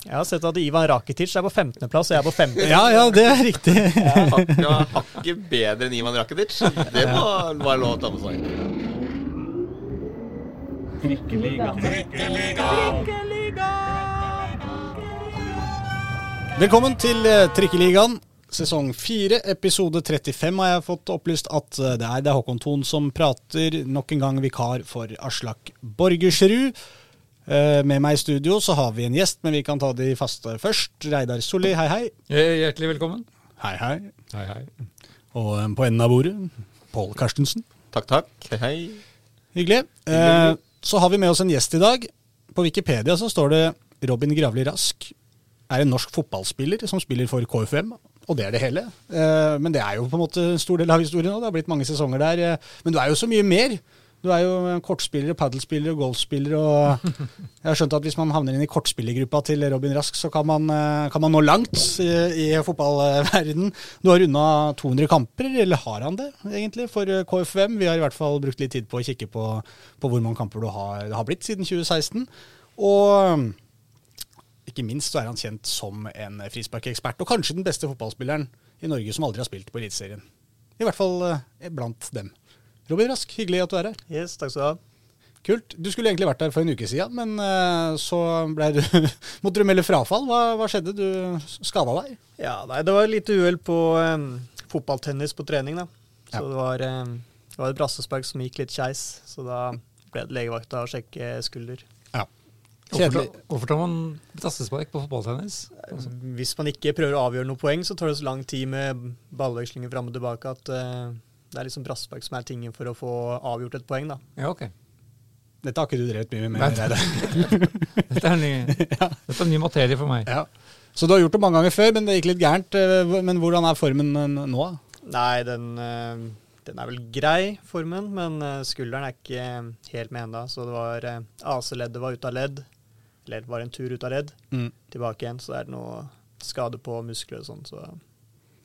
Jeg har sett at Ivan Rakitic er på 15.-plass, og jeg er på 15. Ja, ja, det er riktig. Hakket hakket bedre enn Ivan Rakitic. Det må være lov å ta med seg. Velkommen til eh, Trikkeligaen. Sesong 4, episode 35 har jeg fått opplyst at eh, det er. Det er Håkon Thon som prater. Nok en gang vikar for Aslak Borgersrud. Eh, Med meg i studio så har vi en gjest, men vi kan ta de faste først. Reidar Solli, hei hei. Hjertelig velkommen. Hei hei. Hei, hei. Og eh, på enden av bordet, Pål Karstensen. Takk, takk. Hei, hei. Hyggelig. Eh, så har vi med oss en gjest i dag. På Wikipedia så står det Robin Gravli Rask er en norsk fotballspiller som spiller for KFUM. Og det er det hele. Eh, men det er jo på en måte en stor del av historien nå. Det har blitt mange sesonger der. Men du er jo så mye mer. Du er jo kortspiller, padelspiller og golfspiller. Og jeg har skjønt at hvis man havner inn i kortspillergruppa til Robin Rask, så kan man, eh, kan man nå langt i, i fotballverden. Du har runda 200 kamper, eller har han det egentlig, for eh, KFUM? Vi har i hvert fall brukt litt tid på å kikke på, på hvor mange kamper du har, det har blitt siden 2016. Og ikke minst så er han kjent som en frisparkekspert, og kanskje den beste fotballspilleren i Norge som aldri har spilt på Eliteserien. I hvert fall eh, blant dem. Robin Rask, hyggelig at du er her. Yes, takk skal du ha. Kult. Du skulle egentlig vært her for en uke siden, men uh, så du, måtte du melde frafall. Hva, hva skjedde? Du skada deg? Ja, nei, det var litt uhell på um, fotballtennis på trening, da. Så Ja. det, var, um, det var et brassespark som gikk litt skeis, så da ble det legevakta å sjekke skulder. Ja. Kjedelig. hvorfor tar man brassespark på fotballtennis? Altså, Hvis man ikke prøver å avgjøre noe poeng, så tar det så lang tid med ballvekslinger fram og tilbake at uh, det er liksom brassespark som er tingen for å få avgjort et poeng, da. Ja, ok. Dette har ikke du drevet mye med? Nei. Dette er, ny, dette er ny materie for meg. Ja. Så du har gjort det mange ganger før, men det gikk litt gærent. Eh, Men hvordan er formen eh, nå? Nei, den, eh, den er vel grei, formen, men skulderen er ikke helt med ennå. Så det var AC-leddet var ute av ledd. Eller var en tur ut av ledd. Mm. Tilbake igjen, så er det noe skade på muskler og sånn. Så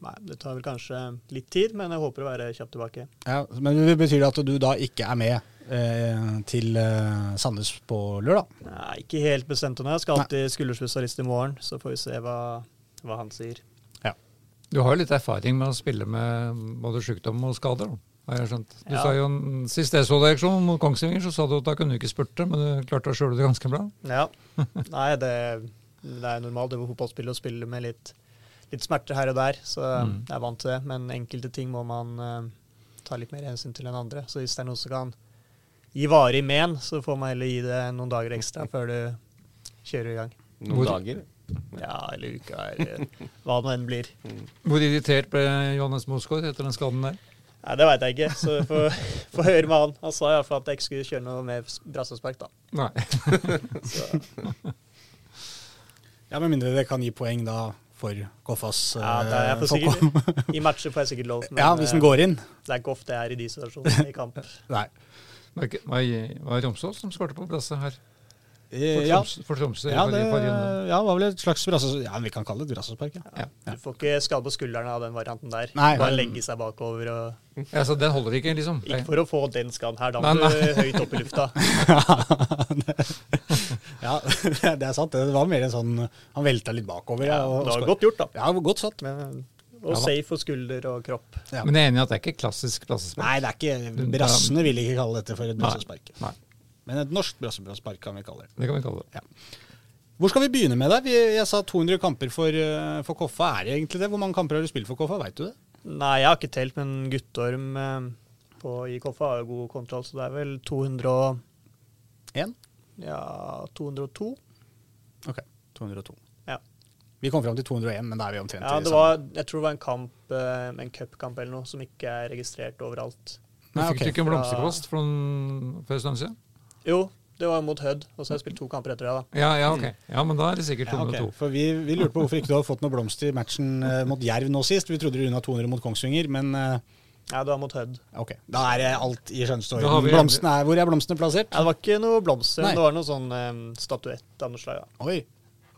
nei, det tar vel kanskje litt tid, men jeg håper å være kjapt tilbake. Ja, men det betyr det at du da ikke er med eh, til eh, Sandnes på lørdag? Nei, ikke helt bestemt ennå. Jeg skal alltid skulderspesialist i morgen, så får vi se hva, hva han sier. Ja. Du har jo litt erfaring med å spille med både sykdom og skader, har jeg skjønt. Du Ja. sa jo en- Sist jeg så deg mot Kongsvinger, så sa du at da kunne du ikke spurte, men du klarte å skjule det ganske bra. Ja. Nei, det, det er normalt det var fotballspill å spille med litt, litt smerter her og der, så Mm. jeg er vant til det. Men enkelte ting må man uh, ta litt mer hensyn til enn andre. Så hvis det er noe som kan gi varig men, så får man heller gi det noen dager ekstra før du kjører i gang. Noen Hvor- dager. Ja, eller uka, eller hva det enn blir. Hvor irritert ble Johannes Mosgaard etter den skaden der? Nei, Det veit jeg ikke, så jeg får, får høre med han. Han sa iallfall at jeg ikke skulle kjøre noe mer brassespark, da. Nei. Så, Ja, Med mindre det kan gi poeng da for Koffas ja, det er jeg får sikkert, I matcher får jeg sikkert lov, men Ja, hvis den eh, går inn. det er ikke ofte jeg er i de situasjonene i kamp. Nei. Var det Var var Romsås som skåret på plasset her? For Eh, for Tromsø ja, det ja, var vel et slags brasse... Ja, vi kan kalle det et brassespark. Ja. Ja. Du får ikke skade på skuldrene av den varianten der. Nei. Bare legge seg bakover og Ja, så den holder ikke, liksom? Ikke for å få den skaden her, da må du høyt opp i lufta. ja, det er sant. Det var mer en sånn Han velta litt bakover. Ja, Ja, og, det var godt gjort, da. Ja, godt satt. Men, og Ja, safe for skulder og kropp. Ja. Men jeg er enig i at det er ikke klassisk brassespark. Nei, det er ikke Brassene vil ikke kalle dette for et brassespark. Nei, Men et norsk brassespark kan vi kalle det. det kan vi kalle det. Hvor skal vi begynne med det? Jeg sa 200 kamper for, eh, for Koffa. Er det egentlig det? Hvor mange kamper har du spilt for Koffa? Veit du det? Nei, jeg har ikke telt, men Guttorm eh, på, i Koffa har jo god kontroll, så det er vel 200 og, Én? Ja, 202. Ok, 202. Ja. Vi kom fram til 201, men da er vi omtrent Ja, det var, jeg tror det var en kamp, eh, en cupkamp eller noe, som ikke er registrert overalt. Men Nei, fikk du ikke en blomsterkvast for en, stund siden? Jo, det var mot Hødd, og så har jeg spilt to kamper etter det, da. Ja, ja, ok. Ja, men da er det sikkert 202. Ja, ok. For vi, vi lurte på hvorfor ikke du hadde fått noe blomst i matchen eh, mot Jerv nå sist. Vi trodde du unna 200 mot Kongsvinger, men eh, Ja, du er mot Hødd. ok. Da er det alt i orden. er, hvor er blomstene plassert? Ja, det var ikke noe blomster, Nei. det var noe sånn um, statuett av noe slag. Oi,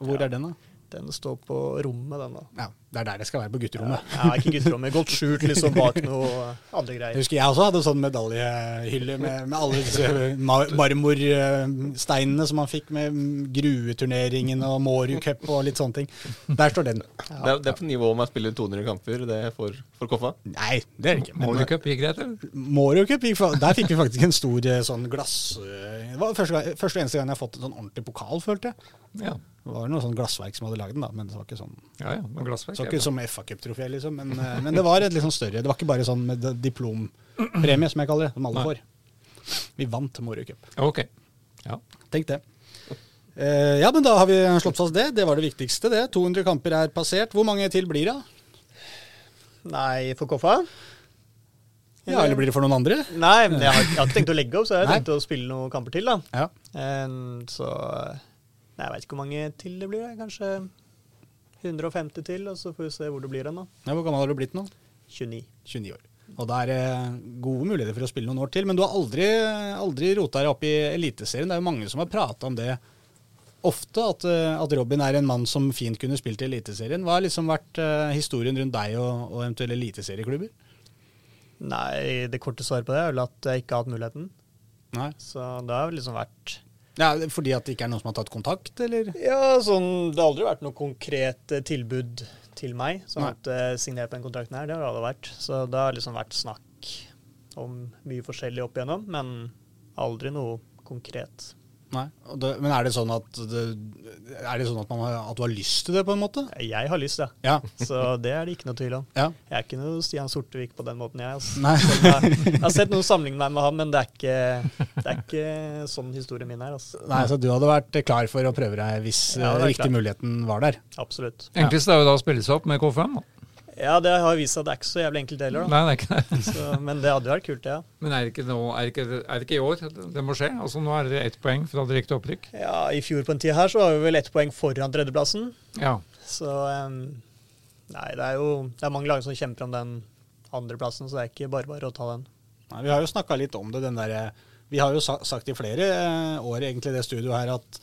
hvor Ja. er den, da? Den står på rommet, den, da. Ja, Det er der det skal være, på gutterommet. Ja, ikke gutterommet. Godt skjult liksom bak noe andre Jeg greier. husker jeg også hadde sånn medaljehylle med, med alle disse ma- marmorsteinene som man fikk med grueturneringen og Mårud Cup og litt sånne ting. Der står den. Det, er, det er på nivå med å spille 200 kamper det for, for Koffa. Nei, det er det ikke. Cup gikk greit, eller? Mårud Cup, gikk fa- der fikk vi faktisk en stor eh, sånn glass... eh, Det var første, gang, første og eneste gang jeg har fått en sånn ordentlig pokal, følte jeg. Ja. Det var noe sånn glassverk som hadde lagd den, da, men det var ikke sånn Ja, ja, men glassverk. så ikke som FA-cuptrofé, liksom. Men, eh, men det var et litt sånn større. Det var ikke bare sånn med diplompremie, som jeg kaller det, som alle Nei. får. Vi vant Morøy Cup. Ok. Ja. Tenk det. Eh, ja, men da har vi slått fast det. Det var det viktigste, det. 200 kamper er passert. Hvor mange til blir det? Nei, for Koffa? Ja, eller blir det for noen andre? Nei, men jeg har, jeg har ikke tenkt å legge opp, så jeg har tenkt å spille noen kamper til, da. Ja. Em, så Nei, jeg veit ikke hvor mange til det blir. Kanskje 150 til, og så får vi se hvor det blir hen, ja hvor gammel har du blitt nå? 29. 29 år. Og det er gode muligheter for å spille noen år til. Men du har aldri, aldri rota deg opp i Eliteserien. Det er jo mange som har prata om det ofte, at, eh, at Robin er en mann som fint kunne spilt i Eliteserien. Hva har liksom vært eh, historien rundt deg og, og eventuelle eliteserieklubber? Nei, det korte svaret på det er vel at jeg ikke har hatt muligheten. Nei. Så det har liksom vært Ja, Fordi at det ikke er noen som har tatt kontakt, eller? Ja, sånn Det har aldri vært noe konkret eh, tilbud til meg. Sånn Nei. at uh, signere på den kontrakten her, det har det aldri vært. Så det har liksom vært snakk om mye forskjellig opp igjennom, men aldri noe konkret. Nei. Og det, men er det sånn at det, Er det sånn at, man har, at du har lyst til det, på en måte? Jeg har lyst, ja. Ja. Så det er det ikke noe tvil om. ja. Jeg er ikke noe Stian Sortevik på den måten, jeg. Altså. Nei. Jeg, jeg har sett noen sammenligne meg med ham, men det er ikke, det er ikke sånn historien min er. Altså. Nei, Så du hadde vært klar for å prøve deg hvis Ja, eh, riktig muligheten var der? Absolutt. Enklest er jo da å spille seg opp med K5. Da. Ja, det har vist seg at det er ikke så jævlig enkelt heller, da. Nei, det er ikke det. Så, men det hadde vært kult, ja. Men er det ikke, nå, er det ikke, er det ikke i år det må skje? Altså Nå er det ett poeng fra direkte opprykk. Ja, I fjor på en tid her så var vi vel ett poeng foran tredjeplassen. Ja. Så um, Nei, det er jo det er mange lag som kjemper om den andreplassen, så det er ikke bare bare å ta den. Nei, vi har jo snakka litt om det. Den der, vi har jo sagt i flere eh, år egentlig det studioet her at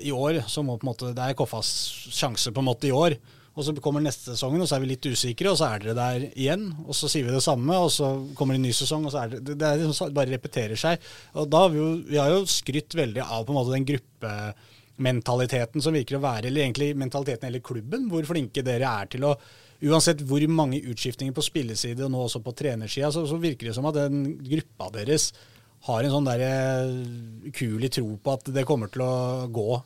i år så må på en måte Det er Koffas sjanse på en måte i år. Og så kommer neste sesongen, og så er vi litt usikre, og så er dere der igjen. Og så sier vi det samme, og så kommer det en ny sesong, og så er det Det, liksom, bare repeterer seg. Og da har vi jo, vi har jo skrytt veldig av på en måte den gruppementaliteten som virker å være, eller egentlig mentaliteten i hele klubben, hvor flinke dere er til å Uansett hvor mange utskiftninger på spilleside og nå også på trenersida, så, så virker det som at den gruppa deres har en sånn der kulig tro på at det kommer til å gå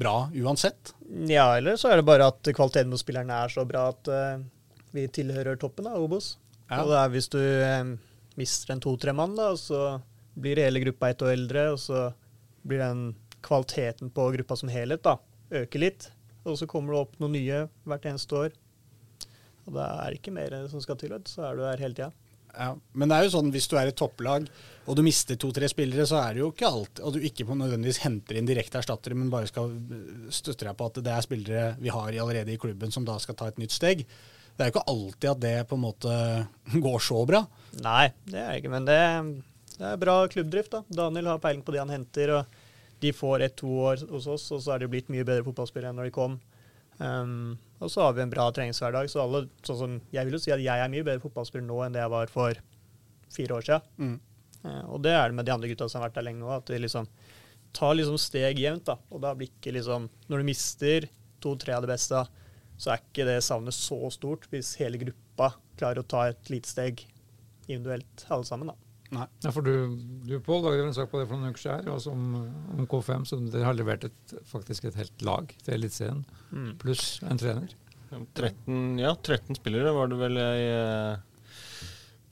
bra uansett. Ja, eller så er det bare at kvaliteten på spillerne er så bra at uh, vi tilhører toppen av Obos. Ja. Og det er hvis du eh, mister en to-tre mann, da, og så blir hele gruppa ett år eldre, og så blir den kvaliteten på gruppa som helhet da, øker litt. Og så kommer det opp noen nye hvert eneste år. Og det er ikke mer som skal til, så er du her hele tida. Ja, men det er jo sånn hvis du er et topplag og du mister to-tre spillere, så er det jo ikke alt Og du ikke nødvendigvis henter inn direkte erstattere, men bare skal øh, støtte deg på at det er spillere vi har allerede i klubben som da skal ta et nytt steg. Det er jo ikke alltid at det på en måte går så bra. Nei, det er ikke, men det, det er bra klubbdrift. da. Daniel har peiling på det han henter. og De får ett-to år hos oss, og så er de blitt mye bedre fotballspillere enn når de kom. Um, og så har vi en bra treningshverdag. Så alle, sånn som, jeg vil jo si at jeg er mye bedre fotballspiller nå enn det jeg var for fire år siden. Mm. Eh, og det er det med de andre gutta som har vært der lenge nå, at de liksom tar liksom steg jevnt. da. Og da blir ikke liksom Når du mister to-tre av det beste, så er ikke det savnet så stort hvis hele gruppa klarer å ta et lite steg individuelt, alle sammen. da. Nei. Ja, for du, du Pål, lagde en sak på det for noen uker siden altså om, om K5, så dere har levert et, faktisk et helt lag til Eliteserien, pluss en trener. 13, ja, 13 spillere var det vel jeg eh,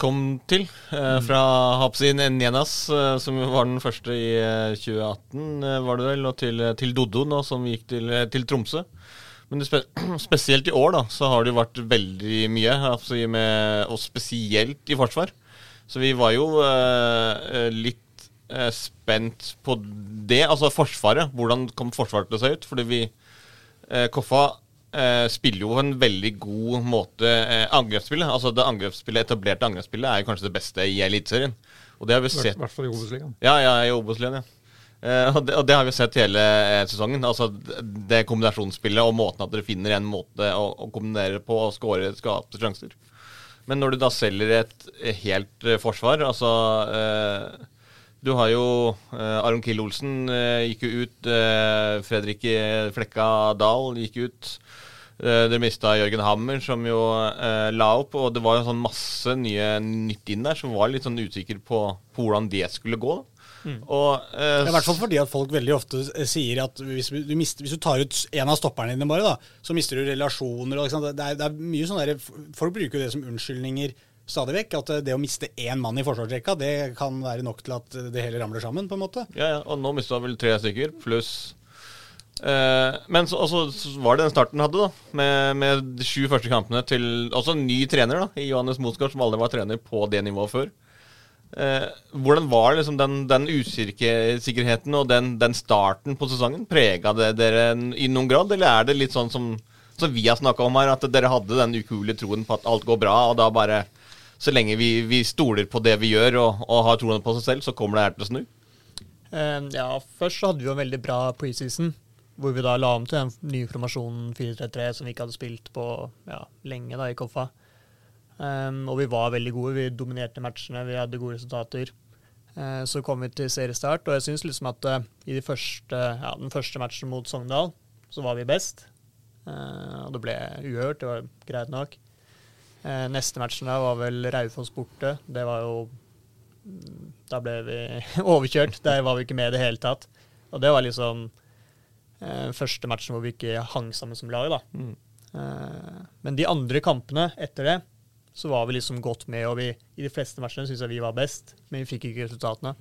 kom til. Eh, fra Hapsin Njenas, eh, som var den første i eh, 2018, eh, var det vel, og til, til Doddo, nå, som gikk til, til Tromsø. Men spe spesielt i år da, så har det jo vært veldig mye, altså med, og spesielt i forsvar. Så vi var jo eh, eh, litt eh, spent på det, altså Forsvaret. Hvordan kom Forsvaret til å se ut? Fordi vi eh, Koffa eh, spiller jo på en veldig god måte eh, angrepsspillet. Altså det angrepsspillet, etablerte angrepsspillet er jo kanskje det beste i Eliteserien. Og det har vi I sett hvert fall i Obos-ligaen. Ja, ja, i Obos-ligaen, ja. Og, det, og det har vi sett hele sesongen. Altså Det kombinasjonsspillet og måten at dere finner en måte å, å kombinere på og skåre skapte sjanser. Men når du da selger et helt eh, forsvar, altså eh, Du har jo eh, Aron Kiel Olsen eh, gikk jo ut. Fredrik Flekka Dahl gikk ut. Dere mista Jørgen Hammer, som jo la opp. Og det var jo sånn masse nye nytt inn der, som var litt sånn usikker på, på hvordan det skulle gå. Mm. Og, uh, I hvert fall fordi at folk veldig ofte sier at hvis du, mister, hvis du tar ut en av stopperne dine, bare, da, så mister du relasjoner. Det er, det, er, mye sånn der, Folk bruker jo det som unnskyldninger stadig vekk. At det å miste én mann i forsvarsrekka, det kan være nok til at det hele ramler sammen. på en måte. Ja, ja og nå mista vel tre stykker, pluss Uh, men så, også, så, var det den starten den hadde, da. Med, med, de sju første kampene til også en ny trener, da, i Johannes Mosgaard, som aldri var trener på det nivået før. Uh, hvordan var liksom den, den usikkerheten og den, den, starten på sesongen? Prega det dere i noen grad, eller er det litt sånn som, som vi har snakka om her, at dere hadde den ukuelige troen på at alt går bra, og da bare Så lenge vi, vi stoler på det vi gjør og, og har troen på seg selv, så kommer det her til å snu? Eh, ja, først så hadde vi jo en veldig bra preseason hvor vi da la om til den nye formasjonen 4-3-3 som vi ikke hadde spilt på ja, lenge da i Koffa. Um, og vi var veldig gode. Vi dominerte matchene, vi hadde gode resultater. Uh, så kom vi til seriestart, og jeg syns liksom at uh, i de første, ja, den første matchen mot Sogndal, så var vi best. Uh, og det ble uhørt, det var greit nok. neste matchen da var vel Raufoss borte. Det var jo Da ble vi overkjørt. Der var vi ikke med i det hele tatt. Og det var liksom eh, første matchen hvor vi ikke hang sammen som lag. da. Mm. Men de andre kampene etter det, så var vi liksom godt med, og vi, i de fleste matchene syns jeg vi var best, men vi fikk ikke resultatene.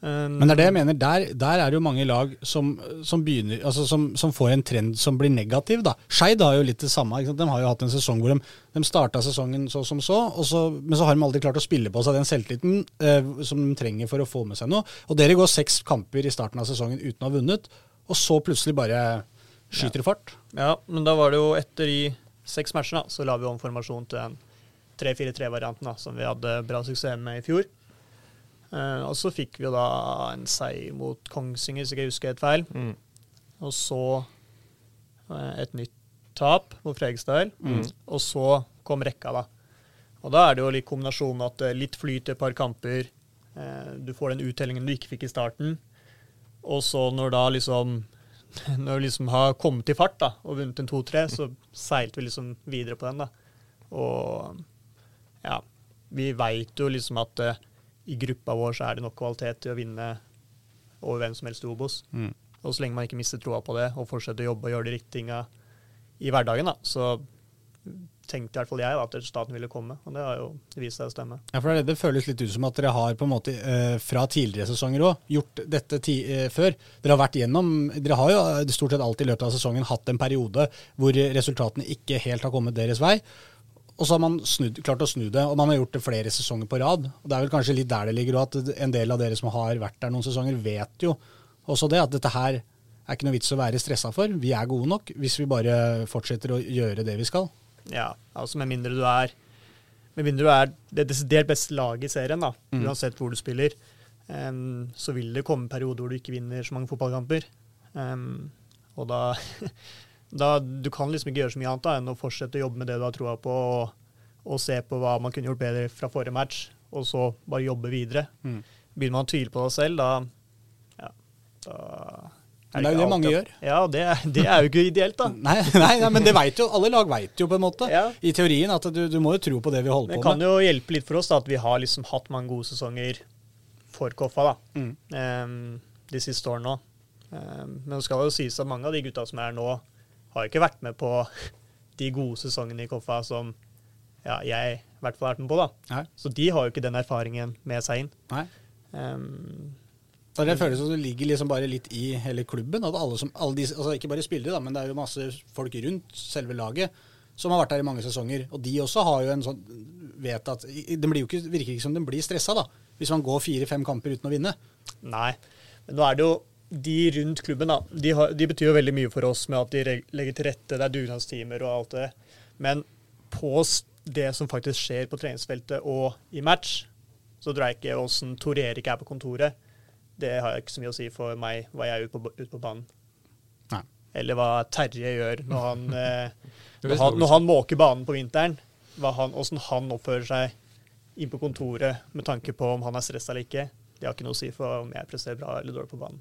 Um, men det er det jeg mener, der, der er det jo mange lag som, som, begynner, altså som, som, får en trend som blir negativ. da. Skeid har jo litt det samme. De har jo hatt en sesong hvor de, de starta sesongen så som så, så, men så har de aldri klart å spille på seg den selvtilliten eh, som de trenger for å få med seg noe. Og dere går seks kamper i starten av sesongen uten å ha vunnet, og så plutselig bare skyter det fart. Ja, men da var det jo etter de seks matchene, så la vi om formasjon til den 3-4-3-varianten som vi hadde bra suksess med i fjor. Uh, og så fikk vi jo da en seier mot Kongsvinger, hvis jeg ikke husker helt feil. Mm. Og så uh, et nytt tap mot Fredrikstad. Mm. Og så kom rekka, da. Og da er det jo litt kombinasjonen at uh, litt flyt et par kamper. du får den uttellingen du ikke fikk i starten. Og så når da liksom når vi liksom har kommet i fart da, og vunnet en 2-3, så seilte vi liksom videre på den. da. Og ja, vi veit jo liksom at uh, i gruppa vår så er det nok kvalitet til å vinne over hvem som helst i Obos. Mm. Og så lenge man ikke mister troa på det, og fortsetter å jobbe og gjøre de riktige tinga i hverdagen, da, så tenkte i hvert fall jeg at staten ville komme. Og det har jo vist seg å stemme. Ja, for det, føles litt ut som at dere har på en måte eh, fra tidligere sesonger òg gjort dette eh, før. Dere har vært gjennom Dere har jo stort sett alltid i løpet av sesongen hatt en periode hvor resultatene ikke helt har kommet deres vei. Og så har man snudd, klart å snu det, og man har gjort det flere sesonger på rad. Og Det er vel kanskje litt der det ligger, og at en del av dere som har vært der noen sesonger, vet jo også det, at dette her er ikke noe vits å være stressa for. Vi er gode nok hvis vi bare fortsetter å gjøre det vi skal. Ja, altså med mindre du er med mindre du er det desidert beste laget i serien, da, mm. uansett hvor du spiller, um, så vil det komme perioder hvor du ikke vinner så mange fotballkamper. Um, og da, da, Du kan liksom ikke gjøre så mye annet da, enn å fortsette å jobbe med det du har troa på, og, og, se på hva man kunne gjort bedre fra forrige match, og så bare jobbe videre. Mm. Begynner man å tvile på deg selv, da, ja, da er det er jo det mange gjør. Ja, det, det, er jo ikke ideelt, da. nei, nei, nei, men det vet jo, alle lag veit jo på en måte, ja. i teorien, at du, du, må jo tro på det vi holder på med. Det kan jo hjelpe litt for oss da, at vi har liksom hatt mange gode sesonger for Koffa da, mm. um, de siste årene òg. Um, men det skal jo sies at mange av de gutta som er nå, har ikke vært med på de gode sesongene i Koffa som ja, jeg i hvert fall har vært med på. da. Nei. Så de har jo ikke den erfaringen med seg inn. Nei. Um, det føles som det ligger liksom bare litt i hele klubben. at alle som, alle de, altså Ikke bare spillere, da, men det er jo masse folk rundt selve laget som har vært der i mange sesonger. Og de også har jo en sånn vet at Det ikke, virker ikke som de blir stressa, da, hvis man går fire-fem kamper uten å vinne. Nei, men nå er det jo de rundt klubben, da. De, har, de, betyr jo veldig mye for oss med at de legger til rette, det er dugnadstimer og alt det. Men på det som faktisk skjer på treningsfeltet og i match, så tror jeg ikke åssen Tor Erik er på kontoret det har ikke så mye å si for meg hva jeg er ute på, ut på banen. Nei. Eller hva Terje gjør når han, eh, når han, når han måker banen på vinteren. Åssen han, han oppfører seg inn på kontoret med tanke på om han er stressa eller ikke. Det har ikke noe å si for om jeg presterer bra eller dårlig på banen.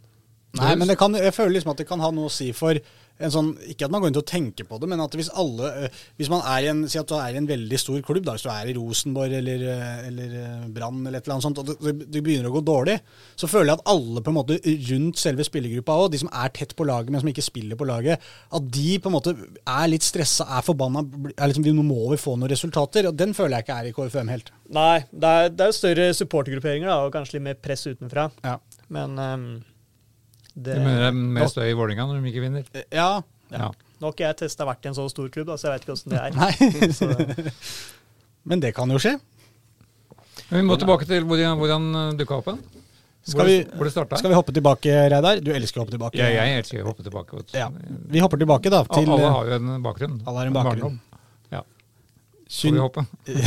Nei, men det kan, jeg føler liksom at det kan ha noe å si for en sånn Ikke at man går inn til å tenke på det, men at hvis alle eh, Hvis man er i en Si at du er i en veldig stor klubb, da, hvis du er i Rosenborg eller, eh, eller eh, Brann eller et eller annet sånt, og det, det begynner å gå dårlig, så føler jeg at alle på en måte rundt selve spillergruppa òg, de som er tett på laget, men som ikke spiller på laget, at de på en måte er litt stressa, er forbanna er liksom, Nå må vi få noen resultater. og Den føler jeg ikke er i KFM helt. Nei, det er, det er jo større supportergrupperinger da, og kanskje litt mer press utenfra. Ja. Men ehm, det, Du mener det er mer støy i Vålerenga når de ikke vinner? Ja. Ja. Nå har ikke jeg testa vært i en så stor klubb, da, så jeg vet ikke åssen det er. Nei. Men det kan jo skje. Men vi må tilbake til hvordan, hvordan dukka opp. igjen. Skal Hvor, vi, det- hvor det skal vi hoppe tilbake, Reidar? Du elsker å hoppe tilbake. Ja, jeg elsker å hoppe tilbake. Ja. Vi hopper tilbake da til Alle eh, har jo en bakgrunn. Alle har en bakgrunn. Barndom. Ja. 20,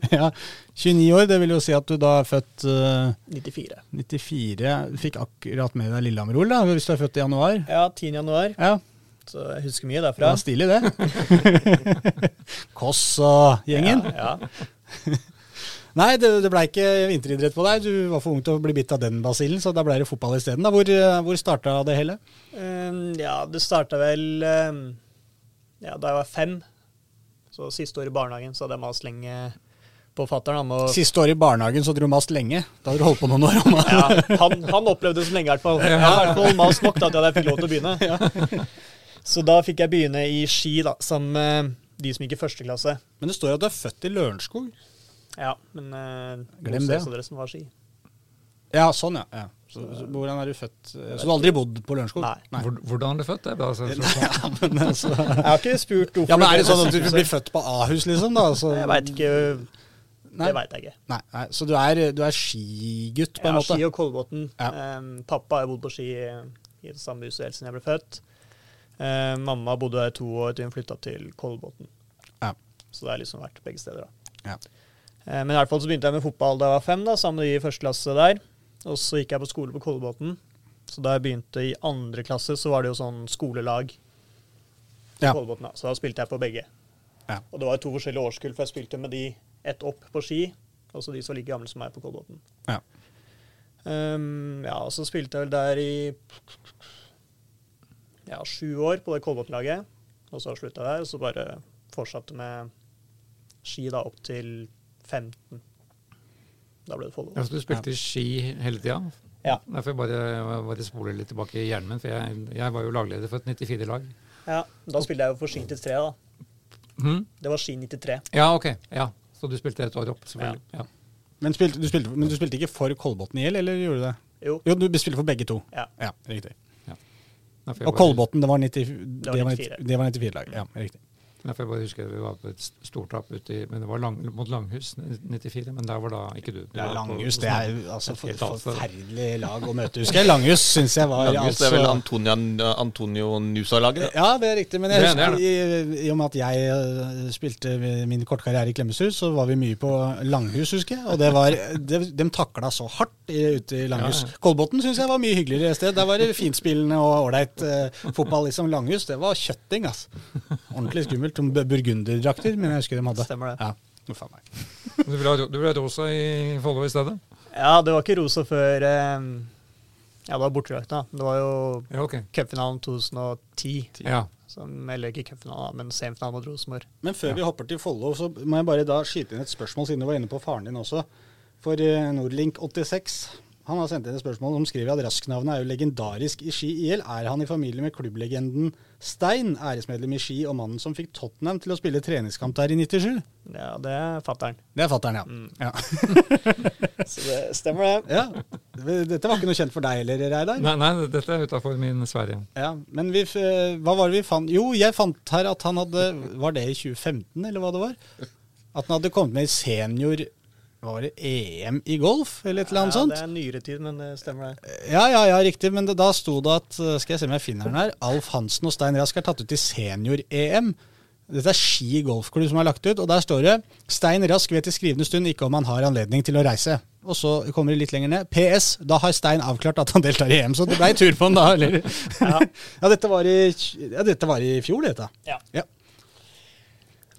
hoppe? ja, 29 år. Det vil jo si at du da er født uh, 94. 94. Du fikk akkurat med deg Lillehammer-OL da, hvis du er født i januar. Ja, 10. januar. Ja, Så jeg husker mye det derfra. var stilig det. Koss og gjengen. Ja, ja. Nei, det, det ble ikke vinteridrett på deg. Du var for ung til å bli bitt av den basillen, så da ble det fotball isteden. Hvor, eh, hvor starta det hele? Um, ja, det starta vel um, ja, da jeg var fem. Så siste år i barnehagen så hadde jeg mast lenge på fatter'n Siste år i barnehagen så hadde du mast lenge. Da hadde du holdt på noen år. om ja, han, han opplevde det som lenge, i hvert fall. Jeg hadde i hvert fall mast nok da, til at jeg fikk lov til å begynne. Så da fikk jeg begynne i ski da, sammen med de som gikk i første klasse. Men det står jo at du er født i Lørenskog. Ja, men uh, Glem det. bostedsadressen var ski. Ja, sånn, ja. ja. Så, så, hvordan er du født? Så du har aldri bodd på Lørenskog? Nei. Hvor- Hvordan er du født? Det er bra, så, Ja, men, altså, Jeg har ikke spurt hvorfor. ja, men er det sånn at du blir født på Ahus, liksom? da? Så, Jeg veit ikke. Nei. Det veit jeg ikke. Nei, nei, så du er, du er skigutt, på en Ja, måte? Ski og Kolbotn. Ja. Um, pappa har bodd på ski i, i det samme huset helt siden jeg ble født. Uh, mamma bodde der i to år til hun flytta til Kolbotn. Ja. Så det har liksom vært begge steder. da. Ja. Ehm, men i hvert fall så begynte jeg med fotball da jeg var fem, da, sammen med de i første klasse der. Og så gikk jeg på skole på Kolbotn. Så da jeg begynte i andre klasse, så var det jo sånn skolelag på Ja. Kolbotn. Så da spilte jeg på begge. Ja. Og det var to forskjellige årskull, for jeg spilte med de ett opp på ski, og så de som var like gamle som meg på Kolbotn. Ja. Um, ja, og så spilte jeg vel der i ja, sju år på det Kolbotn-laget. Og så slutta jeg der, og så bare fortsatte med ski da opp til 15. Da ble det Follo. ja, så du spilte ski hele tida? Ja. Derfor bare, bare spole litt tilbake i hjernen min, for jeg, jeg var jo lagleder for et 94-lag. Ja, da spilte jeg jo for Ski 93, da. Hm? Det var Ski 93. Ja, ok. Ja. Så du spilte et år opp, selvfølgelig. Ja. Men, spilte, du spilte, men du spilte ikke for Kolbotn IL, eller gjorde du det? Jo. Jo, du spilte for begge to. Ja. Ja, riktig. Og Kolbotn, det var 90 det var var 94. 90 det var 94-lag. Ja, riktig. Jeg bare husker vi var på et st- stortap ute i Men det var lang, mot Langhus 94, men der var da ikke du. du Ja, Langhus, det er jo altså for, forferdelig lag å møte, husker jeg. Langhus syns jeg var Langhus, det er vel Antonia, Antonio, Antonio Nusa-laget? Ja, det er riktig. Men jeg Det er det, husker, i, i og med at jeg eh, spilte min korte karriere i Klemmeshus, så var vi mye på Langhus, husker jeg. Og det var, de, de takla så hardt i, ute i Langhus. Ja, ja. Kolbotn syns jeg var mye hyggeligere sted. Der var det fintspillende og ålreit eh, fotball. liksom Langhus, det var kjøtting, altså. Ordentlig skummelt. Som burgunderdrakter, men jeg husker de hadde. Stemmer det. Ja, a meg. Du ville ha, du ble ha rosa i Follo i stedet? Ja, det var ikke rosa før eh, Ja, det var bortedrakta. Det var jo Ja, okay. cupfinalen 2010. Ja. Som, eller ikke cupfinalen, men semifinalen mot Rosenborg. Men før vi hopper til Follo, så må jeg bare da skyte inn et spørsmål, siden du var inne på faren din også. For eh, Nordlink86 han har sendt inn et spørsmål som skriver at Rask-navnet er jo legendarisk i Ski IL. Er han i familie med klubblegenden Stein, æresmedlem i Ski, og mannen som fikk Tottenham til å spille treningskamp der i 97? Ja, det er fatter'n. Det er fatter'n, ja. Mm. ja. Så det stemmer, det. ja. Dette var ikke noe kjent for deg heller, Reidar? Nei, nei, dette er utafor min sfære. Ja, men vi, eh, hva var det vi fant? Jo, jeg fant her at han hadde Var det i 2015, eller hva det var? At han hadde kommet med i senior var det, EM i golf, eller et eller annet ja, sånt? Det er nyere tid, men det stemmer, det. Ja, ja, ja, riktig. Men det, da sto det at eh, Skal jeg se om jeg finner den her. Alf Hansen og Stein Rask er tatt ut i senior-EM. Dette er Ski golfklubb som har lagt ut, og der står det Stein Rask vet i skrivende stund ikke om han har anledning til å reise. Og så kommer det litt lenger ned. PS. Da har Stein avklart at han deltar i EM, så det blei tur på han da, eller? Ja. Ja, dette var i, ja, dette var i fjor, dette. Ja. Ja.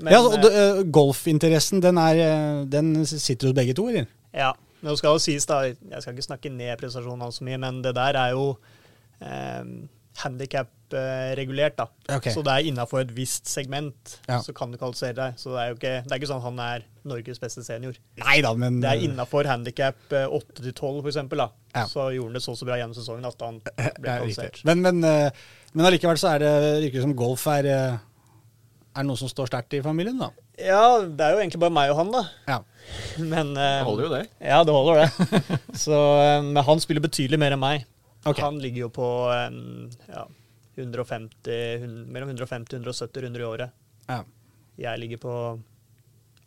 Men, ja, og uh, golfinteressen, den, er, eh, den sitter hos begge to, eller? Ja, men det skal jo sies da, jeg skal ikke snakke ned prestasjonen hans så mye, men det der er jo eh, handikap-regulert, da. Okay. Så det er innafor et visst segment, Ja. så kan du kvalifisere deg. Så det er jo ikke, det er ikke sånn han er Norges beste senior. Nei da, men Det er eh, innafor handikap 8-12, for eksempel, da. Ja. Så gjorde han det så så bra gjennom sesongen at han ble kvalifisert. Men, men, men allikevel så er det, virker det som golf er, er noe som står sterkt i familien, da. Ja, det er jo egentlig bare meg og han, da. Ja. Men Det eh, holder jo det. Ja, det holder, det. Så, eh, men han spiller betydelig mer enn meg. Okay. Han ligger jo på eh, ja, 150, 100, mellom 150 og 170 runder i året. Ja. Jeg ligger på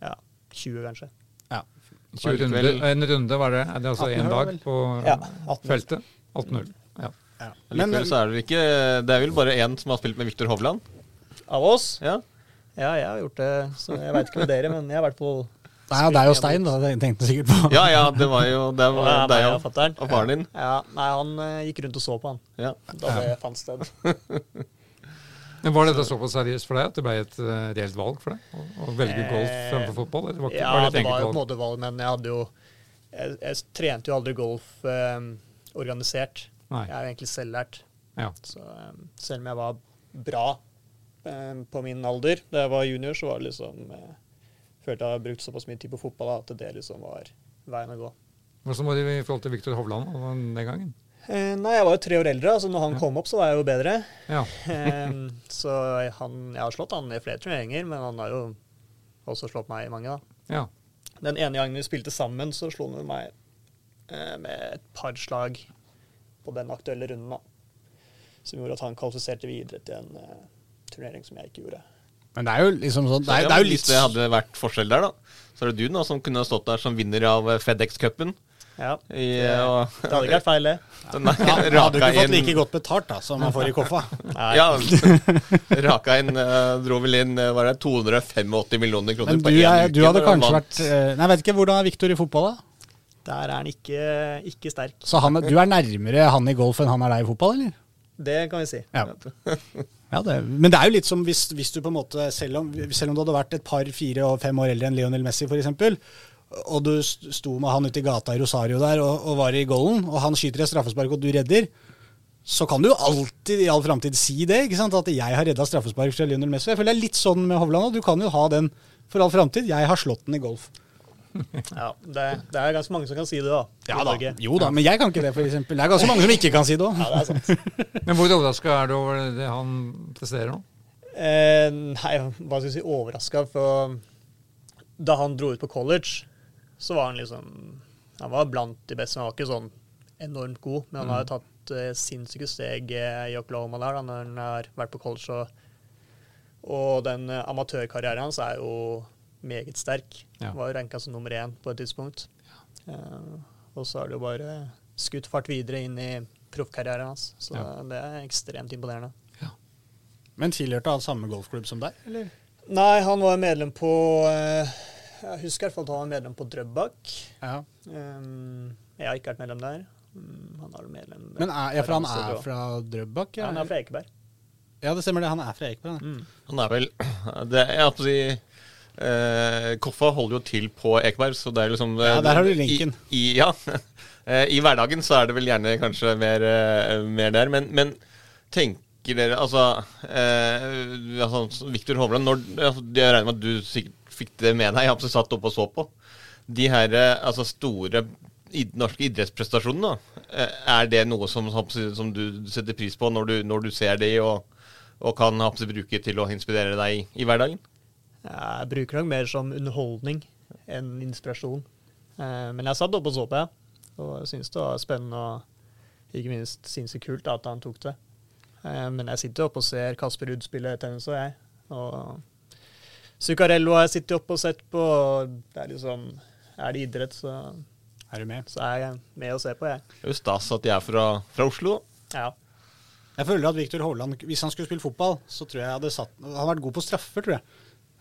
ja, 20, kanskje. ja. 20 runder, en runde var det. Er det altså én dag på Ja, 18. feltet? 18-0. Ja. ja. Likevel så er det ikke Det er vel bare én som har spilt med Viktor Hovland? Av oss? Ja. Ja, jeg har gjort det. Så jeg veit ikke med dere, men jeg har vært på Nei, ja, det er jo Stein, da. Det tenkte jeg sikkert på. ja ja, det var jo det var ja, deg og og, fatter'n. og faren din. Ja, nei, han eh, gikk rundt og så på han Ja. da det fant sted. Men Var dette såpass seriøst for deg at det ble et eh, reelt valg for deg? Å, å velge golf Eh, fremfor fotball? Eller var, ikke, Ja, var det det var jo på en måte valg, men jeg hadde jo Jeg, jeg trente jo aldri golf eh, organisert. Nei. Jeg er jo egentlig selvlært. Ja. Så selv om jeg var bra på min alder da jeg var junior, så var det liksom jeg Følte jeg hadde brukt såpass mye tid på fotball da, at det liksom var veien å gå. Hvordan var det i forhold til Viktor Hovland den gangen? Eh, nei, jeg var jo tre år eldre, så når han Ja. kom opp, så var jeg jo bedre. Ja. Eh, så han, jeg har slått han i flere turneringer, men han har jo også slått meg i mange, da. ja. Den ene gangen vi spilte sammen, så slo han meg eh, med et par slag på den aktuelle runden, da. Som gjorde at han kvalifiserte videre til en eh, turnering som jeg ikke gjorde. Men det er jo liksom sånn Det er, Ja, det er jo litt Hvis det hadde vært forskjell der, da, så er det du nå som kunne stått der som vinner av eh, FedEx-cupen. Ja, I, det, og, det hadde ikke vært feil, det. Nei, ja, Hadde du ikke fått like godt betalt da, som man får i Koffa? Nei. Ja, raka inn eh, Dro vel inn eh, var det 285 millioner kroner Men på du, én uke. du hadde kanskje vært eh, Nei, jeg vet ikke. Hvordan er Viktor i fotball, da? Der er han ikke, ikke sterk. Så han, du er nærmere han i golf enn han er deg i fotball, eller? Det kan vi si. Ja. Ja, det, men det er jo litt som hvis, hvis du på en måte, selv om, selv om du hadde vært et par, fire og fem år eldre enn Lionel Messi f.eks., og du sto med han ute i gata i Rosario der og, og var i golden, og han skyter et straffespark og du redder, så kan du jo alltid i all framtid si det, ikke sant? at jeg har redda straffespark fra Lionel Messi. Jeg føler det er litt sånn med Hovland, òg. du kan jo ha den for all framtid. Jeg har slått den i golf. Ja, det, det er ganske mange som kan si det, da. i Norge. Jo da, men jeg kan ikke det, f.eks. Det er ganske mange som ikke kan si det òg. Ja, det er sant. Men hvor overraska er du over det han presterer nå? Eh, nei, hva skal jeg si, overraska. For da han dro ut på college, så var han liksom Han var blant de beste, men han var ikke sånn enormt god. Men han har jo tatt eh, sinnssyke steg eh, i Oklahoma der, da, når han har vært på college. Og, og den eh, amatørkarrieren hans er jo meget sterk. Ja. Var ranka som nummer én på et tidspunkt. Eh, og så har det jo bare skutt fart videre inn i proffkarrieren hans. Så Ja. det er ekstremt imponerende. Men tilhørte han samme golfklubb som deg, eller? Nei, han var medlem på uh, Jeg husker i hvert fall at han var medlem på Drøbak. Ja. Um, jeg har ikke vært medlem der. Um, han er medlem Men er, ja, for han er fra Drøbak? Ja, Han er fra Ekeberg. Ja, det stemmer det. Han er fra Ekeberg. han. Mm. Han er vel det, Jeg holdt på å si eh, Koffa holder jo til på Ekeberg, så det er liksom Ja, der har du linken. I, i, ja. Eh, I hverdagen så er det vel gjerne kanskje mer, eh, mer der, men, men tenker dere Altså, eh, altså Viktor Hovland, når, altså, jeg regner med at du sikkert fikk det med deg, jeg har satt opp og så på. De her eh, altså store norske idrettsprestasjonene, eh, er det noe som, som du setter pris på når du, når du ser de, og, og kan bruke til å inspirere deg i hverdagen? Jeg bruker nok mer som underholdning enn inspirasjon. Eh, men jeg satt oppe og så på, jeg. Og jeg syns det var spennende og ikke minst sinnssykt kult at han tok det. Eh, men jeg sitter oppe og ser Kasper Ruud spille tennis og jeg. Og Zuccarello har jeg sittet oppe og sett på. og Det er liksom Er det idrett, så, Er du med? så er jeg med og ser på, jeg. Det er jo stas at de er fra, fra Oslo. Ja. Jeg føler at Viktor Hovland, hvis han skulle spille fotball, så tror jeg jeg hadde satt Han hadde vært god på straffer, tror jeg.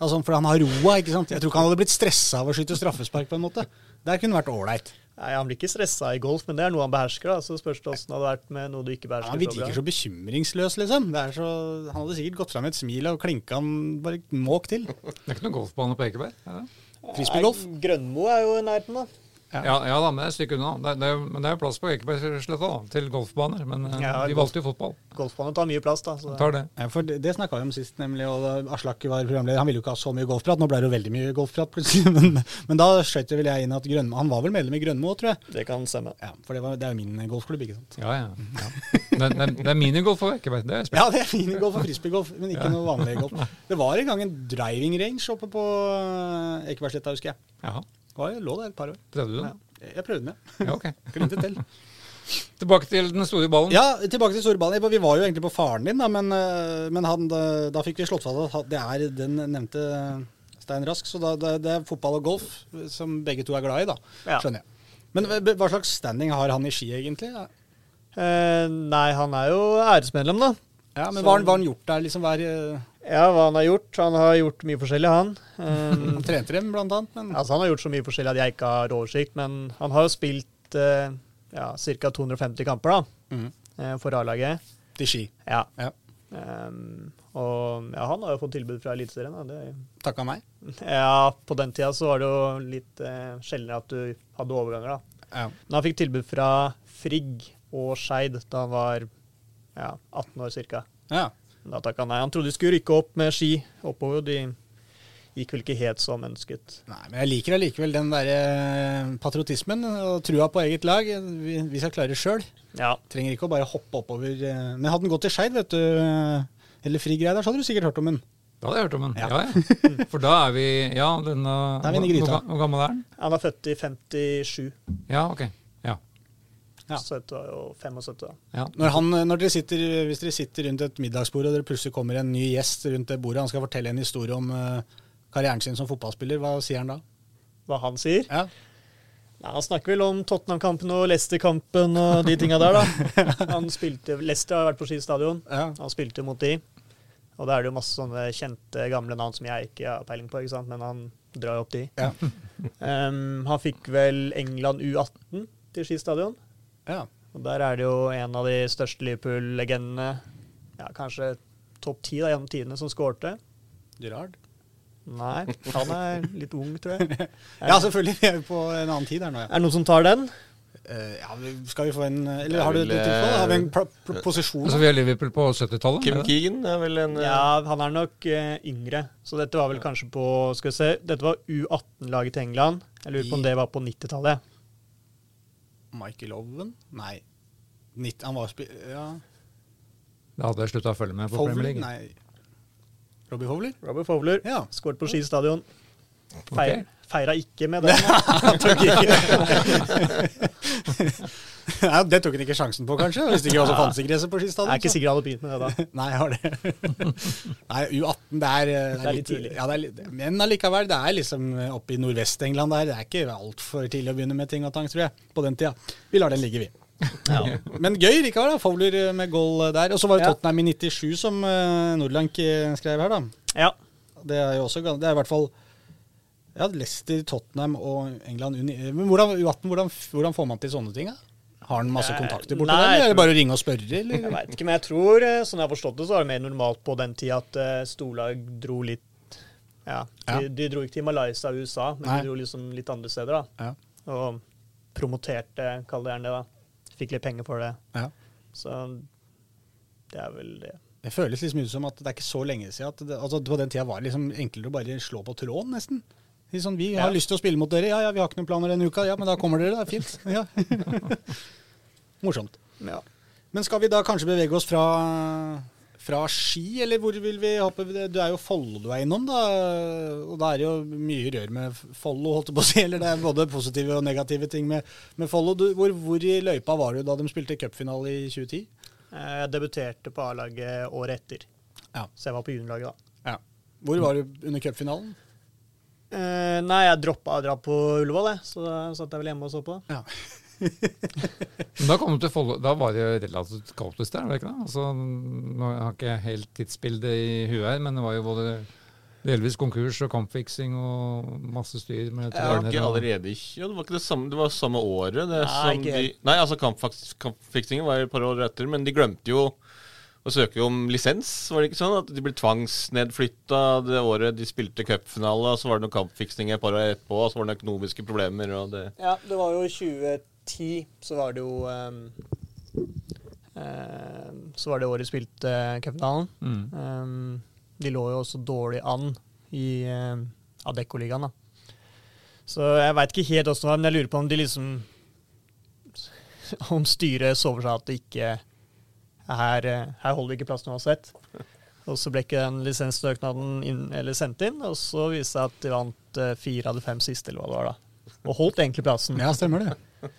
Altså, for han har roa, ikke sant. Jeg tror ikke han hadde blitt stressa av å skyte straffespark, på en måte. Der kunne vært ålreit. Nei, Han blir ikke stressa i golf, men det er noe han behersker. da, Så spørs det åssen det hadde vært med noe du ikke behersker. Han virker ikke så bekymringsløs, liksom. Det er så, han hadde sikkert gått fram med et smil og klinka han bare måk til. Det er ikke noen golfbane på Ekeberg? er? Frisbeegolf. Grønmo er jo i nærheten, da. Ja. ja da, men det er et stykke unna. Det, er- det, men det er jo plass på Ekebergsletta til golfbaner. Men eh, Ja, de valgte jo fotball. Golfbaner tar mye plass, da. Så tar det. Ja, for det, det snakka vi om sist, nemlig. Og Aslak var programleder. Han ville jo ikke ha så mye golfprat. Nå ble det jo veldig mye golfprat plutselig. Men, men da skjøt vel jeg inn at Grønmo Han var vel medlem i Grønmo, tror jeg. det kan stemme. Ja, For det, var, det er jo min golfklubb, ikke sant. Ja, ja. ja. Det, det, det er minigolf på Ekeberg. Det er spennende. Ja, det er minigolf og frisbeegolf, men ikke noe vanlig golf. Det var en gang en driving range oppe på eh, Ekebergsletta, husker jeg. Jaha. Det jeg lå der et par år. Prøvde du den? Ja, jeg prøvde den, ja. Ja, ok. Glemte til. Tilbake til den store ballen. Ja, tilbake til store ballen. Vi var jo egentlig på faren din, da, men, eh, men han, da, da fikk vi slått fast at det er den nevnte Stein Rask. Så da, det, det er fotball og golf som begge to er glad i, da. Ja. Skjønner jeg. Men hva slags standing har han i ski, egentlig? Ja, Eh, nei, han er jo æresmedlem, da. ja Men Så- hva har han- gjort der? liksom hva er, eh, Ja, hva han har gjort. Han har gjort mye forskjellig, han. Um, trente dem, blant annet. Men altså, han har gjort så mye forskjellig at jeg ikke har oversikt, men han har jo spilt uh, ja, ca. 250 kamper da, mm. uh, for A-laget. til ski. Ja. Ja. Um, og ja, han har jo fått tilbud fra Eliteserien. Det- Takka meg. Ja, på den tida så var det jo litt uh, sjeldnere at du hadde overganger, da. Ja. Men han fikk tilbud fra Frigg og Skeid da han var ja, 18 år ca. ja. Da takka han nei. Han trodde de skulle rykke opp med ski oppover. De gikk vel ikke helt som ønsket. Nei, men jeg liker allikevel den derre patriotismen og trua på eget lag. Vi, vi skal klare det sjøl. Ja. Trenger ikke å bare hoppe oppover. eh, Men hadde den gått til Skeid, vet du, eller eller Frigreia, der, så hadde du sikkert hørt om den. Da hadde jeg hørt om den. Ja. Ja. Ja, For da er vi Ja, den uh, Da er vi inne i gryta. hvor, hvor gammel er den? Han er født i 57, Ja, ok. Ja. Ja. så dette var jo 75. da. ja. Når han, når dere sitter, hvis dere sitter rundt et middagsbord, og dere plutselig kommer en ny gjest rundt det bordet, han skal fortelle en historie om eh, karrieren sin som fotballspiller, hva sier han da? Hva han sier? Ja. Nei, han snakker vel om Tottenham-kampen og Leicester-kampen og de tinga der, da. Han spilte, Leicester har vært på Ski stadion. Ja. Han spilte mot de. Og da er det jo masse sånne kjente, gamle navn som jeg ikke har peiling på, ikke sant? men han drar jo opp de. Ja. Um, han fikk vel England U18 til Ski stadion. Ja. Og der er det jo en av de største Liverpool-legendene, ja, kanskje topp ti gjennom tidene, som skårte. Gerard? Nei, han er litt ung, tror jeg. Ja, selvfølgelig. Vi er jo på en annen tid her nå, ja. Er det noen som tar den? Uh, ja skal vi få en Eller har du vil, du, tilfelle? Har vi en eh, posisjon? Altså, vi har Liverpool på 70-tallet? Kim er? Keegan er vel en uh... Ja, han er nok uh, yngre. Så dette var vel kanskje på Skal vi se, dette var U18-laget til England. Jeg lurer på om det var på 90-tallet. Michael Owen? Nei. Nitt, han var spi... Ja. Da hadde jeg slutta å følge med på Premier League. Nei. Robbie Fowler? Robert Fowler. Ja. Skåret på Ski stadion. Ok. okay. Feira ikke med den. tok ikke. Nei, det tok han ikke sjansen på, kanskje? Hvis det ikke også fantes gresset på Jeg er ikke sikker han hadde begynt med det da. Nei, jeg har det. Nei, U18, det er, eh, det er litt tidlig. Ja, det er litt, men allikevel, det er liksom oppe i Nordvest-England der. Det er ikke altfor tidlig å begynne med ting og tang, tror jeg, på den tida. Vi lar den ligge, vi. Men gøy likevel, da. Fowler eh, med goal der. Og så var det Tottenham i 97, som Nordlank eh, skrev her, da. Ja. Det er jo også Det er i hvert fall ja, Leicester, Tottenham og England uni- Men hvordan, U18, hvordan, hvordan får man til sånne ting? da? Har han masse Eh, kontakter borte der, eller er det bare å ringe og spørre? Jeg vet veit ikke, men jeg tror, eh, sånn jeg har forstått det, så var det mer normalt på den tida at eh, storlag dro litt Ja, de, de dro ikke til Malaysia og USA, men Nei. de dro liksom litt andre steder, da. Ja. Og promoterte, kall det gjerne det, da. Fikk litt penger for det. Ja. Så det er vel det. Det føles liksom ut som at det er ikke så lenge siden at det, altså På den tida var det liksom enklere å bare slå på tråden, nesten. Sånn, vi har Ja. lyst til å spille mot dere. Ja, ja, vi har ikke noen planer denne uka. Ja, men da kommer dere. Det er fint. Ja. Morsomt. Ja. Men skal vi da kanskje bevege oss fra, fra ski, eller hvor vil vi hoppe? Du er jo Follo du er innom, da. Og da er det jo mye rør med Follo, holdt jeg på å si. Eller det er både positive og negative ting med, med Follo. Hvor, hvor i løypa var du da de spilte cupfinale i 2010? Eh, Jeg debuterte på A-laget året etter, Ja. så jeg var på juniorlaget da. ja. Hvor var du under cupfinalen? Eh, nei, jeg droppa å dra på Ullevål, jeg, så da satt jeg vel hjemme og så på. Ja. Men da kom du til Follo, da var det relativt kaotisk der, var det ikke det? Altså, nå har jeg ikke helt tidsbildet i huet her, men det var jo både delvis konkurs og kampfiksing og masse styr med Det var ikke allerede ja, Det var ikke det samme, det var samme året. Det Nei, som ikke de, nei, altså kampfiksingen var et par år etter, men de glemte jo å søke om lisens. Var det ikke sånn? At de ble tvangsnedflytta det året de spilte cupfinale, og så var det noen kampfiksninger et par år etterpå, og så var det noen økonomiske problemer. og det... Ja, det var jo i 2010, så var det jo um, ehm, Så var det året de spilte uh, cupfinalen. Mm. Ehm, de lå jo også dårlig an i um, Adecco-ligaen, da. Så jeg veit ikke helt åssen det var, men jeg lurer på om de liksom Om styret så for seg at det ikke her, eh, her holder ikke plassen uansett. Og så ble ikke den lisenssøknaden inn, sendt inn, og så viste det seg at de vant eh, fire av de fem siste, eller hva det var da. Og holdt egentlig plassen. Ja, stemmer det.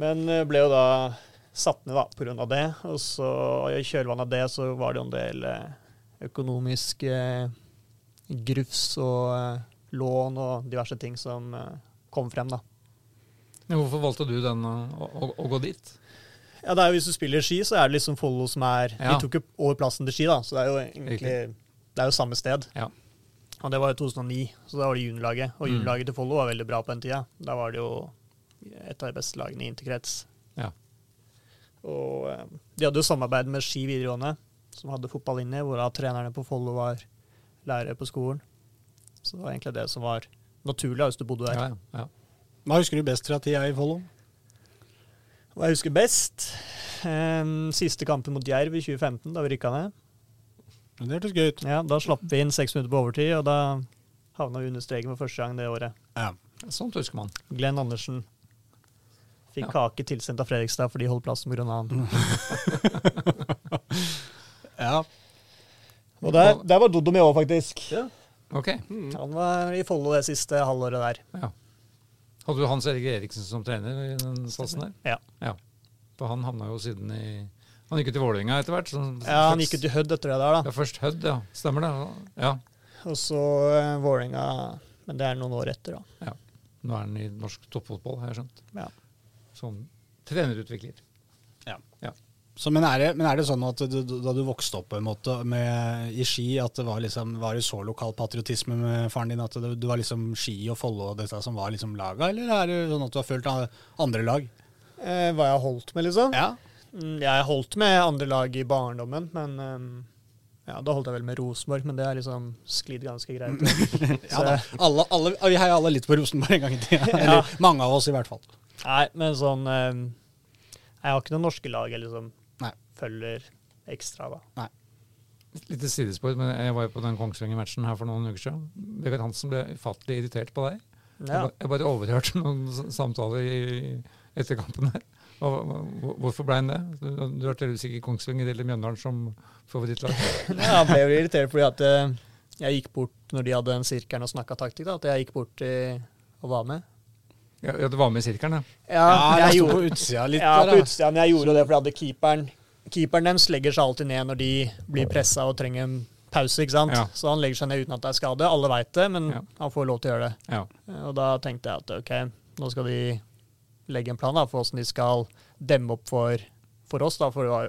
Men eh, ble jo da satt ned da, pga. det. Og så i kjølvannet av det så var det jo en del økonomisk eh, grufs og eh, lån og diverse ting som eh, kom frem, da. Hvorfor valgte du den å, å, å gå dit? Ja, det er jo Hvis du spiller ski, så er det liksom Follo som er Ja. De tok jo over plassen til ski, da, så det er jo egentlig Det er jo samme sted. Ja. Og det var jo 2009, så da var det juniorlaget. Og Mm. juniorlaget til Follo var veldig bra på den tida. Da var det jo et av de beste lagene i interkrets. Ja. Og eh, de hadde jo samarbeid med Ski videregående, som hadde fotballinje, hvor da trenerne på Follo var lærere på skolen. Så det var egentlig det som var naturlig hvis du bodde der. Ja, ja, ja. Hva husker du best fra tida i Follo? Hva jeg husker best eh, Siste kampen mot Jerv i 2015, da vi rykka ned. Det hørtes gøy ut. Ja, Da slapp vi inn seks minutter på overtid, og da havna vi under streken for første gang det året. Ja. Sånt husker man. Glenn Andersen fikk Ja. kake tilsendt av Fredrikstad fordi de holdt plassen pga. han. ja. Og der, der var Doddo med òg, faktisk. Ja. Ok. Han var i Follo det siste halvåret der. Ja. Hadde du Hans Erik Eriksen som trener i den satsen der? Ja. ja. For han havna jo siden i Han gikk jo til Vålerenga etter hvert. så- ja, Han gikk ut i Hødd etter det der, da. Ja, først Hødd, ja. Stemmer det. Ja. Og så uh, Vålerenga. Men det er noen år etter, da. Ja. Nå er han i norsk toppfotball, har jeg skjønt. Ja. Som trenerutvikler. Så, men, er det, men er det sånn at du, da du vokste opp måte med, i Ski, at det var, liksom, var det så lokal patriotisme med faren din at det, du var liksom Ski og Follo og dette som var liksom laga, eller er det sånn at du har følt andre lag? Eh, hva jeg har holdt med, liksom? Ja. Mm, Jeg har holdt med andre lag i barndommen, men um, ja, da holdt jeg vel med Rosenborg, men det er liksom sklidd ganske greit. ja da. Alle, alle, vi heier alle litt på Rosenborg en gang i tida. Eller mange av oss, i hvert fall. Nei, men sånn um, Jeg har ikke noen norske lag jeg liksom. Følger ekstra, da. Litt sidespor, men jeg var jo på den Kongsvinger-matchen her for noen uker siden. Vegard Hansen ble ufattelig irritert på deg. Ja. jeg bare overhørte noen samtaler i, etter kampen her. Og, hvorfor ble han det? Du, du har tydeligvis ikke Kongsvinger eller Mjøndalen som favorittlag. Ja, jeg ble jo irritert fordi at eh, jeg gikk bort når de hadde den sirkelen og snakka taktikk, da, at jeg gikk bort og var med. Ja, ja, du var med i sirkelen, ja. Ja, jeg jeg sto gjorde, på utsida litt ja, der. på da. utsida, men jeg gjorde det fordi jeg hadde keeperen. Keeperen deres legger seg alltid ned når de blir pressa og trenger en pause, ikke sant. Ja. Så han legger seg ned uten at det er skade. Alle veit det, men Ja. han får lov til å gjøre det. ja. Eh, Og da tenkte jeg at ok, nå skal de legge en plan da, for hvordan de skal demme opp for, for oss. da, For det var,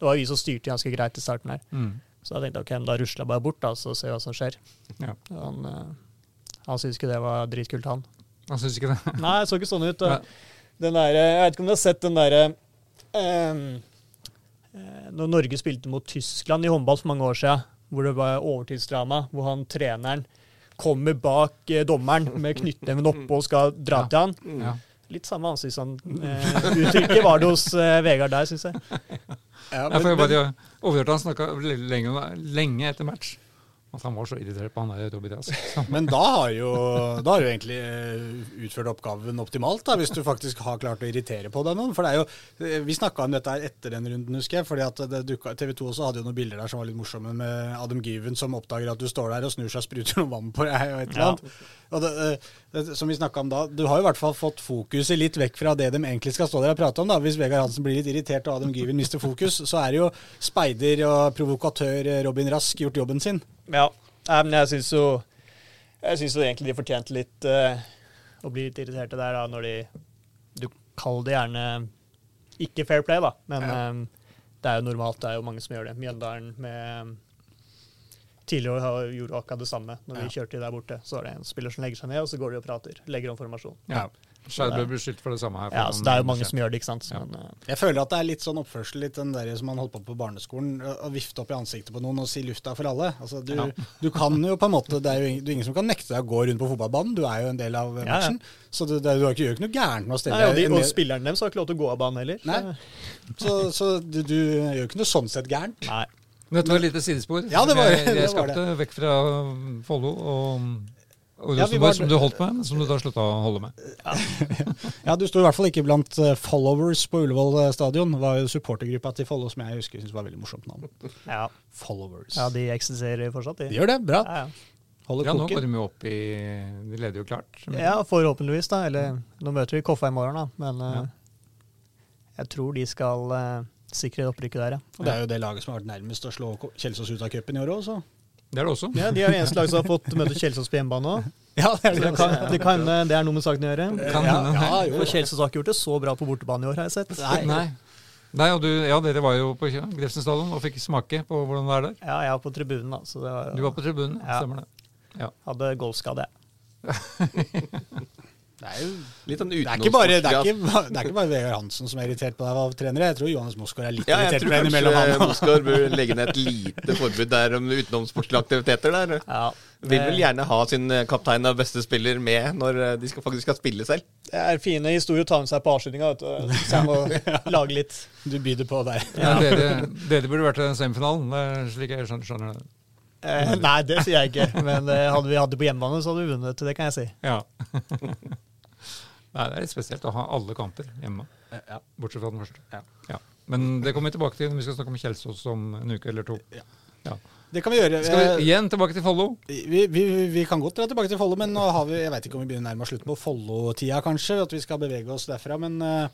det var vi som styrte ganske greit i starten her. Mm. Så jeg tenkte ok, da rusler jeg bare bort da, så ser vi hva som skjer. ja. Han, eh, han syntes ikke det var dritkult, han. Han syntes ikke det. Nei, det så ikke sånn ut. Den der, jeg vet ikke om du har sett den derre eh, Når Norge spilte mot Tyskland i håndball for mange år siden, hvor det var overtidsdrama, hvor han treneren kommer bak eh, dommeren med knyttneven oppe og skal dra Ja. til han. Ja. Litt samme ansiktsuttrykket var det hos eh, Vegard der, syns jeg. Ja, Ja, for jeg men, bare overhørte han snakka lenge, lenge etter match. At han var så irritert på han der Tobias. men da har jo da har du egentlig eh, utført oppgaven optimalt, da, hvis du faktisk har klart å irritere på deg noen. For det er jo, eh, Vi snakka om dette her etter den runden, husker jeg. fordi at TV 2 også hadde jo noen bilder der som var litt morsomme, med Adam Given som oppdager at du står der og snur seg og spruter noe vann på deg. og et eller Ja. annet. Og det, eh, det, som vi om da, Du har jo i hvert fall fått fokuset litt vekk fra det de egentlig skal stå der og prate om. da. Hvis Vegard Hansen blir litt irritert og Adam Given mister fokus, så er det jo speider og provokatør Robin Rask gjort jobben sin. Ja, men jeg syns jo Jeg synes jo egentlig de fortjente litt uh, å bli litt irriterte der, da, når de du, kaller det gjerne ikke fair play, da. Men Ja. um, det er jo normalt, det er jo mange som gjør det. Mjøndalen med Tidligere år gjorde akkurat det samme. Når Ja. vi kjørte der borte, så var det en spiller som legger seg ned, og så går de og prater. Legger om formasjon. Ja. Skeiv ble beskyldt for det samme her. Ja, så Det er jo mange som gjør det, ikke sant. Ja. Men, uh... Jeg føler at det er litt sånn oppførsel litt den der som man holdt på på barneskolen. Å vifte opp i ansiktet på noen og si 'lufta for alle'. Altså, du, Ja. du kan jo på en måte Det er jo ingen, det er ingen som kan nekte deg å gå rundt på fotballbanen. Du er jo en del av ja. matchen. Så du, det, er- du har ikke, gjør ikke noe gærent med å stelle nei, og, de, en og spilleren deres har ikke lov til å gå av banen heller. Nei. Så, så du, du gjør ikke noe sånn sett gærent. Nei. Dette var et lite sidespor. Ja, det var- jeg, jeg det var skapte vekk fra Follo og, og Ja, var- som du holdt med, men som du da slutta å holde med. Ja, Du sto i hvert fall ikke blant eh, followers på Ullevål eh, stadion. Det var jo supportergruppa til Follo som jeg husker syntes var veldig morsomt navn. Ja. Followers. ja, de eksisterer fortsatt, de. De gjør det. Bra. Ja, ja. Holder Ja, nå går de jo opp i De leder jo klart. Ja, forhåpentligvis, da. Eller nå møter vi Koffa i morgen, da. Men eh, Ja. jeg tror de skal eh, sikre opprykket der, ja. Og det er jo det laget som har vært nærmest å slå Kjelsås ut av cupen i år òg, så. Det er det også. Ja, De er det eneste laget som har fått møte Kjelsås på hjemmebane òg. Ja, det er Det, kan- det, kan- det er noe med saken å gjøre. Kan ja, ja, jo. For Kjelsås har ikke gjort det så bra på bortebane i år, har jeg sett. Nei. Nei. Nei, og du, ja, dere var jo på Grefsen stadion og fikk smake på hvordan det er der. Ja, jeg var på tribunen, da. Så det var Du var på tribunen, Ja. stemmer det. hadde golfskade. Det er jo Litt sånn det er, ikke bare, det, er ikke, det er ikke bare Vegard Hansen som er irritert på deg av trenere. Jeg tror Johannes Mosgaard er litt Ja, irritert på deg innimellom. kanskje Han. Moskvar bør legge ned et lite forbud der om utenomsportslige aktiviteter der. Ja, Vil vel gjerne ha sin eh, kaptein og beste spiller med når eh, de skal, faktisk skal spille selv. Det er fine historier å ta med seg på avslutninga, vet du. Så jeg må lage litt. Du byr på der. Ja. Dere, dere burde vært i semifinalen, slik jeg skjønner, skjønner det. Eh, nei, det sier jeg ikke. Men eh, hadde vi hatt det på hjemmebane, så hadde vi vunnet. Det kan jeg si. Ja. Nei, det er litt spesielt å ha alle kamper hjemme, Ja. bortsett fra den første. Ja. Ja. Men det kommer vi tilbake til når vi skal snakke om Kjelsås om en uke eller to. Det kan vi gjøre. Skal vi Eh, igjen tilbake til Follo? Vi, vi, vi kan godt dra tilbake til Follo, men nå har vi, jeg vet ikke om vi begynner nærmere slutten på Follo-tida, kanskje. At vi skal bevege oss derfra. Men eh,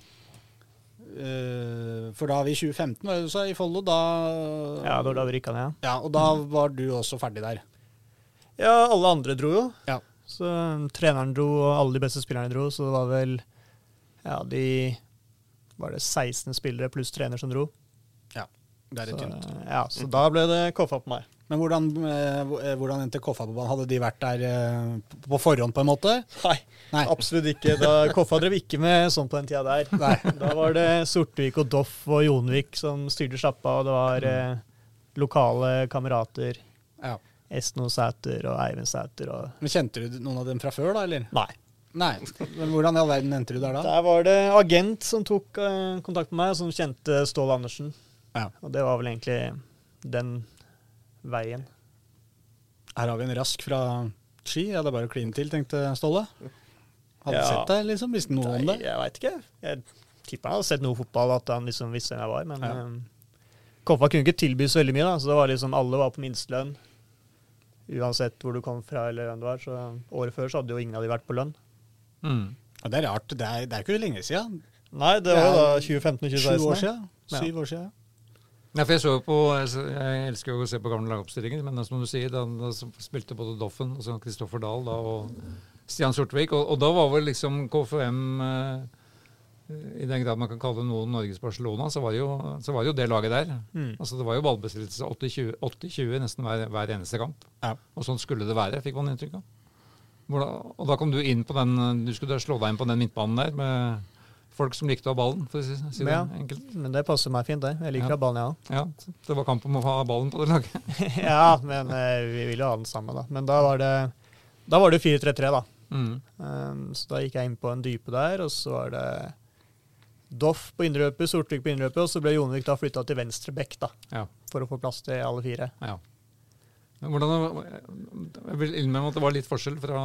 eh, For da vi i 2015 var det du sa, i Follo, da Ja, det var da vi rykka ned. ja. Ja, Og da var du også ferdig der. Ja, alle andre dro jo. Ja. Så um, treneren dro, og alle de beste spillerne dro. Så det var vel ja, de var det 16 spillere pluss trener som dro. Ja. Det er litt tynt. ja, så da ble det koffa på meg. Men hvordan, eh, eh, hvordan endte Koffa på banen? Hadde de vært der eh, på forhånd, på en måte? Nei, Nei. absolutt ikke. Da, Koffa drev ikke med sånn på den tida der. Nei. Da var det Sortevik og Doff og Jonvik som styrte sjappa, og det var eh, lokale kamerater. Ja. Estno Sæter og Eivind Sæter og Men Kjente du noen av dem fra før, da? eller? Nei. Nei. Men hvordan i all verden endte du der da? Der var det agent som tok eh, kontakt med meg, som kjente Ståle Andersen. Ja. Og det var vel egentlig den veien. Her har vi en rask fra Ski. Ja, det er bare å kline til, tenkte Ståle. Hadde Ja. sett deg, liksom? Visste noe om det? jeg veit ikke. Jeg tipper han hadde sett noe fotball, at han liksom visste hvem jeg var. Men Ja. Um, kunne ikke tilby så veldig mye, da, så det var liksom alle var på minstelønn. Uansett hvor du kom fra eller hvem du var. Så året før så hadde jo ingen av de vært på lønn. Mm. Og det er rart. Det er, det er ikke lenge siden. Nei, det var jo da 2015 og Sju 2016. år siden. Ja. Syv år siden. Ja, for Jeg så på, jeg jeg elsker jo å se på gamle lagoppstillinger, men som du sier, da, da spilte både Doffen og Kristoffer Dahl da, og Stian Sortvik, og, og da var vel liksom KFM eh, I den grad man kan kalle noen Norges Barcelona, så var, det jo, så var det jo det laget der. Mm. Altså Det var jo ballbesittelse 80-20 80-20 nesten hver, hver eneste kamp. Ja. Og sånn skulle det være, fikk man inntrykk av. Og da kom du inn på den Du skulle slå deg inn på den midtbanen der med folk som likte å ha ballen, for å si, si det Ja. enkelt. Men det passer meg fint, det. Jeg liker Ja. å ha ballen, jeg òg. Ja, det var kamp om å ha ballen på det laget. ja, men eh, vi ville jo ha den samme, da. Men da var det da var det 4-3-3, da. Mm. Um, så da gikk jeg inn på en dype der, og så var det Doff på indreløpet, Sortvik på indreløpet, og så ble Jonvik da flytta til venstre bekk, da, Ja. for å få plass til alle fire. Ja. Hvordan, jeg vil innrømme at det var litt forskjell fra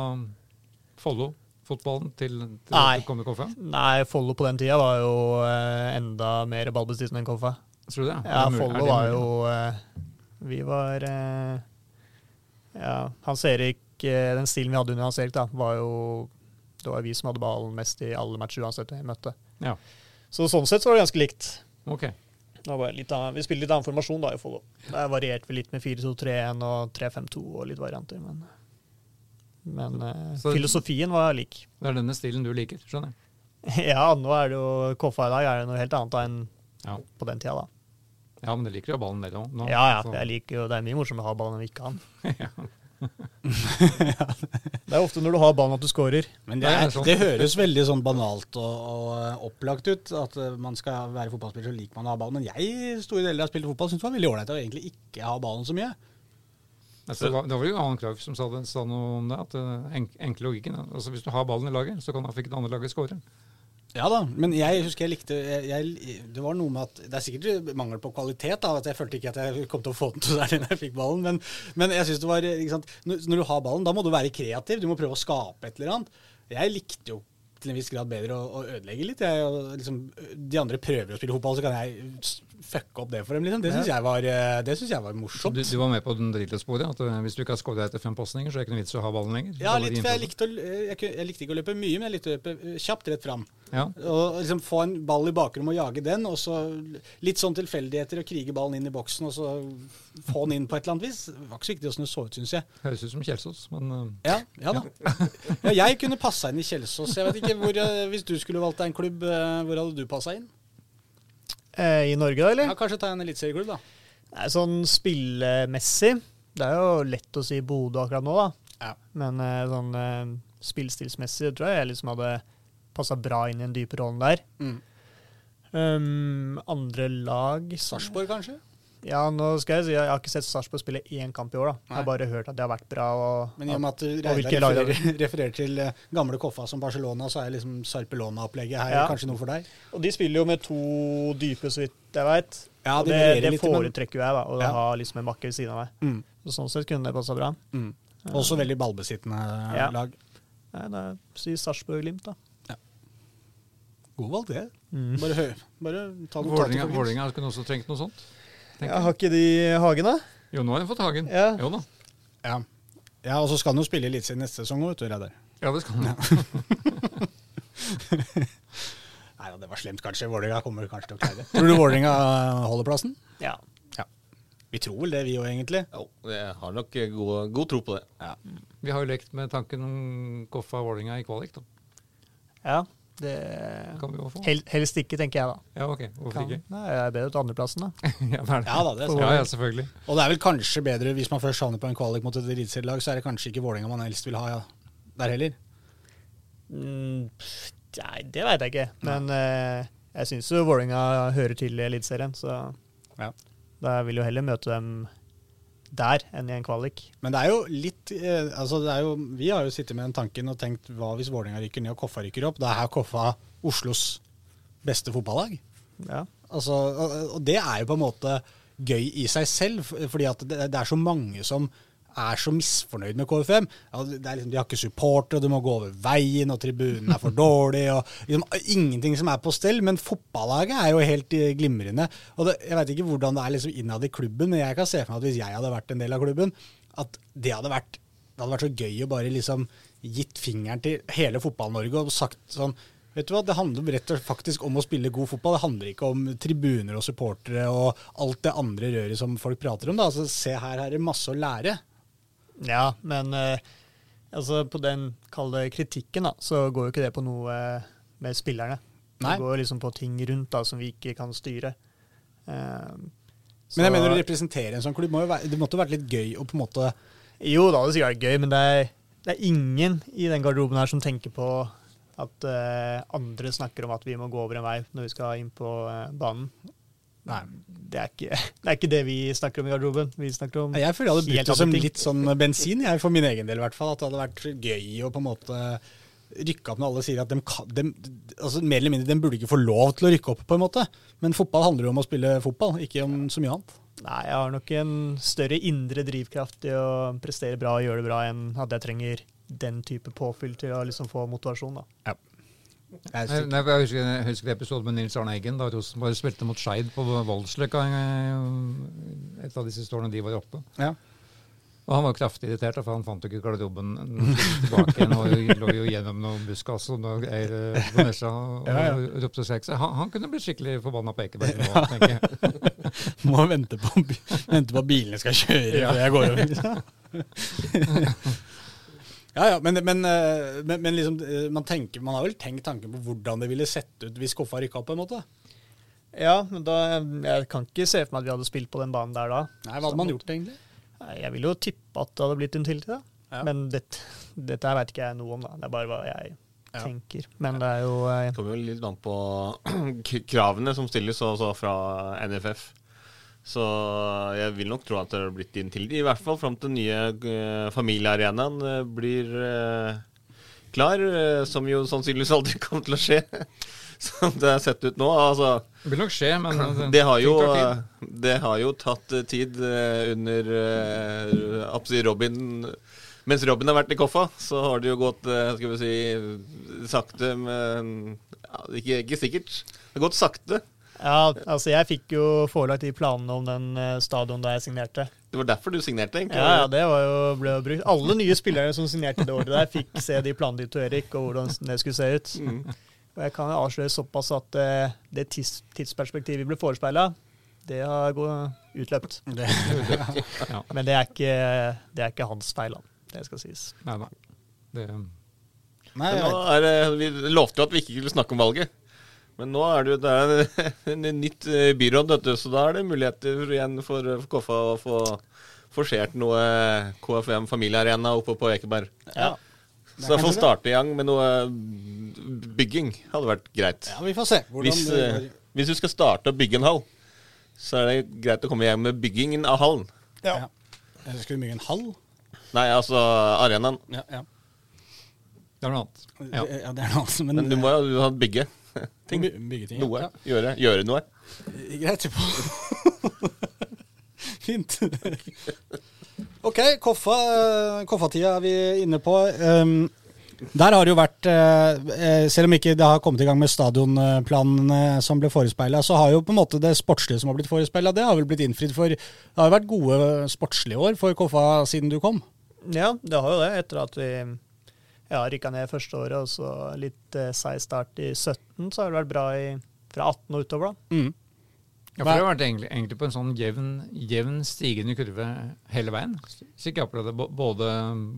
Follo-fotballen til, til Nei. å komme i Koffa. Nei, Follo på den tida var jo eh, enda mer ballbesittende enn Koffa. Tror du det? Ja, det Follo var jo eh, Vi var eh, Ja, Hans Erik eh, Den stilen vi hadde under Hans Erik, da, var jo Det var vi som hadde ballen mest i alle matcher uansett vi møtte. Ja. Så sånn sett så var det ganske likt. Ok. Det var litt annen, vi spiller litt annen formasjon da i Follo. Der varierte vi litt med 4-2-3-1 og 3-5-2 og litt varianter, men Men eh, Så- filosofien var lik. Det er denne stilen du liker, skjønner jeg. Ja, nå er det jo Koffa i dag er det noe helt annet enn Ja. på den tida, da. ja, men du liker jo ballen, dere òg. Ja, ja, jeg liker jo Det er mye morsommere å ha ballen enn vi ikke har den. det er ofte når du har ballen at du scorer. Men det, er, det sånn. høres veldig sånn banalt og, og eh, opplagt ut. At eh, man skal være fotballspiller, så liker man å ha ballen. Men jeg store deler av spilt fotball syntes det var veldig ålreit å egentlig ikke ha ballen så mye. Altså, det, var, jo Johan Cruyff som sa, det, sa noe om det. at uh, enk, Enkle logikken. Altså, Hvis du har ballen i laget, så kan det andre laget skåre. Ja da, men jeg husker jeg likte jeg, jeg, Det var noe med at Det er sikkert mangel på kvalitet. da, at Jeg følte ikke at jeg kom til å få den til der når jeg fikk ballen. Men, men jeg synes det var sant, når, du har ballen, da må du være kreativ. Du må prøve å skape et eller annet. Jeg likte jo til en viss grad bedre å, å ødelegge litt. Jeg, liksom, de andre prøver å spille fotball, så kan jeg fucke opp det for dem. Liksom. Det syns jeg, var, eh, det synes jeg var morsomt. du, du var med på den Drillo-sporet? At uh, hvis du ikke har skåret etter fem pasninger, så er det ikke noe vits å ha ballen lenger? Ja, litt, for jeg likte, å, jeg, jeg likte ikke å løpe mye, men jeg likte å løpe eh, kjapt rett fram. Ja. Og liksom få en ball i bakrommet og jage den, og så litt sånn tilfeldigheter og krige ballen inn i boksen, og så få den inn på et eller annet vis. Det var ikke så viktig åssen det så ut, syns jeg. Høres ut som Kjelsås, men uh, Ja, ja da. Ja, jeg kunne passa inn i Kjelsås. Jeg vet ikke hvor, eh, Hvis du skulle valgt deg en klubb, eh, hvor hadde du passa inn? Eh, I Norge, da, eller? Ja, Kanskje ta en eliteserieklubb, da. Nei, sånn spillemessig Det er jo lett å si Bodø akkurat nå, da. Ja. Men eh, sånn eh, spillstilsmessig tror jeg jeg liksom hadde passa bra inn i en dyp rolle der. Mm. Um, andre lag Sarpsborg, kanskje? Ja, nå skal jeg si jeg har ikke sett Sarpsborg spille én kamp i år. da. Jeg har bare hørt at det har vært bra. Og, Men i og med at Reidar refererer, refererer til eh, gamle Koffa som Barcelona, så er liksom Sarpelona-opplegget her Ja. kanskje noe for deg? og de spiller jo med to dype, så vidt jeg veit. Ja, de det, det litt, foretrekker jo jeg, da. Å Ja. ha liksom en makke ved siden av meg. Mm. Så sånn sett kunne det passa bra. Mm. Også veldig ballbesittende Ja. lag. Nei, da sier Sarpsborg-Glimt, da. God valg, det. Mm. Bare, hør. bare ta noen Vålinga, Vålinga kunne også trengt noe sånt. Ja, har ikke de Hagen, da? Jo, nå har de fått Hagen. Ja. Jo da. Ja. ja, og så skal han jo spille litt siden neste sesong òg, vet du, Reidar. Ja, det skal de. Nei da, det var slemt, kanskje. Vålerenga kommer kanskje til å klare det. Tror du Vålerenga holder plassen? Ja. Vi tror vel det, vi òg, egentlig. Jo, jeg har nok god, god tro på det. Vi har jo lekt med tanken om Koffa Vålerenga i kvalik. da. ja. Det Kan vi jo få. Hel, Helst ikke, tenker jeg da. Ja, ok. Hvorfor Kan. ikke? Nei, jeg er bedre til andreplassen, da. ja, det er det. Ja da, det er ja, ja, selvfølgelig. Og det er vel kanskje bedre, hvis man først havner på en kvalik mot et eliteserielag, så er det kanskje ikke Vålerenga man helst vil ha ja. der heller. Mm, nei, det veit jeg ikke. Men eh, jeg syns jo Vålerenga hører til i Eliteserien, så Ja. da vil jo heller møte dem der enn i en kvalik. Men det er jo litt eh, altså det er jo, Vi har jo sittet med den tanken og tenkt hva hvis Vålerenga rykker ned og Koffa rykker opp? Da er Koffa Oslos beste fotballag. Ja. Altså, og, og det er jo på en måte gøy i seg selv, fordi at det, det er så mange som er så misfornøyd med KFM. Ja, det liksom, de har ikke supportere, du må gå over veien, og tribunen er for dårlig. og liksom, Ingenting som er på stell, men fotballaget er jo helt eh, glimrende. og det, Jeg vet ikke hvordan det er liksom innad i klubben, men jeg kan se for meg at hvis jeg hadde vært en del av klubben, at det hadde vært, det hadde vært så gøy å bare liksom gitt fingeren til hele Fotball-Norge og sagt sånn Vet du hva, Det handler rett og faktisk om å spille god fotball. Det handler ikke om tribuner og supportere og alt det andre røret som folk prater om. da. Altså, Se her, her er det masse å lære. Ja, men eh, altså på den kalde kritikken, da, så går jo ikke det på noe eh, med spillerne. Nei. Det går liksom på ting rundt da som vi ikke kan styre. Så, Men jeg mener å representere en sånn klubb må jo være, det måtte jo vært litt gøy å på en måte Jo da, det er sikkert gøy, men det er, det er ingen i den garderoben her som tenker på at uh, andre snakker om at vi må gå over en vei når vi skal inn på uh, banen. Nei. Det er, ikke, det er ikke det vi snakker om i garderoben. Vi snakker om Jeg føler jeg hadde brukt det som litt sånn bensin, jeg, for min egen del i hvert fall. At det hadde vært gøy å på en måte rykke opp når alle sier at de de, altså Mer eller mindre, de burde ikke få lov til å rykke opp, på en måte. Men fotball handler jo om å spille fotball, ikke om så mye annet. Nei, jeg har nok en større indre drivkraft i å prestere bra og gjøre det bra enn at jeg trenger den type påfyll til å liksom få motivasjon. da. Jeg jeg husker, jeg husker episoden med Nils Arne Eggen, da Rosenborg spilte mot Skeid på Voldsløkka eh, et av de siste årene de var oppe. ja. Og han var kraftig irritert, for han fant jo ikke garderoben tilbake igjen. Og lå jo gjennom noen buskas og noe eh, på Nesja og, Ja, ja. og ropte seg. Han, han kunne blitt skikkelig forbanna på Ekeberg nå, tenker jeg. Må vente på, vente på at bilene skal kjøre Ja. før jeg går over. Ja, ja, men, men, eh, men, men liksom, eh, man, tenker, man har vel tenkt tanken på hvordan det ville sett ut hvis Koffa rykka opp, på en måte? Ja, men da, jeg kan ikke se for meg at vi hadde spilt på den banen der da. Nei, Hva hadde man gjort, egentlig? Jeg ville jo tippe at det hadde blitt en tiltid, da. Ja. Men dette, dette her veit ikke jeg noe om, da. Det er bare hva jeg Ja. tenker. Men det er jo eh, Det kommer jo litt an på kravene som stilles også fra NFF. Så jeg vil nok tro at det har blitt inn til I hvert fall fram til den nye eh, familiearenaen eh, blir eh, klar, som jo sannsynligvis aldri kommer til å skje. Som det er sett ut nå. Altså, Det vil nok skje, men det har jo, det har jo tatt tid under Robin Mens Robin har vært i Koffa, så har det jo gått skal vi si, sakte, men ja, ikke, ikke sikkert. Det har gått sakte. Ja, altså jeg fikk jo forelagt de planene om den eh, stadion da jeg signerte. Det var derfor du signerte, egentlig. Ja, ja, det var jo, ble jo brukt. Alle nye spillere som signerte det året der, fikk se de planene til Erik, og hvordan det skulle se ut. Mm. Og jeg kan jo avsløre såpass at eh, det tids, tidsperspektivet vi ble forespeila, det har gått utløpt. Det, Ja. Men det er ikke, det er ikke hans feil, da. Det skal sies. Nei da. Det, nei, er vi lovte jo at vi ikke skulle snakke om valget. Men nå er det jo det er en nytt eh, byråd, vet du, så da er det muligheter igjen for, for Koffa å få forsert noe KFM familiearena oppe på Ekeberg. Ja. Så da får vi starte i gang med noe bygging. Hadde vært greit. ja, vi får se. Hvis, det eh, hvis du skal starte å bygge en hall, så er det greit å komme i gang med byggingen av hallen. Ja. ja. Skal vi bygge en hall? Nei, altså arenaen. Ja, ja. det er noe annet. Ja. Det- ja det er noe annet. Men, Men du må jo ha bygge ting. bygge ting. ja. Noe. Ja. Gjøre, gjøre noe. Greit. Fint. OK, Koffa, koffatida er vi inne på. Um, der har det jo vært, eh, eh, selv om ikke det har kommet i gang med stadionplanene som ble forespeila, så har jo på en måte det sportslige som har blitt forespeila, det har vel blitt innfridd for Det har jo vært gode sportslige år for Koffa siden du kom. Ja, det har jo det, etter at vi ja, rykka ned første året, og så litt eh, seig start i 17, så har det vært bra i, fra 18 og utover, da. Mm. Ja, for det har vært egentlig, egentlig på en sånn jevn, jevn stigende kurve hele veien. Slik jeg opplevde det, både,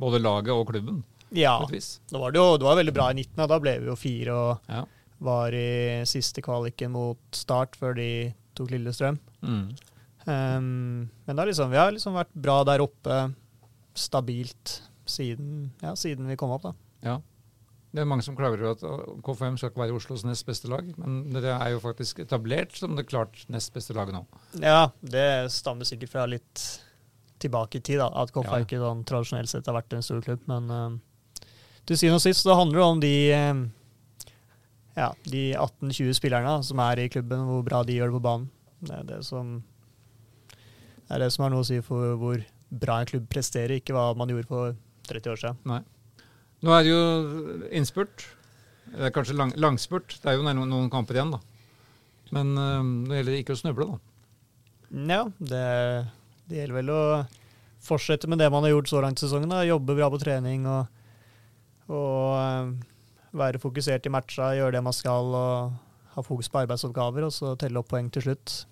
både laget og klubben, Ja, da var det jo det var veldig bra i 19, og da ble vi jo fire og Ja. var i siste kvaliken mot start før de tok Lillestrøm. Mm. Um, men da liksom, vi har liksom vært bra der oppe, stabilt, siden, ja, siden vi kom opp, da. ja. Det er mange som klager over at KFM skal ikke være Oslos nest beste lag, men dere er jo faktisk etablert som det klart nest beste laget nå. Ja, det stammer sikkert fra litt tilbake i tid, da. At KFM Ja. ikke sånn tradisjonelt sett har vært en stor klubb. Men uh, til syvende og sist så handler det om de uh, ja, de 18-20 spillerne som er i klubben, hvor bra de gjør det på banen. Det er det som, det er det som har noe å si for hvor bra en klubb presterer, ikke hva man gjorde for 30 år siden. Nei. Nå er det jo innspurt. Det er kanskje lang, langspurt. Det er jo noen, noen kamper igjen, da. Men øh, det gjelder ikke å snuble, da. Ja, det, det gjelder vel å fortsette med det man har gjort så langt i sesongen. Da. Jobbe bra på trening og, og øh, være fokusert i matcha, gjøre det man skal og ha fokus på arbeidsoppgaver, og så telle opp poeng til slutt.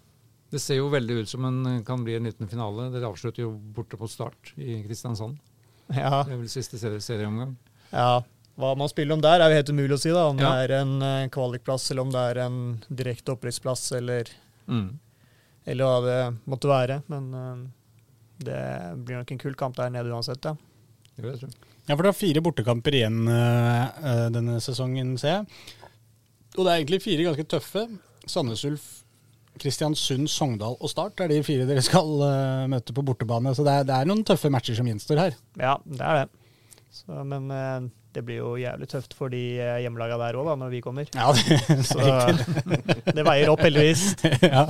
Det ser jo veldig ut som en kan bli en liten finale. Dere avslutter jo borte på start i Kristiansand. Ja, Det er vel siste serie, serieomgang. ja. Hva man spiller om der, er jo helt umulig å si. da, Om Ja. det er en eh, kvalikplass, eller om det er en direkte opprykksplass, eller, Mm. eller hva det måtte være. Men eh, det blir nok en kul kamp der nede uansett, ja. Det vil jeg tro. Ja, for det er fire bortekamper igjen eh, eh, denne sesongen, ser jeg. Og det er egentlig fire ganske tøffe. Sandnes Ulf, Kristiansund, Sogndal og Start er de fire dere skal uh, møte på bortebane. Så det er, det er noen tøffe matcher som gjenstår her. Ja, det er det. Så, men uh, det blir jo jævlig tøft for de eh, hjemmelaga der òg, når vi kommer. Ja, det, Så det veier opp, heldigvis. ja.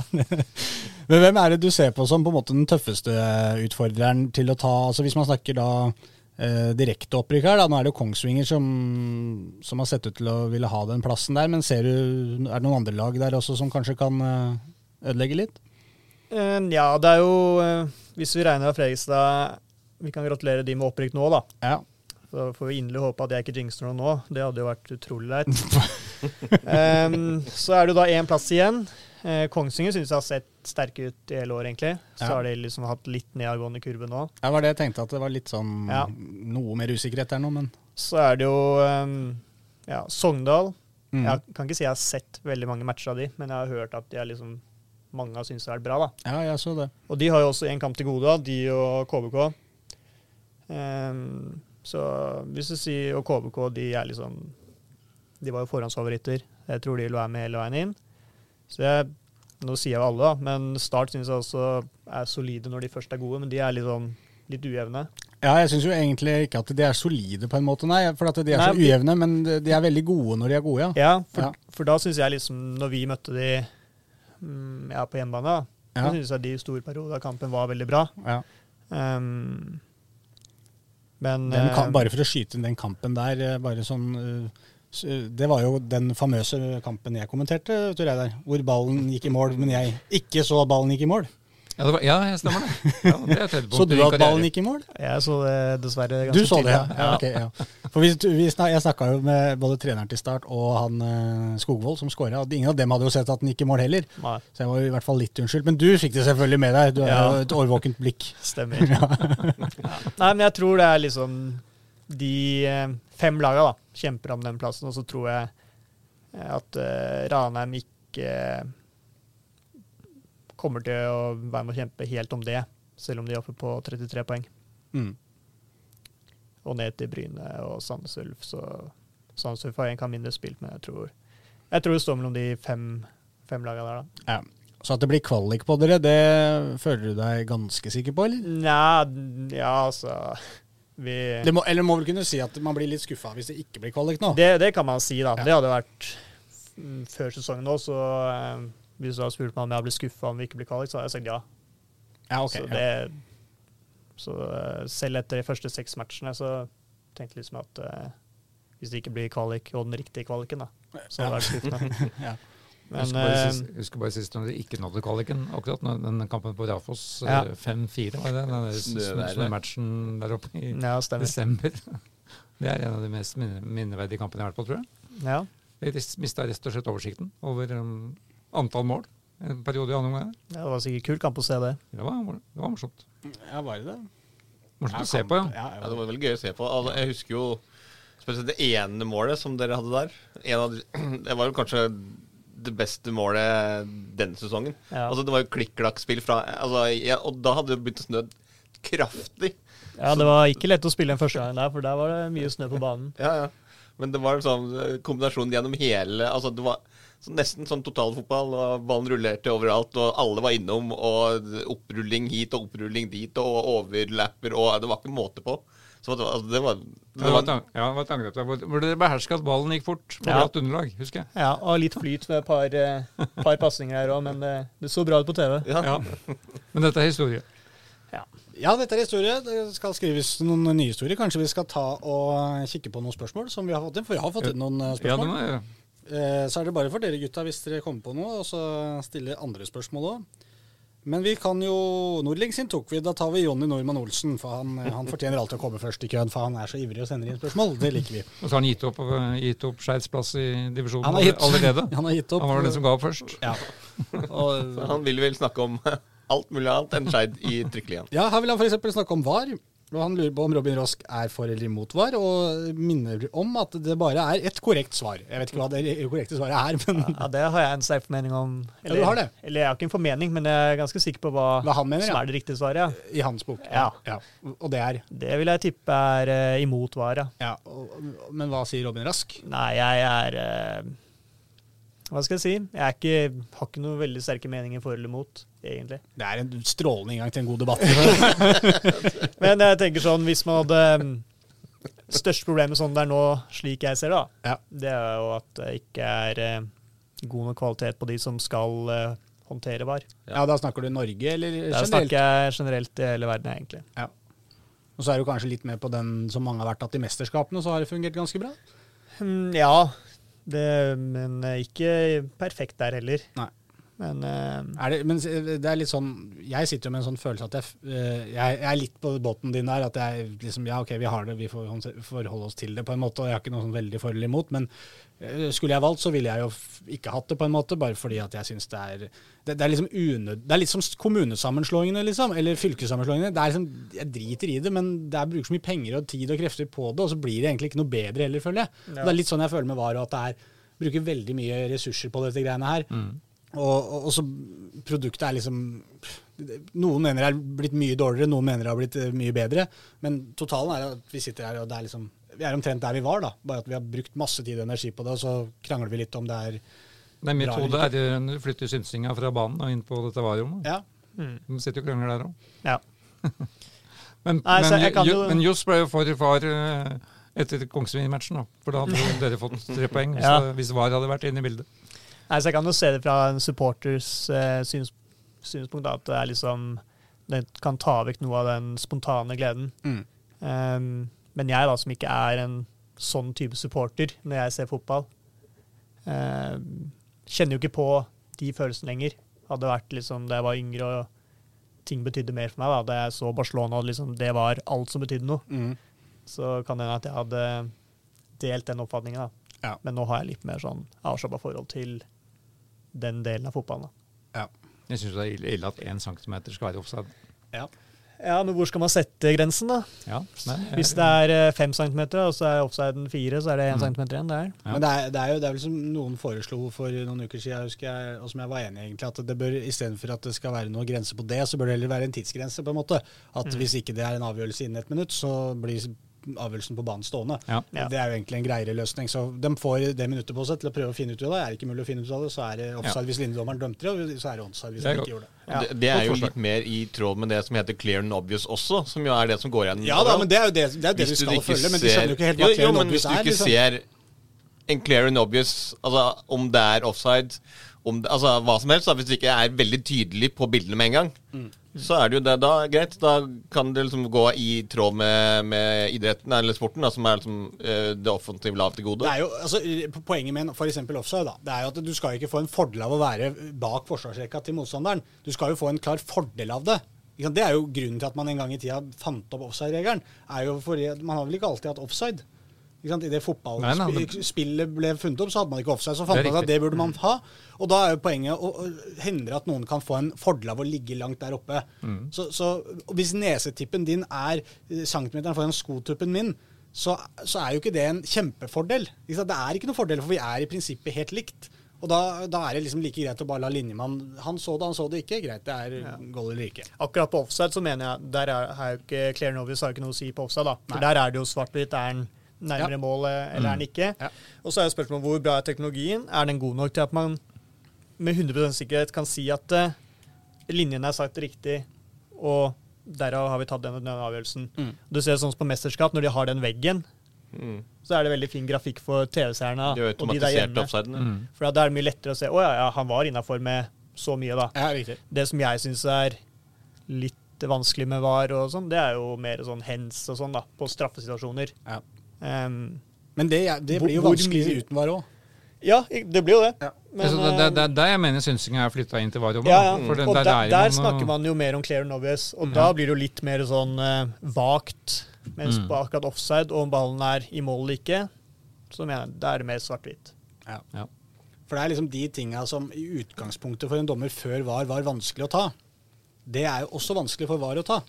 Men hvem er det du ser på som på en måte den tøffeste utfordreren til å ta altså Hvis man snakker da eh, direkte opprykk her, da. Nå er det jo Kongsvinger som, som har sett ut til å ville ha den plassen der. Men ser du, er det noen andre lag der også som kanskje kan eh, ødelegge litt? Eh, ja, det er jo eh, Hvis vi regner av Fredrikstad Vi kan gratulere de med opprykk nå, da. Ja. Så får vi inderlig håpe at jeg ikke jinxer noe nå. Det hadde jo vært utrolig leit. um, så er det jo da én plass igjen. Eh, Kongsvinger syns jeg har sett sterke ut i hele år, egentlig. Så Ja. har de liksom hatt litt nedadgående kurve nå. Det var det jeg tenkte, at det var litt sånn Ja. noe mer usikkerhet der nå, men Så er det jo um, ja, Sogndal. mm. Jeg kan ikke si jeg har sett veldig mange matcher av de, men jeg har hørt at de er liksom mange har syntes har vært bra. da. ja, jeg så det. Og de har jo også én kamp til gode, da, de og KBK. Um, så hvis du sier Og KBK, de er liksom De var jo forhåndsfavoritter. Jeg tror de vil være med hele veien inn. Så jeg Nå sier jeg jo alle, da, men Start syns jeg også er solide når de først er gode, men de er sånn litt ujevne. Ja, jeg syns jo egentlig ikke at de er solide på en måte, nei. For at de er Nei, så ujevne, men de er veldig gode når de er gode, ja. Ja, for, Ja. for da syns jeg liksom Når vi møtte de ja, på hjemmebane, Ja. Jeg syns de store perioder av kampen var veldig bra. ja. Um, men kan, eh, bare for å skyte inn den kampen der, eh, bare sånn eh, Det var jo den famøse kampen jeg kommenterte, jeg der, hvor ballen gikk i mål, men jeg ikke så ballen gikk i mål. Ja, det var, ja jeg stemmer det. Ja, det Så du at ballen gikk i mål? Jeg så det dessverre ganske Du så det, ja. tidlig, ja, ok, ja. For vi, vi snak, Jeg snakka jo med både treneren til Start og han eh, Skogvold som skåra, ingen av dem hadde jo sett at den gikk i mål heller. Nei, Så jeg var i hvert fall litt unnskyldt. Men du fikk det selvfølgelig med deg. Du har Ja. jo et årvåkent blikk. stemmer. Ja. Nei, men jeg tror det er liksom de eh, fem laga da, kjemper om den plassen, og så tror jeg eh, at uh, Ranheim ikke kommer til å være med å kjempe helt om det, selv om de er oppe på 33 poeng. Mm. Og ned til Bryne og Sandnes Ulf, så Sandnes Ulf har én kamp mindre spilt, men jeg tror, jeg tror det står mellom de fem, fem lagene der, da. Ja. Så at det blir kvalik på dere, det føler du deg ganske sikker på, eller? Nei, ja, altså vi, Det må, eller må vel kunne si at man blir litt skuffa hvis det ikke blir kvalik nå? det, det kan man si, da. Ja. Det hadde vært mm, før sesongen nå, så eh, hvis du hadde spurt meg om jeg blitt skuffa om vi ikke blir kvalik, så hadde jeg sagt ja. Ja, okay, så det, så eh, selv etter de første seks matchene, så tenkte jeg liksom at eh, hvis det ikke blir kvalik, og den riktige kvaliken, da, så hadde jeg vært skuffende. Ja. Men husker, bare eh, sist, husker bare sist når de ikke nådde kvaliken. Akkurat den kampen på Raufoss, eh, Ja. 5-4 var det. Den snømatchen der oppe i ja, desember. Det er en av de mest minneverdige kampene jeg har vært på, tror jeg. Ja. Jeg mista rett og slett oversikten over um, antall mål en periode i andre omgang. Ja, det var sikkert kul kamp å se det. Det var, det var morsomt. ja, var det det? Morsomt å se på, ja. ja, Ja, det var veldig gøy å se på. Altså, jeg husker jo spesielt det ene målet som dere hadde der. En av det var jo kanskje det beste målet denne sesongen. Ja. Altså Det var jo klikk-klakk-spill fra altså, ja, Og da hadde det begynt å snø kraftig. Ja, det var ikke lett å spille den første gangen der, for der var det mye snø på banen. Ja, ja. Men det var en sånn kombinasjon gjennom hele Altså det var så nesten sånn totalfotball, og ballen rullerte overalt, og alle var innom, og opprulling hit og opprulling dit, og overlapper, og det var ikke måte på. Så det var, altså, det var, Det var ja, det var et angrep der hvor, dere beherska at ballen gikk fort. På Ja. bratt underlag, husker jeg. Ja, og litt flyt med et par, eh, par pasninger her òg, men det, det så bra ut på TV. ja. Ja. Men dette er historie. Ja, Ja, dette er historie. Det skal skrives noen nye historier. Kanskje vi skal ta og kikke på noen spørsmål som vi har fått inn. For vi har fått inn noen spørsmål. Ja, det må jeg gjøre. Eh, Så er det bare for dere gutta hvis dere kommer på noe, og så stille andre spørsmål òg. Men vi kan jo Nordling sin tok vi. Da tar vi Jonny Normann Olsen. For han, eh, han fortjener alltid å komme først i køen, for han er så ivrig og sender inn spørsmål. Det liker vi. Og så har han gitt opp, uh, gitt opp Skeids plass i divisjonen Han gitt, allerede. Han har gitt opp. Han var den som ga opp først. Ja. Og, Så han vil vel snakke om alt mulig annet enn Skeid i Trikkeligaen. ja, her vil han f.eks. snakke om VAR. Og han lurer på om Robin Rosk er for eller imot VAR, og minner om at det bare er ett korrekt svar. Jeg vet ikke hva det korrekte svaret er, men Ja, Det har jeg en sterk formening om. Ja, du har det? Eller jeg har ikke en formening, men jeg er ganske sikker på hva, Hva han mener, som er det riktige svaret. Ja. i hans bok. Ja. ja. Og det er Det vil jeg tippe er uh, imot VAR, ja. ja. Men hva sier Robin Rask? Nei, jeg er uh, Hva skal jeg si? Jeg er ikke, har ikke noen veldig sterke meninger for eller mot, egentlig. Det er en strålende inngang til en god debatt. Men jeg tenker sånn, hvis man hadde mm, Største problemet sånn det er nå, slik jeg ser det, da, Ja. det er jo at det ikke er eh, god nok kvalitet på de som skal eh, håndtere VAR. Ja, Da snakker du Norge, eller generelt? Da snakker jeg generelt i hele verden, egentlig. Og så er du kanskje litt med på den som mange har vært, tatt i mesterskapene så har det fungert ganske bra? Mm, ja, det, men ikke perfekt der heller. Nei. Men uh, Er det, men det er litt sånn Jeg sitter jo med en sånn følelse at jeg, eh, jeg, jeg er litt på båten din der. At jeg liksom Ja, ok, vi har det, vi får forholde oss til det på en måte. Og jeg har ikke noe sånn veldig for eller imot. Men uh, skulle jeg valgt, så ville jeg jo f- ikke hatt det, på en måte. Bare fordi at jeg syns det er det, det er liksom unød... Det er litt som kommunesammenslåingene, liksom. Eller fylkessammenslåingene. Det er liksom, Jeg driter i det, men det er bruker så mye penger og tid og krefter på det, og så blir det egentlig ikke noe bedre heller, føler jeg. Ja. Det er litt sånn jeg føler med Varo, at det er bruker veldig mye ressurser på dette greiene her. Og, og, og så produktet er liksom Noen mener det er blitt mye dårligere, noen mener det har blitt eh, mye bedre. Men totalen er at vi sitter her, og det er liksom Vi er omtrent der vi var, da. Bare at vi har brukt masse tid og energi på det, og så krangler vi litt om det er Nei, mitt hode er å flytte synsinga fra banen og inn på dette varerommet. Ja. De sitter og krangler der òg. ja. Men, Nei, men, Jo- jo- men Johs ble jo for far eh, etter Kongsvinger-matchen, da. For da hadde dere fått tre poeng hvis, Ja. hvis VAR hadde vært inne i bildet. Nei, så Jeg kan jo se det fra en supporters eh, syns, synspunkt, da, at det er liksom det kan ta vekk noe av den spontane gleden. Mm. Um, men jeg, da, som ikke er en sånn type supporter når jeg ser fotball, um, kjenner jo ikke på de følelsene lenger. Hadde vært liksom da jeg var yngre og ting betydde mer for meg, da, da jeg så Barcelona, og liksom, det var alt som betydde noe, Mm. så kan det hende at jeg hadde delt den oppfatningen. da. Ja. Men nå har jeg litt mer sånn avslappa forhold til den delen av fotballen. da. Ja. Jeg syns det er ille, at én centimeter skal være offside. ja. Ja, men hvor skal man sette grensen, da? Ja, nei, jeg- Hvis det er eh, fem centimeter, og så er offsiden fire, så er det én Mm. centimeter igjen der. Ja. Men det er, det er jo det er vel som noen foreslo for noen uker siden, husker jeg, og som jeg var enig i, egentlig, at det bør istedenfor at det skal være noen grense på det, så bør det heller være en tidsgrense, på en måte. At Mm. hvis ikke det er en avgjørelse innen et minutt, så blir avgjørelsen på banen stående. Ja. Ja. Det er jo egentlig en greiere løsning. Så de får det minuttet på seg til å prøve å finne ut av det. Er det ikke mulig å finne ut av det, så er det offside hvis linjedommeren dømte det, og så er det onside hvis Det er han ikke gjorde det. Ja. Det, det er jo litt mer i tråd med det som heter clear and obvious også, som jo er det som går igjen. Ja da, men det er jo det, det, er det vi skal følge, men de skjønner jo ikke helt hva clear jo, and obvious hvis du er. ikke Liksom. ser en clear and obvious, altså om det er offside, om det, altså hva som helst, da, hvis du ikke er veldig tydelig på bildene med en gang, Mm. så er det jo det da greit. Da kan det liksom gå i tråd med, med idretten eller sporten, da, som er liksom eh, det offensive lav til gode. Det er jo, altså, Poenget med f.eks. offside da, det er jo at du skal ikke få en fordel av å være bak forsvarsrekka til motstanderen. Du skal jo få en klar fordel av det. Det er jo grunnen til at man en gang i tida fant opp offside-regelen. er jo fordi Man har vel ikke alltid hatt offside. Ikke sant? I det fotballspillet ble funnet opp, så hadde man ikke offside. Så fant man ut at det burde man ha. Og da er jo poenget å, å hindre at noen kan få en fordel av å ligge langt der oppe. Mm. Så, så hvis nesetippen din er eh, centimeteren foran skotuppen min, så, så er jo ikke det en kjempefordel. Ikke sant? Det er ikke noen fordel, for vi er i prinsippet helt likt. Og da, da er det liksom like greit å bare la linjemannen Han så det, han så det ikke. Greit, det er goal eller ikke. Akkurat på offside så mener jeg der er, er jo ikke Clear Novice har ikke noe å si på offside. da. For Nei. der er det jo svart-hvitt. Er den nærmere Ja. målet, eller er den ikke? Ja. Og så er spørsmålet hvor bra er teknologien? Er den god nok til at man med 100% sikkerhet kan si at uh, linjene er sagt riktig, og derav har vi tatt den, den avgjørelsen? Mm. Du ser sånn som på mesterskap, når de har den veggen, Mm. så er det veldig fin grafikk for TV-seerne og de der hjemme. Mm. For da er det mye lettere å se å ja, ja, han var innafor med så mye, da. Ja, riktig. Det som jeg syns er litt vanskelig med VAR og sånn, det er jo mer sånn hens og sånn, da, på straffesituasjoner. Ja. Um, Men det, er- det blir jo vanskelig uten var òg. ja, det blir jo det. Ja. Men, så det, det, det eh, er der jeg mener synsinga er flytta inn til varerommet. ja, ja. Og der, er der man, snakker man jo mer om clear and obvious, og Ja. da blir det jo litt mer sånn uh, vagt. Mens Mm. på akkurat offside, og om ballen er i mål eller ikke, så mener jeg da er det mer svart-hvitt. Ja. Ja. For det er liksom de tinga som i utgangspunktet for en dommer før VAR var vanskelig å ta. Det er jo også vanskelig for VAR å ta.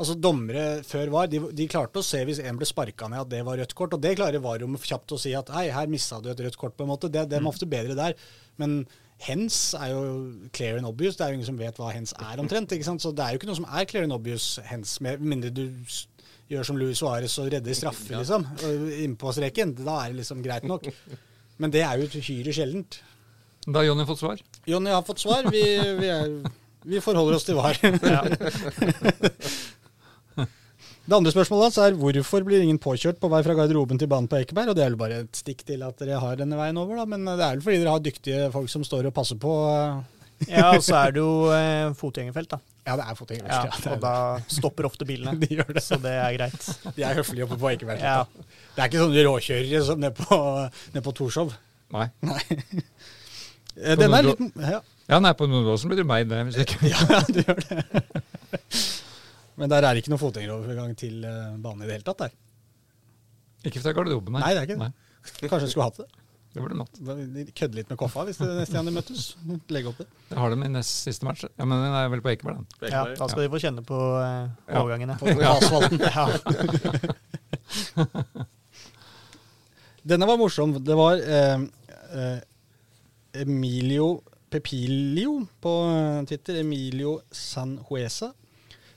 Altså Dommere før VAR de, de klarte å se hvis en ble sparka ned at det var rødt kort. Og det klarer VAR-rommet kjapt å si at hei, her mista du et rødt kort. på en måte. Det, det er ofte bedre der. Men hens er jo clear and obvious. Det er jo ingen som vet hva hens er omtrent. ikke sant? Så det er jo ikke noe som er clear and obvious hens, med mindre du gjør som Luis Suárez og redder straffe, liksom. Innpå streken. Da er det liksom greit nok. Men det er jo uhyre sjeldent. Da har Jonny fått svar. Jonny har fått svar. Vi, vi, er, vi forholder oss til VAR. Det andre spørsmålet hans er hvorfor blir ingen påkjørt på vei fra garderoben til banen på Ekeberg? Og det er vel bare et stikk til at dere har denne veien over, da. Men det er vel fordi dere har dyktige folk som står og passer på. Ja, og så er det jo eh, fotgjengerfelt, da. Ja, det er fotgjengerfelt. Ja, Ja, og da stopper ofte bilene. De gjør det. Så det er greit. De er høflige oppe på Ekeberg. Ja. Det er ikke sånne råkjørere som nede på, ned på Torshov. Nei. Nei. Den er litt ja. Ja, nei, på Nordåsen blir det meg, det. Hvis ikke. Ja, du gjør det. Men der er det ikke noen fotgjengerovergang til eh, banen i det hele tatt der. Ikke fra garderoben, nei. Nei, det er ikke det. Kanskje du skulle hatt det. Det burde de hatt. Kødde litt med Koffa hvis det neste gang de møttes. Legge opp det. Jeg har dem i nest siste match. Ja, Men den er vel på Ekeberg, den. Ja, da skal de få kjenne på Ja. overgangene. På asfalten. Denne var morsom. Det var eh, eh, Emilio Pepilio på Twitter. Emilio Sanjuesa.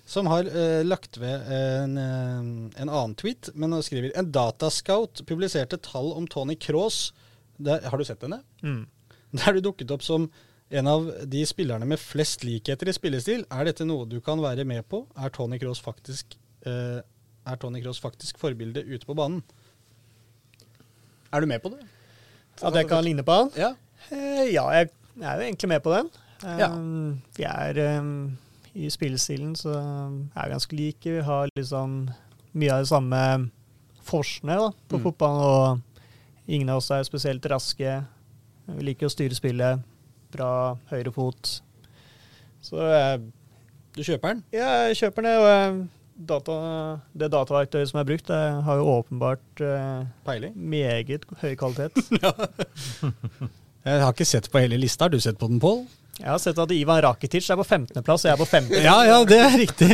Som har uh, lagt ved en, eh, en annen tweet, men han skriver En datascout publiserte tall om Tony Cross. Der, har du sett henne? Mm. Der du dukket opp som en av de spillerne med flest likheter i spillestil. Er dette noe du kan være med på? Er Tony Cross faktisk, uh, er Tony Cross faktisk forbildet ute på banen? Er du med på det? At jeg kan ligne på han? Ja. Eh, ja, jeg, jeg er jo egentlig med på den. Eh, Ja. Vi er eh, I spillestilen så er vi ganske like. Vi har liksom mye av det samme forsene da, på Mm. fotballen. Og ingen av oss er spesielt raske. Vi liker å styre spillet. Bra høyre fot. Så jeg, Du kjøper den? Ja, jeg kjøper den. Og jeg, data, det dataverktøyet som er brukt, det har jo åpenbart eh, Peiling? meget høy kvalitet. Jeg har ikke sett på hele lista. Har du sett på den, Pål? Jeg har sett at Ivan Rakitic er på 15.-plass, og jeg er på 15. Ja, ja, det er riktig.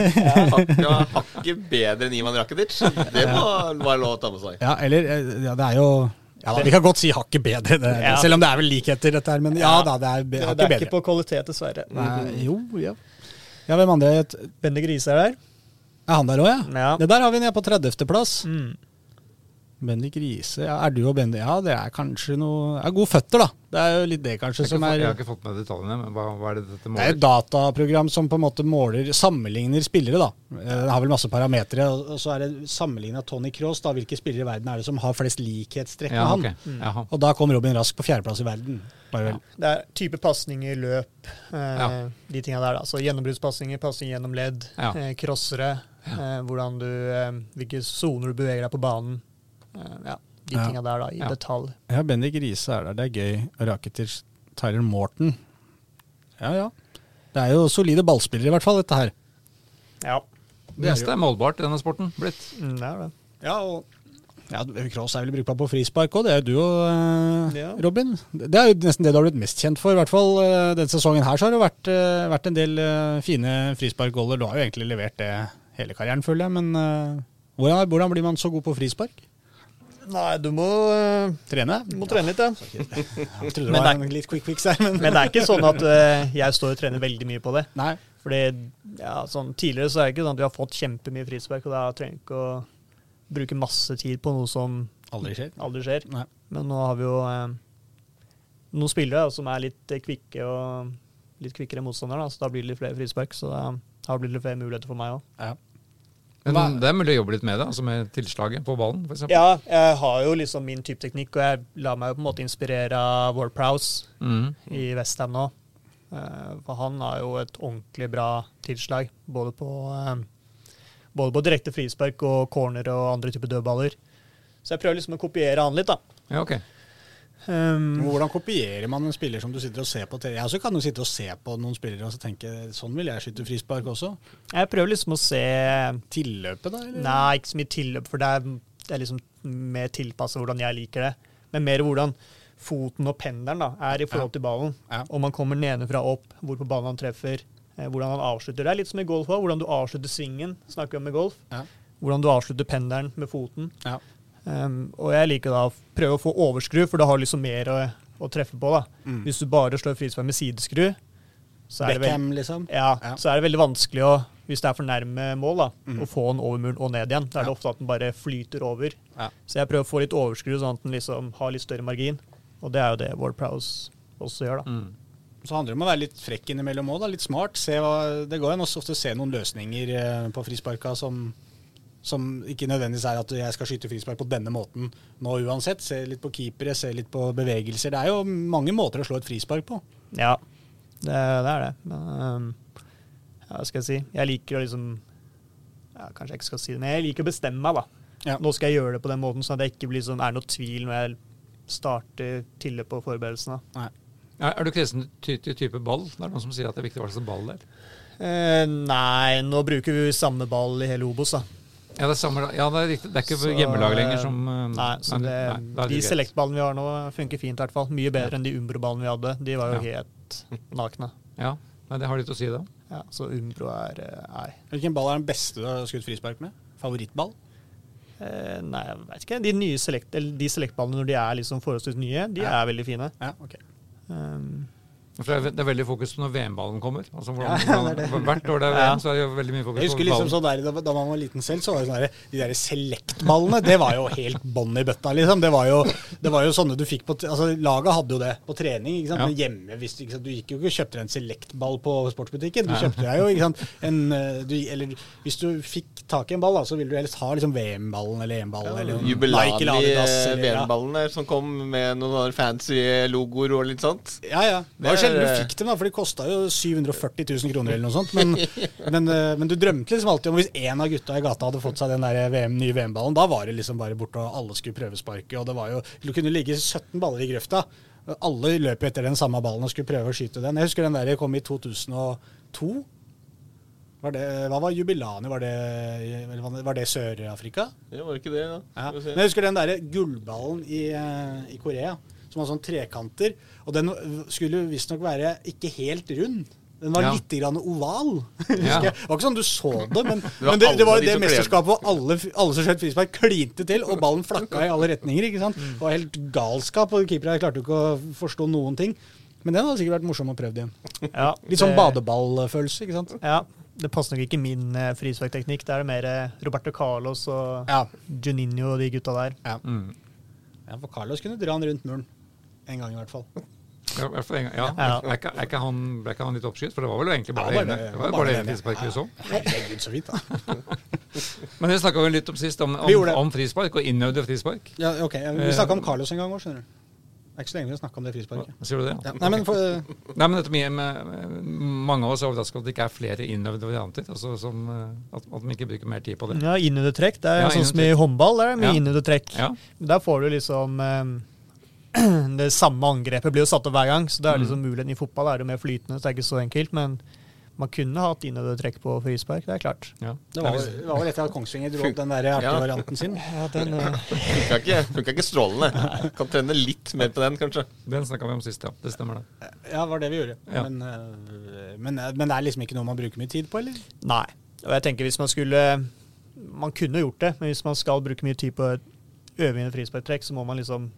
Hakket hakket bedre enn Ivan Rakitic. Det må være lov å ta med seg. Ja, eller eh, ja, Det er jo ja, da, Vi kan godt si hakket bedre, det, Ja. selv om det er vel likheter, dette her. Men ja, da, det er hakket bedre. det er er bedre. ikke på kvalitet, dessverre. Nei, jo, ja. Ja, hvem andre? Bende Grise er der. Er han der òg, ja? Ja. Det der har vi nede på 30.-plass. Mm. Bendik Riise, ja, er du og Bendik Ja, det er kanskje noe er Gode føtter, da. Det er jo litt det, kanskje, som er jeg har ikke fått med detaljene, men hva, hva er det dette måler? Det er et dataprogram som på en måte måler Sammenligner spillere, da. Eh, Det har vel masse parametere. Og så er det sammenligna Tony Cross, da. Hvilke spillere i verden er det som har flest likhetstrekk med Ja, han? Mm. Og da kom Robin Rask på fjerdeplass i verden. Bare vel. Det er type pasninger, løp, eh, Ja. de tinga der. da. Så gjennombruddspasninger, pasning gjennom ledd, Ja. eh, crossere, eh, hvordan du, eh, hvilke soner du beveger deg på banen. Eh, ja, de Ja. tinga der, da, i Ja. detalj. Ja, Bendik Riise er der, det er gøy. Rakitic, Tyler Morton. Ja ja. Det er jo solide ballspillere, i hvert fall, dette her. Ja, Det meste er målbart i denne sporten blitt. mm, det er det. Ja, og ja, Cross er vel brukbar på frispark òg, det er jo du og eh, Ja. Robin. Det er jo nesten det du har blitt mest kjent for. I hvert fall eh, denne sesongen her så har det vært, eh, vært en del eh, fine frisparkgoller. Du har jo egentlig levert det hele karrieren, føler jeg. Men eh, hvordan, hvordan blir man så god på frispark? Nei, du må, uh, Trene? du må trene litt, ja. Jeg trodde det Men var det en litt quick fix her, men, Men det er ikke sånn at uh, jeg står og trener veldig mye på det. Nei. Fordi ja, sånn, Tidligere så er det ikke sånn at vi har fått kjempemye frispark, og da trenger vi ikke å bruke masse tid på noe som Aldri skjer. aldri skjer. Men nå har vi jo uh, noen spillere som er litt kvikke og litt kvikkere motstandere, da, så da blir det litt flere frispark. Så da har det blitt litt flere muligheter for meg òg. Men Hva- det er mulig å jobbe litt med det, altså med tilslaget på ballen, f.eks. Ja, jeg har jo liksom min type teknikk, og jeg lar meg jo på en måte inspirere av Ward Prowse mm. i Westham nå. Eh, For han har jo et ordentlig bra tilslag, både på, eh, både på direkte frispark og corner og andre typer dødballer. Så jeg prøver liksom å kopiere han litt, da. Ja, ok. Um, Hvordan kopierer man en spiller som du sitter og ser på? Jeg også kan jo sitte og se på noen spillere og så tenke sånn vil jeg skyte frispark også. jeg prøver liksom å se Tilløpet, da? Eller? Nei, ikke så mye tilløp, for det er, det er liksom mer tilpassa hvordan jeg liker det. Men mer hvordan foten og pendelen da, er i forhold til ballen. Ja. Om man kommer nedenfra opp, hvor på ballen han treffer, eh, hvordan han avslutter. Det er litt som i golf òg, hvordan du avslutter svingen, snakker vi om i golf. Ja. Hvordan du avslutter pendelen med foten. Ja. Um, og jeg liker da å prøve å få overskru, for da har du liksom mer å, å treffe på. da. Mm. Hvis du bare slår frispark med sideskru, så er det vel liksom? ja, Ja. så er det veldig vanskelig å, hvis det er for nærme mål, da, mm. å få den over muren og ned igjen. Da er det Ja. ofte at den bare flyter over. Ja. Så jeg prøver å få litt overskru, sånn at den liksom har litt større margin. Og det er jo det Ward Prowse også gjør, da. Mm. Så handler det om å være litt frekk innimellom òg, litt smart. Se hva, det går an også ofte å se noen løsninger eh, på frisparka som, som ikke nødvendigvis er at jeg skal skyte frispark på denne måten nå uansett. Se litt på keepere, se litt på bevegelser. Det er jo mange måter å slå et frispark på. Ja, det, det er det. Men um, ja, hva skal jeg si? Jeg liker å liksom ja, Kanskje jeg ikke skal si det, men jeg liker å bestemme meg, da. Ja. Nå skal jeg gjøre det på den måten, sånn at det ikke blir sånn, er noe tvil når jeg starter tilløp på forberedelsene. Er, er du kresen til ty type ball? Det er noen som sier at det er viktig hva slags ball det er. Eh, nei, nå bruker vi samme ball i hele Obos, da. Ja, det er, samme, ja, det er riktig. Det er ikke Så, hjemmelag lenger som eh, Nei, så det, nei, det de Select-ballene vi har nå, funker fint i hvert fall. Mye bedre enn de Umbro-ballene vi hadde. De var jo helt nakne. Ja, nei, det har litt å si, da. Ja, så Umbro er eh, Nei. Hvilken ball er den beste du har skutt frispark med? Favorittball? Eh, nei, jeg vet ikke. De nye select, de selektballene når de er liksom forholdsvis nye, de Ja. er veldig fine. Ja, ok. Um, For det er, veldig fokus på når VM-ballen kommer. Altså hvordan, Ja, det det. hvert år det er Ja. VM, så er det jo veldig mye fokus på Jeg husker liksom ballen. sånn der, da, da man var liten selv, så var det sånn der, de der select-ballene, det var jo helt bånn i bøtta, liksom. Det var jo, det var jo sånne du fikk på Altså, laget hadde jo det på trening, ikke sant. Ja. Men hjemme, hvis du, ikke sant? du gikk jo ikke og kjøpte en select-ball på sportsbutikken. Du kjøpte deg jo, ikke sant. En, eh, du, eller hvis du fikk tak i en ball, da, så ville du helst ha liksom VM-ballen eller EM-ballen ja. VM-ballen der som kom med noen fancy logoer og litt sånt. Ja, ja. Det Det er- sjelden du fikk dem, da, for de kosta jo 740 000 kroner eller noe sånt. Men, men, eh, men du drømte liksom alltid om hvis en av gutta i gata hadde fått seg den der VM, nye VM-ballen, da var det liksom bare borte, og alle skulle prøvesparke. Og det var jo Du kunne ligge 17 baller i grøfta. Alle løp etter den samme ballen og skulle prøve å skyte den. Jeg husker den der kom i 2002. Var det, hva var Jubilani? Var det, var det- Sør-Afrika? Ja, var det ikke det, da? Ja. Jeg husker den der gullballen i, eh, i Korea, som var sånn trekanter. Og den skulle visstnok være ikke helt rund. Den var Ja. litt grann oval. Ja. Det var ikke sånn du så det, men det var men det, det, var de det mesterskapet hvor alle, alle som skjøt frispark, klinte til, og ballen flakka i alle retninger. ikke sant? Det var helt galskap, og keeperne klarte jo ikke å forstå noen ting. Men den hadde sikkert vært morsom å prøve igjen. ja, Litt sånn badeballfølelse, ikke sant? Ja. Det passer nok ikke min eh, frisparkteknikk. Det er det mer eh, Roberto Carlos og Ja. Juninho og de gutta der. Mm. ja, for Carlos kunne dra han rundt muren. En gang i hvert fall. Ja, i hvert fall en gang. ja. Ja. Er, ikke, er ikke han, ble ikke han litt oppskytt? For det var vel egentlig bare Ja, det ene. det- var bare det ene frisparket vi så. Herregud, så fint, da. Men vi snakka jo litt om sist om, om, om frispark og innøvde frispark. Ja, ok. Vi snakka om Carlos en gang òg, skjønner du. Det er ikke så lenge vi snakka om det frisparket. Sier du det? Ja. Nei, men for, Nei, men dette med, med, Mange av oss er overrasket over at det ikke er flere innøvde varianter. Altså som, eh, at, at man ikke bruker mer tid på det. Ja, innøvde trekk. Det er Ja, sånn som i håndball. Det er mye Ja. innøvde trekk. Ja. Der får du liksom eh, Det samme angrepet blir jo satt opp hver gang, så det er Mm. liksom muligheten i fotball er det mer flytende, så det er ikke så enkelt. Men man kunne hatt innøvde trekk på frispark, det er klart. Ja. det, var, det var vel etter at Kongsvinger dro opp den der artige Ja. varianten sin. Ja, den, uh... Funka ikke, funka ikke strålende. Kan trene litt mer på den, kanskje. Den snakka vi om sist, ja. Det stemmer, det. Ja, var det vi gjorde. Ja. Men, øh, men, men det er liksom ikke noe man bruker mye tid på, eller? nei. Og jeg tenker hvis man skulle Man kunne gjort det, men hvis man skal bruke mye tid på et øvende frisparktrekk, så må man liksom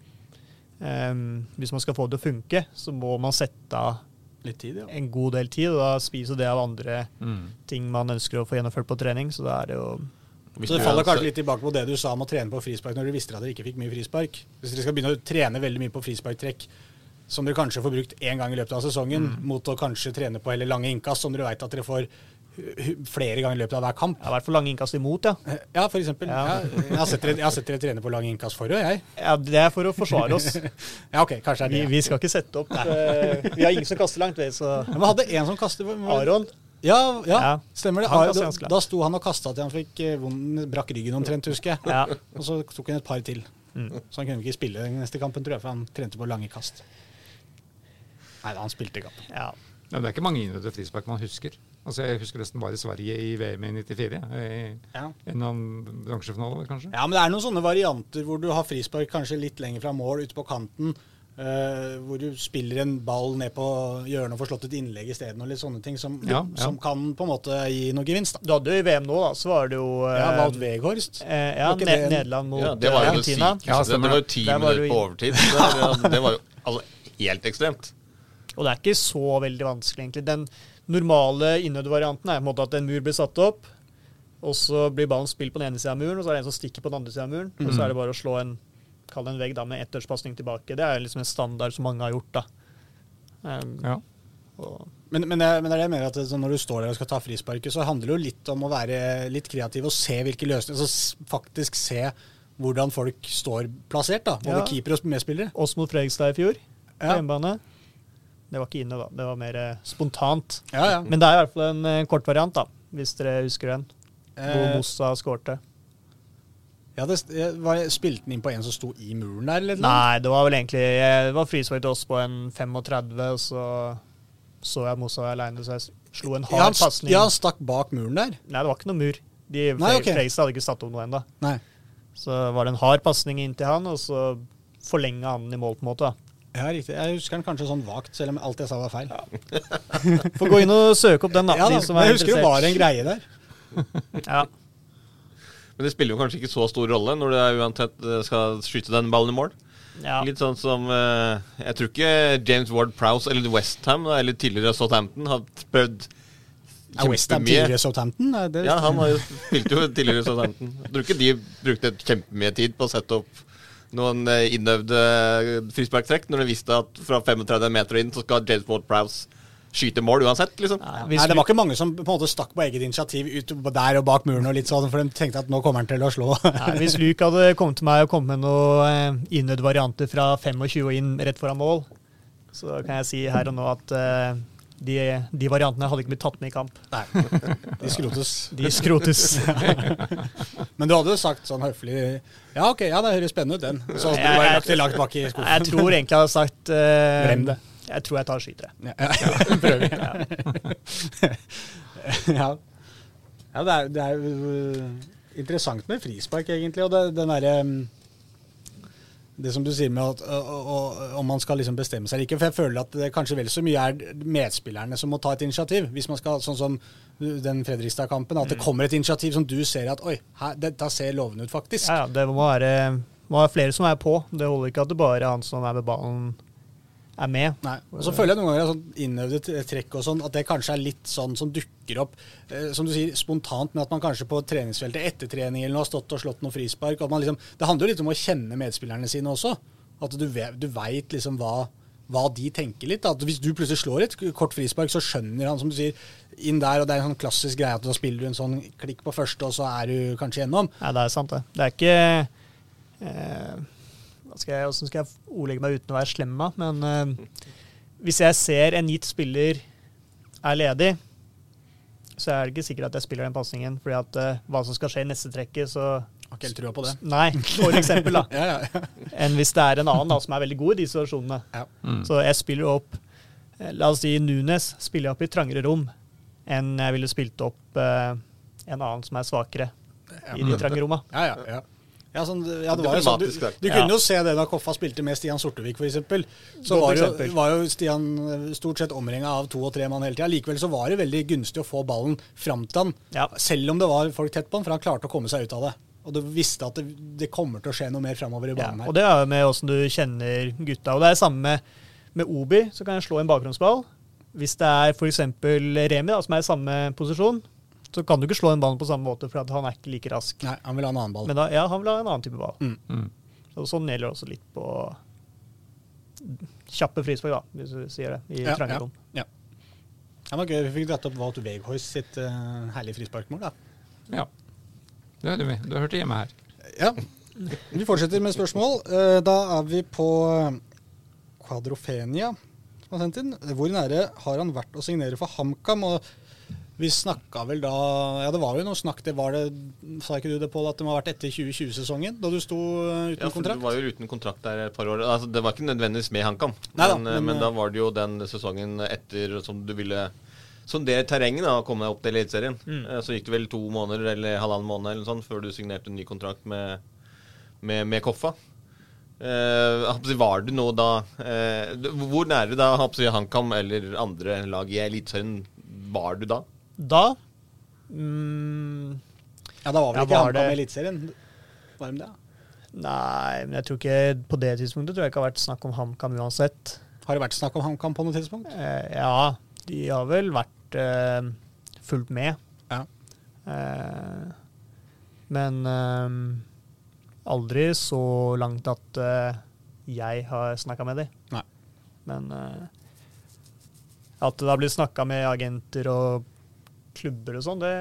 eh, Hvis man skal få det til å funke, så må man sette av Litt tid, ja. en god del tid, og da spiser det av andre Mm. ting man ønsker å få gjennomført på trening. Så da er det jo Hvis Så det faller kanskje litt tilbake på det du sa om å trene på frispark når du visste at dere ikke fikk mye frispark. Hvis dere skal begynne å trene veldig mye på frisparktrekk, som dere kanskje får brukt én gang i løpet av sesongen, mot å kanskje trene på heller lange innkast, som dere veit at dere får flere ganger i løpet av hver kamp. ja, i hvert fall lange innkast imot, ja. Eh, Ja, for eksempel. Ja. Ja. jeg, har sett dere, jeg har sett dere trene på lange innkast for òg, jeg. ja. Det er for å forsvare oss. Ja, ok, kanskje er Vi, det. vi skal ikke sette opp eh, Vi har ingen som kaster langt, vi, så Men vi hadde en som kastet Aron Ja, ja, Ja. stemmer det. Han Da, da sto han og kasta til han fikk vonden, brakk ryggen omtrent, husker jeg. Ja. Og så tok han et par til. Mm. Så han kunne ikke spille den neste kampen, tror jeg, for han trente på lange kast. Nei, han spilte i kampen. ja. Ja, det er ikke mange innøvde frispark man husker. Altså, Jeg husker nesten bare Sverige i VM i 94. I Ja. en bransjefinale, kanskje. ja, men det er noen sånne varianter hvor du har frispark kanskje litt lenger fra mål, ute på kanten. Uh, hvor du spiller en ball ned på hjørnet og får slått et innlegg isteden, og litt sånne ting som, Ja, ja. som kan på en måte gi noe gevinst. da. Du hadde jo i VM nå, da, så var det jo uh, Ja, Wout Weghorst. Uh, ja, ne det Nederland mot Ja, det var jo Argentina. Ja, det, det var jo det. ti minutter på overtid. Det, det var jo altså, helt ekstremt. Og det er ikke så veldig vanskelig, egentlig. Den normale innødvarianten er på en måte at en mur blir satt opp, og så blir ballen spilt på den ene sida av muren, og så er det en som stikker på den andre sida av muren. Og så er det bare å slå en Kall det en vegg da, med ettdørspasning tilbake. Det er liksom en standard som mange har gjort, da. Um, Ja. og, Men, men, jeg, men det er det jeg mener at når du står der og skal ta frisparket, så handler det jo litt om å være litt kreativ og se hvilke løsninger Altså faktisk se hvordan folk står plassert, da. Både Ja. keeper og medspillere. oss mot Fredrikstad i fjor, på Ja. hjemmebane. Det var ikke inne, da. Det var mer eh, spontant. Ja, ja. Men det er i hvert fall en eh, kort variant, da, hvis dere husker den. Hvor Eh, Mossa skårte. Ja, det, var, Spilte den inn på en som sto i muren der? eller noe? Nei, det var vel egentlig Det var frispark til oss på en 35, og så så jeg Mossa aleine, så jeg slo en hard pasning. ja, han stakk bak muren der? Nei, det var ikke noe mur. De Nei, okay. Fredrikstad hadde ikke satt opp noe ennå. Så var det en hard pasning inn til han, og så forlenga han den i mål, på en måte. da. Ja, riktig. Jeg husker den kanskje sånn vagt, selv om alt jeg sa var feil. Får gå inn og søke opp den, da. Ja, da, de som er jeg husker det var en greie der. Ja. Men det spiller jo kanskje ikke så stor rolle når du er uansett eh, skal skyte den ballen i mål. Ja. Litt sånn som eh, Jeg tror ikke James Ward Prowse eller Westham eller tidligere Southampton har prøvd Er West Ham tidligere Southampton? Ja, han har jo spilt jo tidligere Southampton. Jeg tror ikke de brukte kjempemye tid på å sette opp noen eh, innøvde frisparktrekk når de visste at fra 35 meter inn så skal James Ward Prowse skyte mål uansett, liksom. Nei, Nei, det var ikke mange som på en måte stakk på eget initiativ ut der og bak muren og litt sånn, for de tenkte at nå kommer han til å slå. Nei, hvis Luke hadde kommet til meg og kommet med noen eh, innøvde varianter fra 25 og inn rett foran mål, så kan jeg si her og nå at eh, de, de variantene hadde ikke blitt tatt med i kamp. Nei, de skrotes. De skrotes. Men du hadde jo sagt sånn høflig Ja, ok, ja, det høres spennende ut, den. Så hadde du Jeg- bare lagt det langt bak i skuffen. Jeg tror egentlig jeg hadde sagt uh, Glem det. Jeg tror jeg tar og skyter det. Ja, ja, prøver vi. ja. ja, det er, det er jo uh, interessant med frispark, egentlig. Og det, den derre um, Det som du sier med at om man skal liksom bestemme seg eller ikke. For jeg føler at det kanskje vel så mye er medspillerne som må ta et initiativ. Hvis man skal, sånn som den Fredrikstad-kampen, at det kommer et initiativ som du ser at Oi, her, dette ser lovende ut, faktisk. Ja, ja, det må være, må være flere som er på. Det holder ikke at det bare er han som er med ballen, er med. Nei. Og så føler jeg noen ganger sånn innøvde trekk og sånn, at det kanskje er litt sånn som dukker opp, eh, som du sier, spontant, men at man kanskje på treningsfeltet etter trening eller noe har stått og slått noen frispark. At man liksom, det handler jo litt om å kjenne medspillerne sine også. At du, du veit liksom hva, hva de tenker litt. da. At hvis du plutselig slår et kort frispark, så skjønner han, som du sier, inn der, og det er en sånn klassisk greie at da spiller du en sånn klikk på første, og så er du kanskje gjennom. Nei, det er sant, det. Det er ikke eh, skal jeg, skal jeg ordlegge meg uten å være slem, da? Men uh, hvis jeg ser en gitt spiller er ledig, så er det ikke sikkert at jeg spiller den pasningen. fordi at eh, hva som skal skje i neste trekket, så Har ikke helt trua på det. Nei, for eksempel, da. Ja, ja, ja. Enn hvis det er en annen da, som er veldig god i de situasjonene. Ja. Mm. Så jeg spiller opp eh, La oss si Nunes spiller jeg opp i trangere rom enn jeg ville spilt opp uh, en annen som er svakere i de trange romma. Ja, ja, ja. Ja, sånn, ja, det var jo sånn, du, du kunne Ja. jo se det da Koffa spilte med Stian Sortevik, f.eks. Så var jo, var jo Stian eh, stort sett omringa av to og tre mann hele tida. Likevel så var det veldig gunstig å få ballen fram til han, Ja. selv om det var folk tett på han, for han klarte å komme seg ut av det. Og du visste at det, det kommer til å skje noe mer framover i Ja, her. og det er jo med åssen du kjenner gutta. Og det er det samme med, med Obi, så kan jeg slå en bakgrunnsball. Hvis det er f.eks. Remi, da, som er i samme posisjon, så kan du ikke slå den ballen på samme måte, for at han er ikke like rask. Nei, han vil ha en annen ball. Men da, ja, han vil ha en annen type ball. Mm. Mm. Så, sånn gjelder det også litt på kjappe frispark, da, hvis du sier det, i Ja, trange ja. rom. Ja. Det var gøy. Vi fikk dratt opp Wout Weghorst sitt uh, herlige frisparkmål. da. Ja. Det hørte vi. Du hørte hjemme her. Ja. Vi fortsetter med spørsmål. Uh, Da er vi på eh, Quadrofenia. Hvor nære har han vært å signere for HamKam? Og vi snakka vel da Ja, det var jo noe snakk det var det Sa ikke du det, Pål, at det må ha vært etter 2020-sesongen? Da du sto uten uten Ja, for kontrakt? Du var jo uten kontrakt der et par år. Altså, det var ikke nødvendigvis med HamKam, men, eh, men, men, eh, da var det jo den sesongen etter som du ville sondere terrenget da, og komme deg opp til Eliteserien. Mm. Eh, Så gikk det vel to måneder eller halvannen måned eller sånn, før du signerte en ny kontrakt med, med, med Koffa. Eh, var du nå da eh, Hvor nære da HamKam eller andre lag i Eliteserien var du da? Da mm, Ja, da var vel Ja, ikke HamKam i Eliteserien? Var de det? Nei, men jeg tror ikke på det tidspunktet tror jeg ikke har vært snakk om HamKam uansett. Har det vært snakk om HamKam på noe tidspunkt? Eh, ja, de har vel vært eh, fulgt med. Ja. Eh, men eh, aldri så langt at eh, jeg har snakka med dem. Nei. Men eh, at det har blitt snakka med agenter og klubber og sånn, det,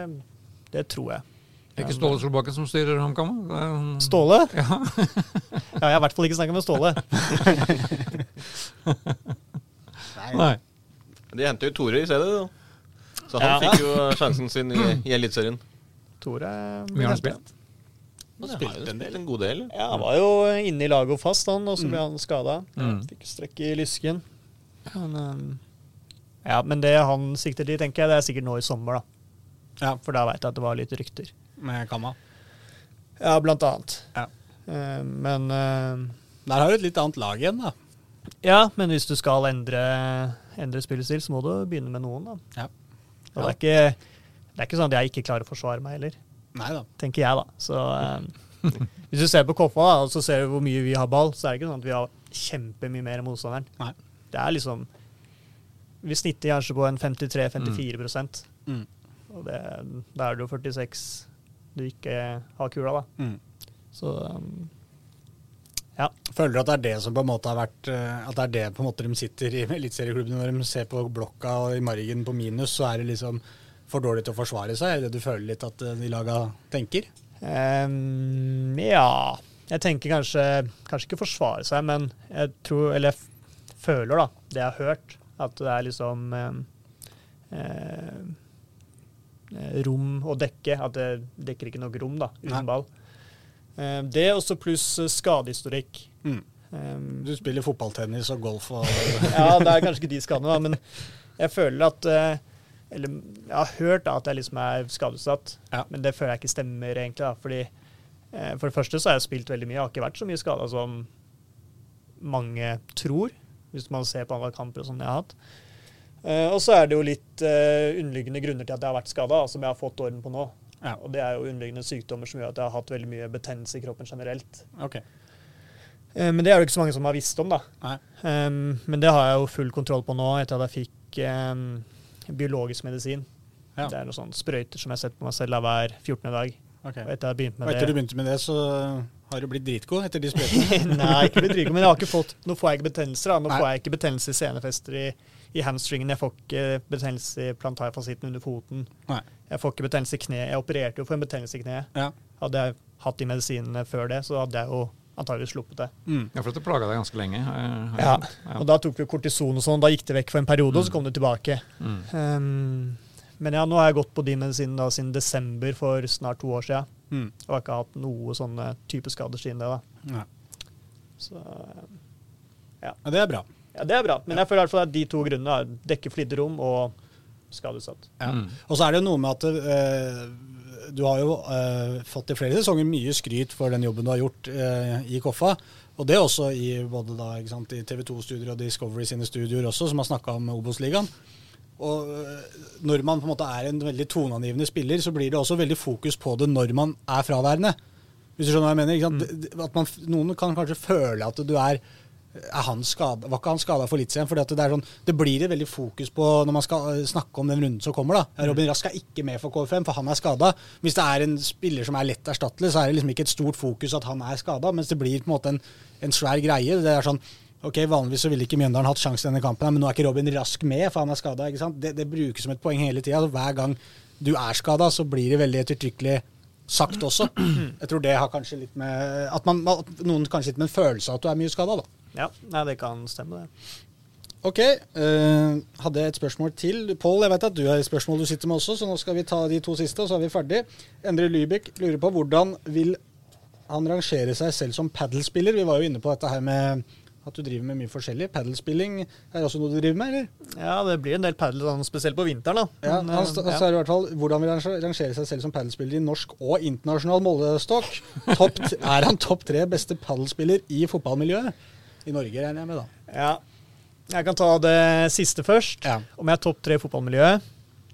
det tror jeg. Det er ikke Ståle Solbakken som styrer HamKam? Er- Ståle? Ja. Ja, jeg har i hvert fall ikke snakka med Ståle. Nei. De henter jo Tore i stedet, da. Så han Ja. fikk jo sjansen sin i, i Eliteserien. Tore Mye har han spilt? Han Spilte en del. en god del. Ja, Han var jo inne i laget og fast, han, og så ble han skada. Mm. Fikk strekk i lysken. Men, um, ja, men det han sikter til, tenker jeg, det er sikkert nå i sommer, da. Ja. For da veit jeg at det var litt rykter. Med Kamma. Ja, blant annet. Ja. Uh, men uh, Der har du et litt annet lag igjen, da. Ja, men hvis du skal endre, endre spillestil, så må du begynne med noen, da. Ja. Og det, er ikke, det er ikke sånn at jeg ikke klarer å forsvare meg heller, Nei da. tenker jeg, da. Så uh, hvis du ser på Koffa, da, og så ser du hvor mye vi har ball, så er det ikke sånn at vi har kjempemye mer enn motstanderen. Nei. Det er liksom Vi snitter kanskje på en 53-54 Mm. Og det, da er det jo 46 du ikke har kula, da. Mm. Så um, Føler du at det er det som på en måte har vært eh, At det er det på en måte de sitter i eliteserieklubbene når de ser på blokka og i margen på minus, så er det liksom for dårlig til å forsvare seg? Er det det du føler litt at eh, de laga tenker? Um, ja Jeg tenker kanskje Kanskje ikke forsvare seg, men jeg tror Eller jeg føler, da, det jeg har hørt, at det er liksom ehm, ehm, eh, Rom å dekke. At det dekker ikke nok rom, da, uten Nei. ball. Eh, det også pluss eh, skadehistorikk. Mm. Du spiller fotballtennis og golf og ja, det er kanskje ikke de skadene, da, men jeg føler at eh, Eller jeg har hørt da, at jeg liksom er skadeutsatt, Ja. men det føler jeg ikke stemmer, egentlig. da, fordi eh, For det første så har jeg spilt veldig mye, jeg har ikke vært så mye skada som mange tror, hvis man ser på andre kamper og sånn jeg har hatt. Uh, og så er det jo litt uh, underliggende grunner til at jeg har vært skada, som jeg har fått orden på nå. Ja. Og det er jo underliggende sykdommer som gjør at jeg har hatt veldig mye betennelse i kroppen generelt. Ok. Uh, Men det er det ikke så mange som har visst om, da. Um, men det har jeg jo full kontroll på nå, etter at jeg fikk um, biologisk medisin. Ja. Det er noen sånne sprøyter som jeg setter på meg selv hver 14. dag. ok. Og etter jeg begynte begynt Og med du begynte med det, så har du blitt dritgod etter de sprøytene? Nei, ikke blitt dritgod, men jeg har ikke fått Nå får jeg ikke betennelser. da. Nå Nei. får jeg ikke betennelse i senefester i, i hamstringen. Jeg får ikke betennelse i plantarfasitten under foten. Nei. Jeg får ikke betennelse i kneet. Jeg opererte jo for en betennelse i kneet. Ja. Hadde jeg hatt de medisinene før det, så hadde jeg jo antageligvis sluppet det. Mm. Ja, for dette plaga deg ganske lenge. har jeg- har jeg Ja, skjønt. Og da tok vi kortison og sånn. Da gikk det vekk for en periode, og så kom det tilbake. Mm. Um, men ja, nå har jeg gått på de medisinene siden desember for snart to år siden. Mm. Og har ikke hatt noe sånne type skader siden det. da. Ja. Så ja. ja, det er bra. ja, det er bra. Men jeg føler i hvert fall at de to grunnene er dekke flidde rom og skadeutsatt. Ja. Mm. Og så er det jo noe med at eh, du har jo eh, fått i flere sesonger mye skryt for den jobben du har gjort eh, i Koffa. Og det også i både da, ikke sant, i TV 2-studier og Discovery sine studioer også, som har snakka om Obos-ligaen. Og eh, når man på en måte er en veldig toneangivende spiller, så blir det også veldig fokus på det når man er fraværende. Hvis du skjønner hva jeg mener? Mm. At man, noen kan kanskje føle at du er er han skadet? Var ikke han skada for litt siden? Fordi det, sånn, det blir et veldig fokus på når man skal eh, snakke om den runden som kommer. da. Robin Rask er ikke med for KFM, for han er skada. Hvis det er en spiller som er lett erstattelig, så er det liksom ikke et stort fokus at han er skada, mens det blir på en måte en, en svær greie. Det er sånn, ok, Vanligvis så ville ikke Mjøndalen hatt sjanse i denne kampen, men nå er ikke Robin Rask med, for han er skada. Det, det brukes som et poeng hele tida. Hver gang du er skada, så blir det veldig ettertrykkelig sagt også. Jeg tror det har kanskje litt med At, man, at noen kanskje sitter med en følelse av at du er mye skada, da. Ja, nei, det kan stemme, det. Ok, Uh, hadde et spørsmål til. Pål, jeg vet at du har et spørsmål du sitter med også, så nå skal vi ta de to siste, og så er vi ferdig. Endre Lybekk lurer på hvordan vil han rangere seg selv som padelspiller? Vi var jo inne på dette her med at du driver med mye forskjellig. Padelspilling er også noe du driver med, eller? Ja, det blir en del padel, sånn, spesielt på vinteren. da. Ja, Men, han, eh, st- ja. altså er det i hvert fall, Hvordan vil han rangere seg selv som padelspiller i norsk og internasjonal målestokk? Er han topp tre beste padelspiller i fotballmiljøet? I Norge, regner jeg med, da. Ja. Jeg kan ta det siste først. Ja. Om jeg er topp tre i fotballmiljøet.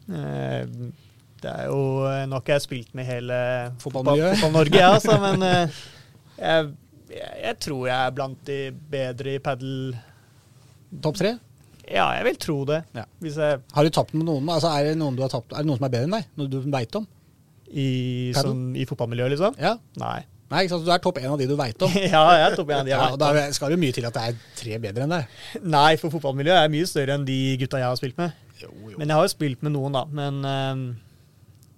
Eh, det er jo Nå har ikke jeg spilt med hele? Fotball-Norge, ja, altså, men eh, jeg, jeg, jeg tror jeg er blant de bedre i padel. Topp tre? Ja, jeg vil tro det. Ja. Jeg Har du tapt med noen? Altså, er, det noen du har tapt, er det noen som er bedre enn deg? Noe du veit om? i, sånn, i fotballmiljøet, liksom? Ja. Nei. Nei, ikke sant? Du er topp én av de du veit om. ja, jeg er topp en av de jeg Ja, vet og da skal det mye til at det er tre bedre enn deg. Nei, for fotballmiljøet er mye større enn de gutta jeg har spilt med. Men jeg har jo spilt med noen, da. Men eh,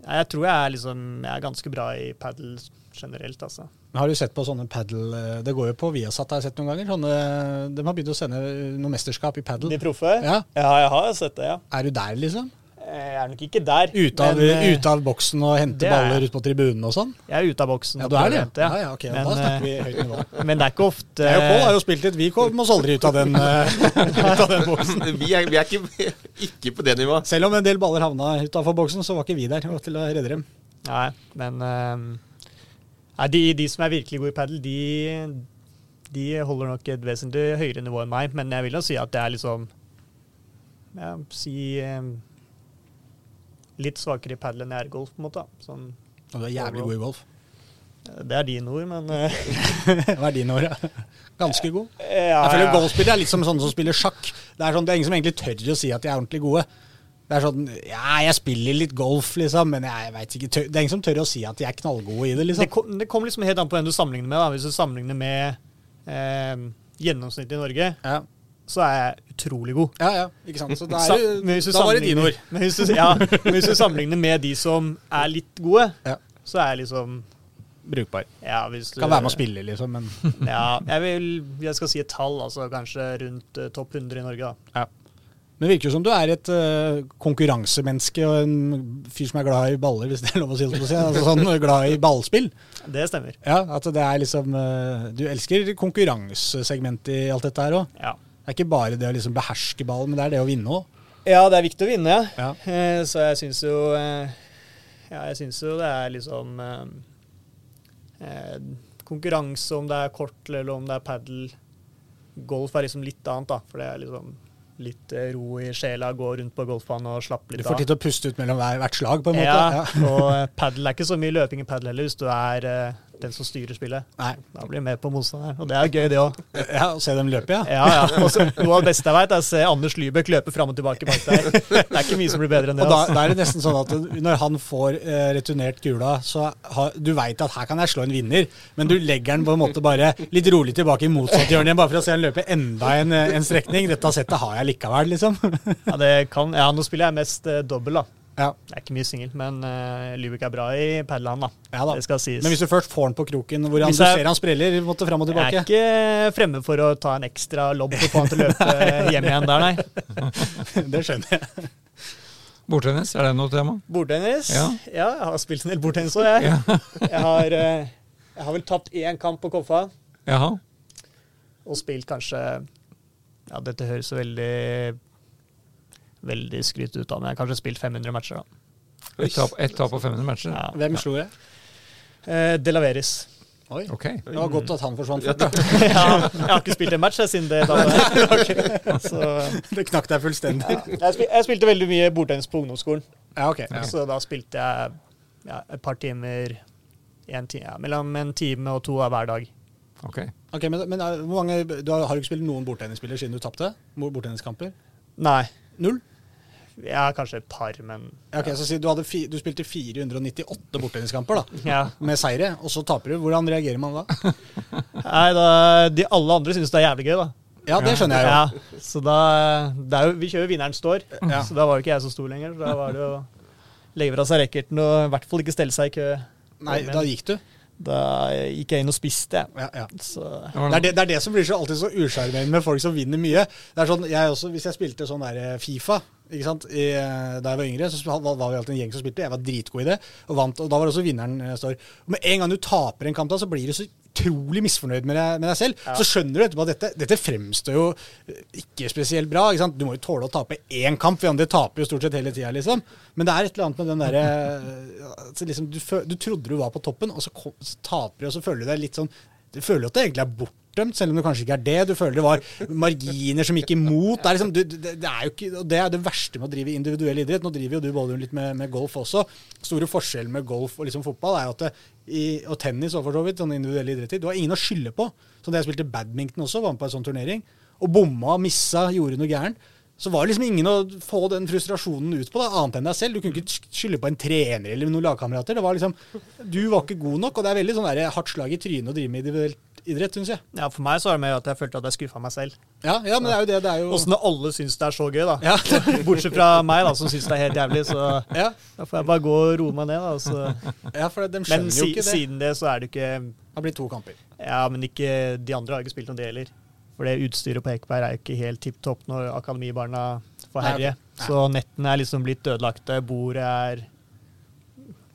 jeg tror jeg er liksom Jeg er ganske bra i padel generelt, altså. Har du sett på sånne padel eh, Det går jo på Viasat, har jeg sett noen ganger. Sånne, de har begynt å sende noe mesterskap i padel. De proffe? Ja. ja, jeg har sett det, ja. Er du der, liksom? Jeg er nok ikke der. Ute av, men, eh, av boksen og hente er baller ut på tribunen og sånn? Jeg er ute av boksen. Ja, du er det? hente, Ja, ja, ok. Men, da snakker eh, vi høyt nivå. Men det er ikke ofte Jeg og Pål har jo spilt litt. Vi kom oss aldri ut av den, eh, ut av den boksen. vi, er, vi er ikke, ikke på det nivået. Selv om en del baller havna utafor boksen, så var ikke vi der til å redde dem. Nei, men ehm, nei, de, de som er virkelig gode i padel, de, de holder nok et vesentlig høyere nivå enn meg. Men jeg vil jo si at det er liksom ja, Si ehm, litt svakere i padel enn jeg er i golf, på en måte. Sånn, Og du er jævlig god i golf. det er dine ord, men Det Hva er din ord, ja? Ganske god. ja, Jeg føler ja. Golfspillere er litt som sånne som spiller sjakk. Det er, sånn, det er ingen som egentlig tør å si at de er ordentlig gode. Det er sånn Ja, jeg spiller litt golf, liksom, men jeg vet ikke tør, Det er ingen som tør å si at de er knallgode i det, det, liksom. kom, det kommer liksom helt an på hvem du sammenligner med. da. Hvis du sammenligner med eh, gjennomsnittet i Norge, Ja, så er jeg utrolig god. ja, ja ikke sant. Så da, Sa- er, men hvis du da var det dine ord. Men hvis, du, ja, men hvis du sammenligner med de som er litt gode, Ja. så er jeg liksom Brukbar. ja, hvis du, Kan være med å spille, liksom, men Ja, jeg vil Jeg skal si et tall, altså kanskje rundt uh, topp 100 i Norge, da. ja. Men det virker jo som du er et uh, konkurransemenneske og en fyr som er glad i baller, hvis det er lov å si. det, Altså, sånn glad i ballspill. Det stemmer. Ja, at det er liksom uh, Du elsker konkurransesegmentet i alt dette her òg. Ja. Det er ikke bare det å liksom beherske ballen, men det er det å vinne òg. ja, det er viktig å vinne, Ja. ja. så jeg syns jo eh, Ja, jeg syns jo det er liksom eh, eh, Konkurranse, om det er kort eller om det er padel. Golf er liksom litt annet, da. For det er liksom litt eh, ro i sjela. Gå rundt på golfbanen og slappe litt av. Du får tid til å puste ut mellom hvert slag, på en måte. Ja, Ja. og padel er ikke så mye løping i padel heller, hvis du er eh, den som styrer spillet. Nei. Da blir du med på motstanderen, og det er gøy, det òg. Ja, Å se dem løpe, ja. Ja, ja. Også, noe av det beste jeg vet, er å se Anders Lybekk løpe fram og tilbake bak der. Det er ikke mye som blir bedre enn det. Og da, Altså. da er det nesten sånn at når han får eh, returnert kula, så har, du veit at her kan jeg slå en vinner, men du legger den på en måte bare litt rolig tilbake i motsatt hjørne igjen, bare for å se han løpe enda en, eh, en strekning. Dette settet har jeg likevel, liksom. Ja, det kan, ja, nå spiller jeg mest uh, dobbel, da. Ja, Det er ikke mye singel, men uh, Lybekk er bra i padel, da. ja da. Det skal sies. Men hvis du først får han på kroken, hvor han, du ser han spreller måtte fram og tilbake jeg er ikke fremme for å ta en ekstra lobb for å få han til å løpe hjem igjen der, nei. Det skjønner jeg. Bordtennis, er det noe tema? Bordtennis? Ja. jeg har spilt en del bordtennis òg, jeg. Jeg, har, eh, jeg har vel tapt én kamp på Koffa. Jaha. og spilt kanskje Ja, dette høres så veldig Veldig skryt ut av, men jeg har kanskje spilt 500 matcher, da. Ett tap, et tap på 500 matcher? Ja. Hvem slo jeg? Eh, Delaveris. Oi. Okay. Det var godt at han forsvant. Ja, fort. ja, jeg har ikke spilt en match jeg, siden det Det knakk deg fullstendig. ja. jeg, spil, jeg spilte veldig mye bordtennis på ungdomsskolen, Ja, okay. Ja. så da spilte jeg ja, et par timer en time, ja, Mellom en time og to av hver dag. ok. okay Men, men er- hvor mange, du har, har du ikke spilt noen bordtennisspiller siden du tapte? Bord- Bordtenniskamper? Nei. Null? Ja, kanskje et par, men Ja, ok, så si du, fi, du spilte 498 bordtenniskamper da, ja. med seire, og så taper du. Hvordan reagerer man da? Nei, da, de alle andre synes det er jævlig gøy, da. Ja, det skjønner jeg jo. Ja, så da det jo, Vi kjører vinneren står, Ja. så da var jo ikke jeg så stor lenger. Så da var det å legge fra seg racketen og i hvert fall ikke stelle seg i kø. Nei, da gikk du. Da gikk jeg inn og spiste, jeg. Ja, ja. Det er det, det er det som blir så alltid så usjarmerende med folk som vinner mye. Det er sånn, jeg også, Hvis jeg spilte sånn der eh, Fifa ikke sant? I, eh, da jeg var yngre, så var, var vi alltid en gjeng som spilte. Jeg var dritgod i det og vant. og Da var også vinneren eh, står. Med en gang du taper en kamp, da, så blir du så utrolig misfornøyd med deg, med deg selv. Ja. Så skjønner du etterpå at dette, dette fremstår jo ikke spesielt bra. ikke sant? Du må jo tåle å tape én kamp, for andre taper jo stort sett hele tida. Liksom. Men det er et eller annet med den derre altså liksom, du, du trodde du var på toppen, og så, kom, så taper du, og så føler du deg litt sånn Du føler at det egentlig er bortdømt, selv om det kanskje ikke er det. Du føler det var marginer som gikk imot. Det er, liksom, du, det, det er jo ikke, og det er det verste med å drive individuell idrett. Nå driver jo du både litt med, med golf også. Store forskjellen med golf og liksom fotball er jo at det, i, og tennis og for så vidt, sånne individuelle idretter, du har ingen å skylde på. Så da jeg spilte badminton også, var med på en sånn turnering, og bomma, missa, gjorde noe gærent, så var det liksom ingen å få den frustrasjonen ut på, da, annet enn deg selv. Du kunne ikke skylde på en trener eller noen lagkamerater. Det var liksom, Du var ikke god nok, og det er veldig sånn hardt slag i trynet å drive med individuell idrett, syns jeg. ja, for meg så var det mer at jeg følte at jeg skuffa meg selv. Ja, ja, men det er jo det. Det er jo Åssen alle syns det er så gøy, da. ja, Bortsett fra meg, da, som syns det er helt jævlig. Så ja, da får jeg bare gå og roe meg ned. Da, så. ja, for de Men skjønner si, jo ikke det. siden det så er det ikke Det blitt to kamper. Ja, men ikke, de andre har ikke spilt noe det heller. For det utstyret på Ekeberg er jo ikke helt tipp topp når akademibarna får herje. Så nettene er liksom blitt ødelagte, bordet er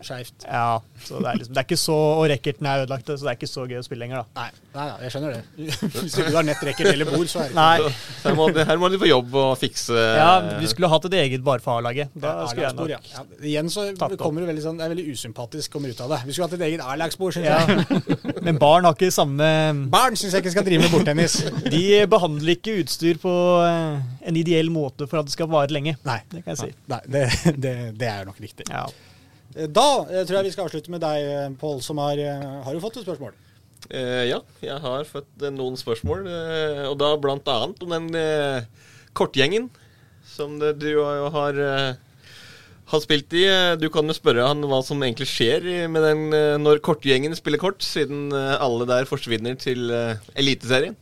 Skeivt. Ja, så det er liksom Det er ikke så Og racketen er ødelagt, så det er ikke så gøy å spille lenger, da. Nei, nei, nei, jeg skjønner det. Hvis ikke du har nett, racket eller bord, så er det Nei. Så her må, her må de på jobb og fikse Ja, vi skulle hatt et eget bare for A-laget. Da Ja, skulle jeg nok ja. Ja, Igjen så kommer det veldig sånn Det er veldig usympatisk kommer ut av det. Vi skulle hatt et eget A-lagsbord, syns ja. jeg. Men barn har ikke samme Barn syns jeg ikke skal drive med bordtennis. De behandler ikke utstyr på eh, en ideell måte for at det skal vare lenge. Nei. Det kan jeg si. Nei, det, det, det er nok riktig. Ja. Da eh, tror jeg vi skal avslutte med deg, eh, Pål, som har eh, Har du fått et spørsmål? Eh, ja, jeg har fått eh, noen spørsmål, eh, og da blant annet om den eh, kortgjengen som det, du jo har, eh, har spilt i. Eh, Du kan jo spørre han hva som egentlig skjer med den eh, når kortgjengen spiller kort, siden eh, alle der forsvinner til eh, Eliteserien.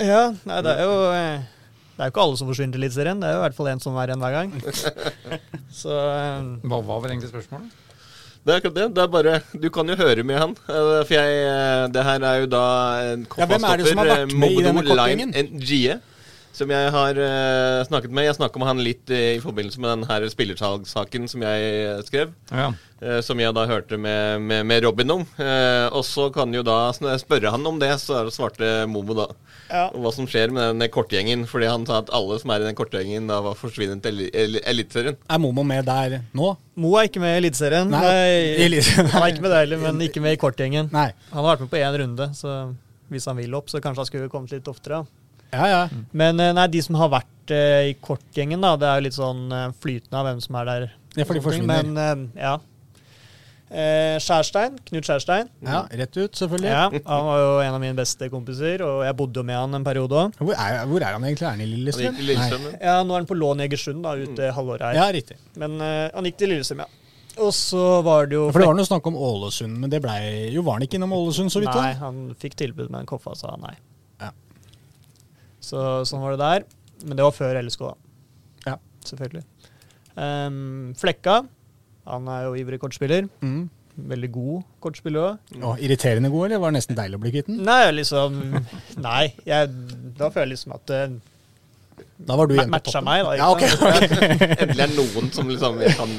ja, nei, det er jo eh, Det er jo ikke alle som forsvinner til Eliteserien. Det er jo i hvert fall en som er en hver gang. Så um. Hva var vel egentlig spørsmålet? Det er akkurat det. Det er bare Du kan jo høre med han. eh, For jeg eh, Det her er jo da en Ja, Mogdo er NGE. som jeg har uh, snakket med. Jeg snakka med han litt uh, i forbindelse med den her spillersalgssaken som jeg skrev. Ja. Eh, som jeg da hørte med, med, med Robin om. Eh, og så kan jo da spørre han om det, så svarte Momo da. ja. Hva som skjer med den kortgjengen. Fordi han sa at alle som er i den kortgjengen, da var forsvunnet til el Eli- Eliteserien. Er Momo med der nå? Mo er ikke med i Eliteserien. Han er ikke med der heller, men ikke med i kortgjengen. Nei. Han har vært med på én runde, så hvis han vil opp, så kanskje han skulle kommet litt oftere. Ja, ja. Men eh, nei, de som har vært eh, i kortgjengen, da, det er jo litt sånn eh, flytende av hvem som er der. Det er for de forsvinner. Men eh, ja. Eh, Skjærstein, Knut Skjærstein. Ja, rett ut, selvfølgelig. Ja, han var jo en av mine beste kompiser, og jeg bodde jo med han en periode òg. Hvor, hvor er han egentlig? Er han i Lillestrøm? ja. Nå er han på lån i Egersund, da, ute halvåret her. Ja, riktig. Men eh, han gikk til Lillestrøm, ja. Og så var det jo For det var noe snakk om Ålesund, men det blei Jo, var han ikke innom Ålesund så vidt? Nei, han fikk tilbud, men Koffa sa nei. Ja. Så sånn var det der. Men det var før LSK, da. Ja. Selvfølgelig. Um, Flekka, han er jo ivrig kortspiller. Mm. Veldig god kortspiller òg. Irriterende god, eller var det nesten deilig å bli kvitt den? Nei, liksom Nei. Jeg, da føler jeg liksom at det Da var du igjen på toppen. meg, da. Ja, okay, okay. Endelig er noen som liksom kan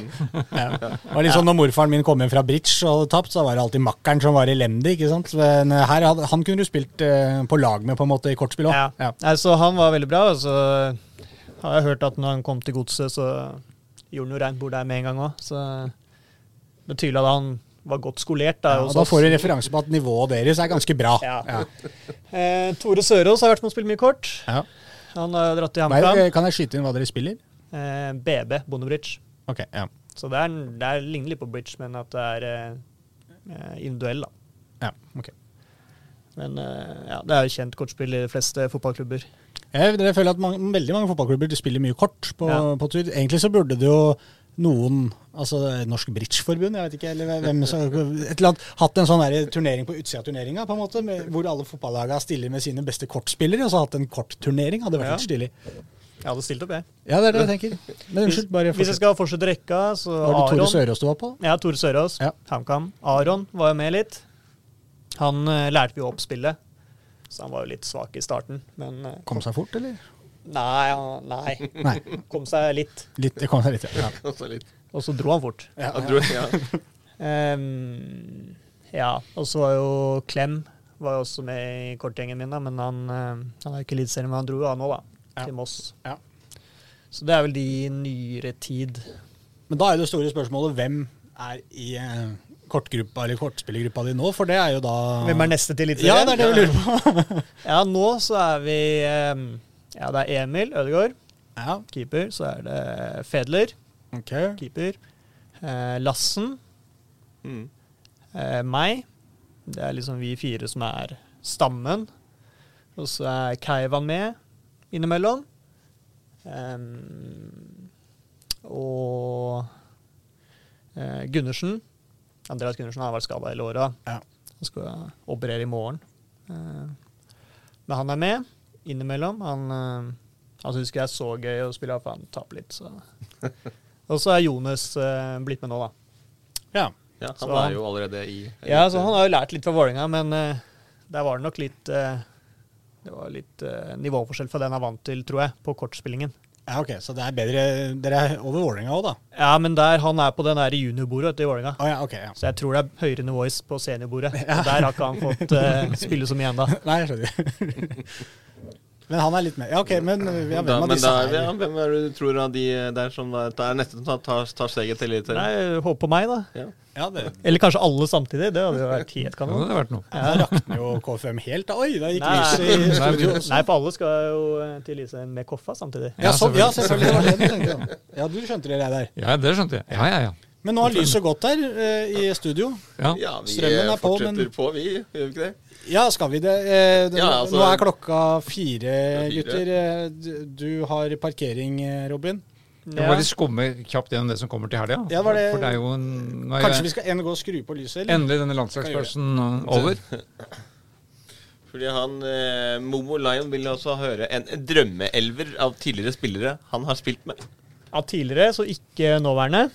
Ja. Det var liksom, når morfaren min kom hjem fra bridge og hadde tapt, så var det alltid makkeren som var elendig. ikke sant? Men eh, her, hadde- han kunne du spilt eh, på lag med på en måte i kortspill òg. Ja. Ja. Altså, så han var veldig bra. Og så har jeg hørt at når han kom til godset, så gjorde noe jo bord der med en gang òg. Så det er tydelig at han var godt skolert. Da, Ja, og da får du referanse på at nivået deres er ganske bra. Ja. Ja. Eh, Tore Sørås har vært med å spille mye kort. Ja. Han har dratt til er HamKam. Kan jeg skyte inn hva dere spiller? Eh, BB, Bondebridge. Okay, ja. Så det, er, det er ligner litt på bridge, men at det er eh, eh, individuell, da. ja ok. Men eh, ja, det er jo kjent kortspill i de fleste fotballklubber. Jeg, jeg føler at mange, veldig mange fotballklubber spiller mye kort på, Ja. på tur. Egentlig så burde det jo noen, altså Norsk Bridgeforbund, jeg vet ikke, eller hvem som, et eller annet, hatt en sånn turnering på utsida av turneringa, på en måte, med, hvor alle fotballagene stiller med sine beste kortspillere, og så hatt en kortturnering. Hadde vært Ja. litt stilig. Jeg hadde stilt opp, jeg. Ja, det er det jeg tenker. Men unnskyld, bare Hvis jeg skal fortsette rekka, så Var det Tore Sørås du var på? Ja, Tore Sørås. Ja. HamKam. Aron var jo med litt. Han uh, lærte vi å spillet, så han var jo litt svak i starten. Men eh, Kom seg fort, eller? nei, han- nei. Nei. Kom seg litt. Litt, det kom seg litt, ja. ja. Og så dro han fort. ja. Jeg Dro, ja. um, ja, og så var jo Klem var jo også med i kortgjengen min, da, men han, eh, han er jo ikke eliteserien, men han dro jo av nå, da. Ja. Til Moss. Ja. Så det er vel de i nyere tid. Men da er det store spørsmålet hvem er i eh, kortgruppa eller kortspillergruppa di nå, for det er jo da Hvem er neste til Ja, det er det vi lurer på. Ja, nå så er vi Ja, det er Emil Ødegaard, Ja, keeper. Så er det Fedler, okay. keeper. Eh, Lassen. Mm. Eh, meg. Det er liksom vi fire som er stammen. Og så er Keivan med innimellom. Ehm, og eh, Gundersen. Andreas Gundersen har vært skada hele året. Ja. Han skal operere i morgen. Eh, men han er med innimellom. Han, han syns ikke det er så gøy å spille, for han taper litt. Så. og så er Jonas eh, blitt med nå, da. Ja. ja, han han- er jo allerede i Ja, så Han har jo lært litt fra Vålerenga, men eh, der var det nok litt Det var litt nivåforskjell fra den han er vant til, tror jeg, på kortspillingen. Ja, ok, Så det er bedre Dere er over Vålerenga òg, da? Ja, men der han er på den juniorbordet i Vålerenga. Oh, ja, okay, ja. Så jeg tror det er høyere nivå på seniorbordet. Ja. Der har ikke han fått uh, spille så mye ennå. Nei, jeg skjønner. men han er litt mer Ja, ok, men ja, hvem Da, av men disse da, ja, hvem er det du tror av de der som da, er nesten tar, tar, tar steget til Eliteserien? Nei, håp på meg, da. Ja. Ja, det Eller kanskje alle samtidig. Det hadde jo vært helt Ja, kanon. det hadde vært noe. Da rakner jo KFM helt. da. Oi, da gikk lyset i studio. også. Nei, for alle skal jo eh, til Lise med Koffa samtidig. Ja, så, ja, selvfølgelig. Var det du tenkte. Ja, du skjønte det der. Ja, det skjønte jeg. Ja, ja, ja. Men nå har lyset gått der eh, i studio. ja. Ja, vi Strømmen er eh, på, fortsetter men- på, vi. Gjør vi ikke det? Ja, skal vi det? Eh, det Ja, altså- nå er klokka fire, fire. gutter. Eh, du- har parkering, eh, Robin. Jeg må bare skumme kjapt gjennom det som kommer til helga. Ja, var det- For det er jo en, nå er Kanskje vi skal en gå og skru på lyset? eller? endelig denne landslagspausen uh, over. Fordi han eh, Momo Lion vil også høre en drømmeelver av tidligere spillere han har spilt med. Av tidligere, så ikke nåværende.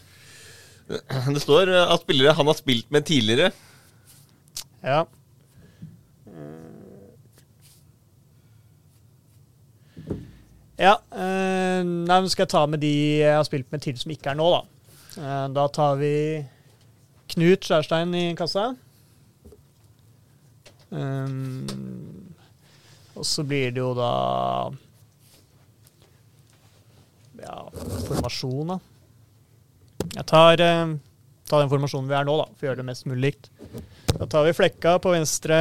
Det står av at spillere han har spilt med tidligere. Ja. Ja, eh, nei, men skal jeg ta med de jeg har spilt med til som ikke er nå, da. Eh, da tar vi Knut Skjærstein i kassa. Um, og så blir det jo da Ja, formasjon, da. Jeg tar, eh, tar den formasjonen vi er nå, da, for å gjøre det mest mulig likt. Da tar vi Flekka på venstre.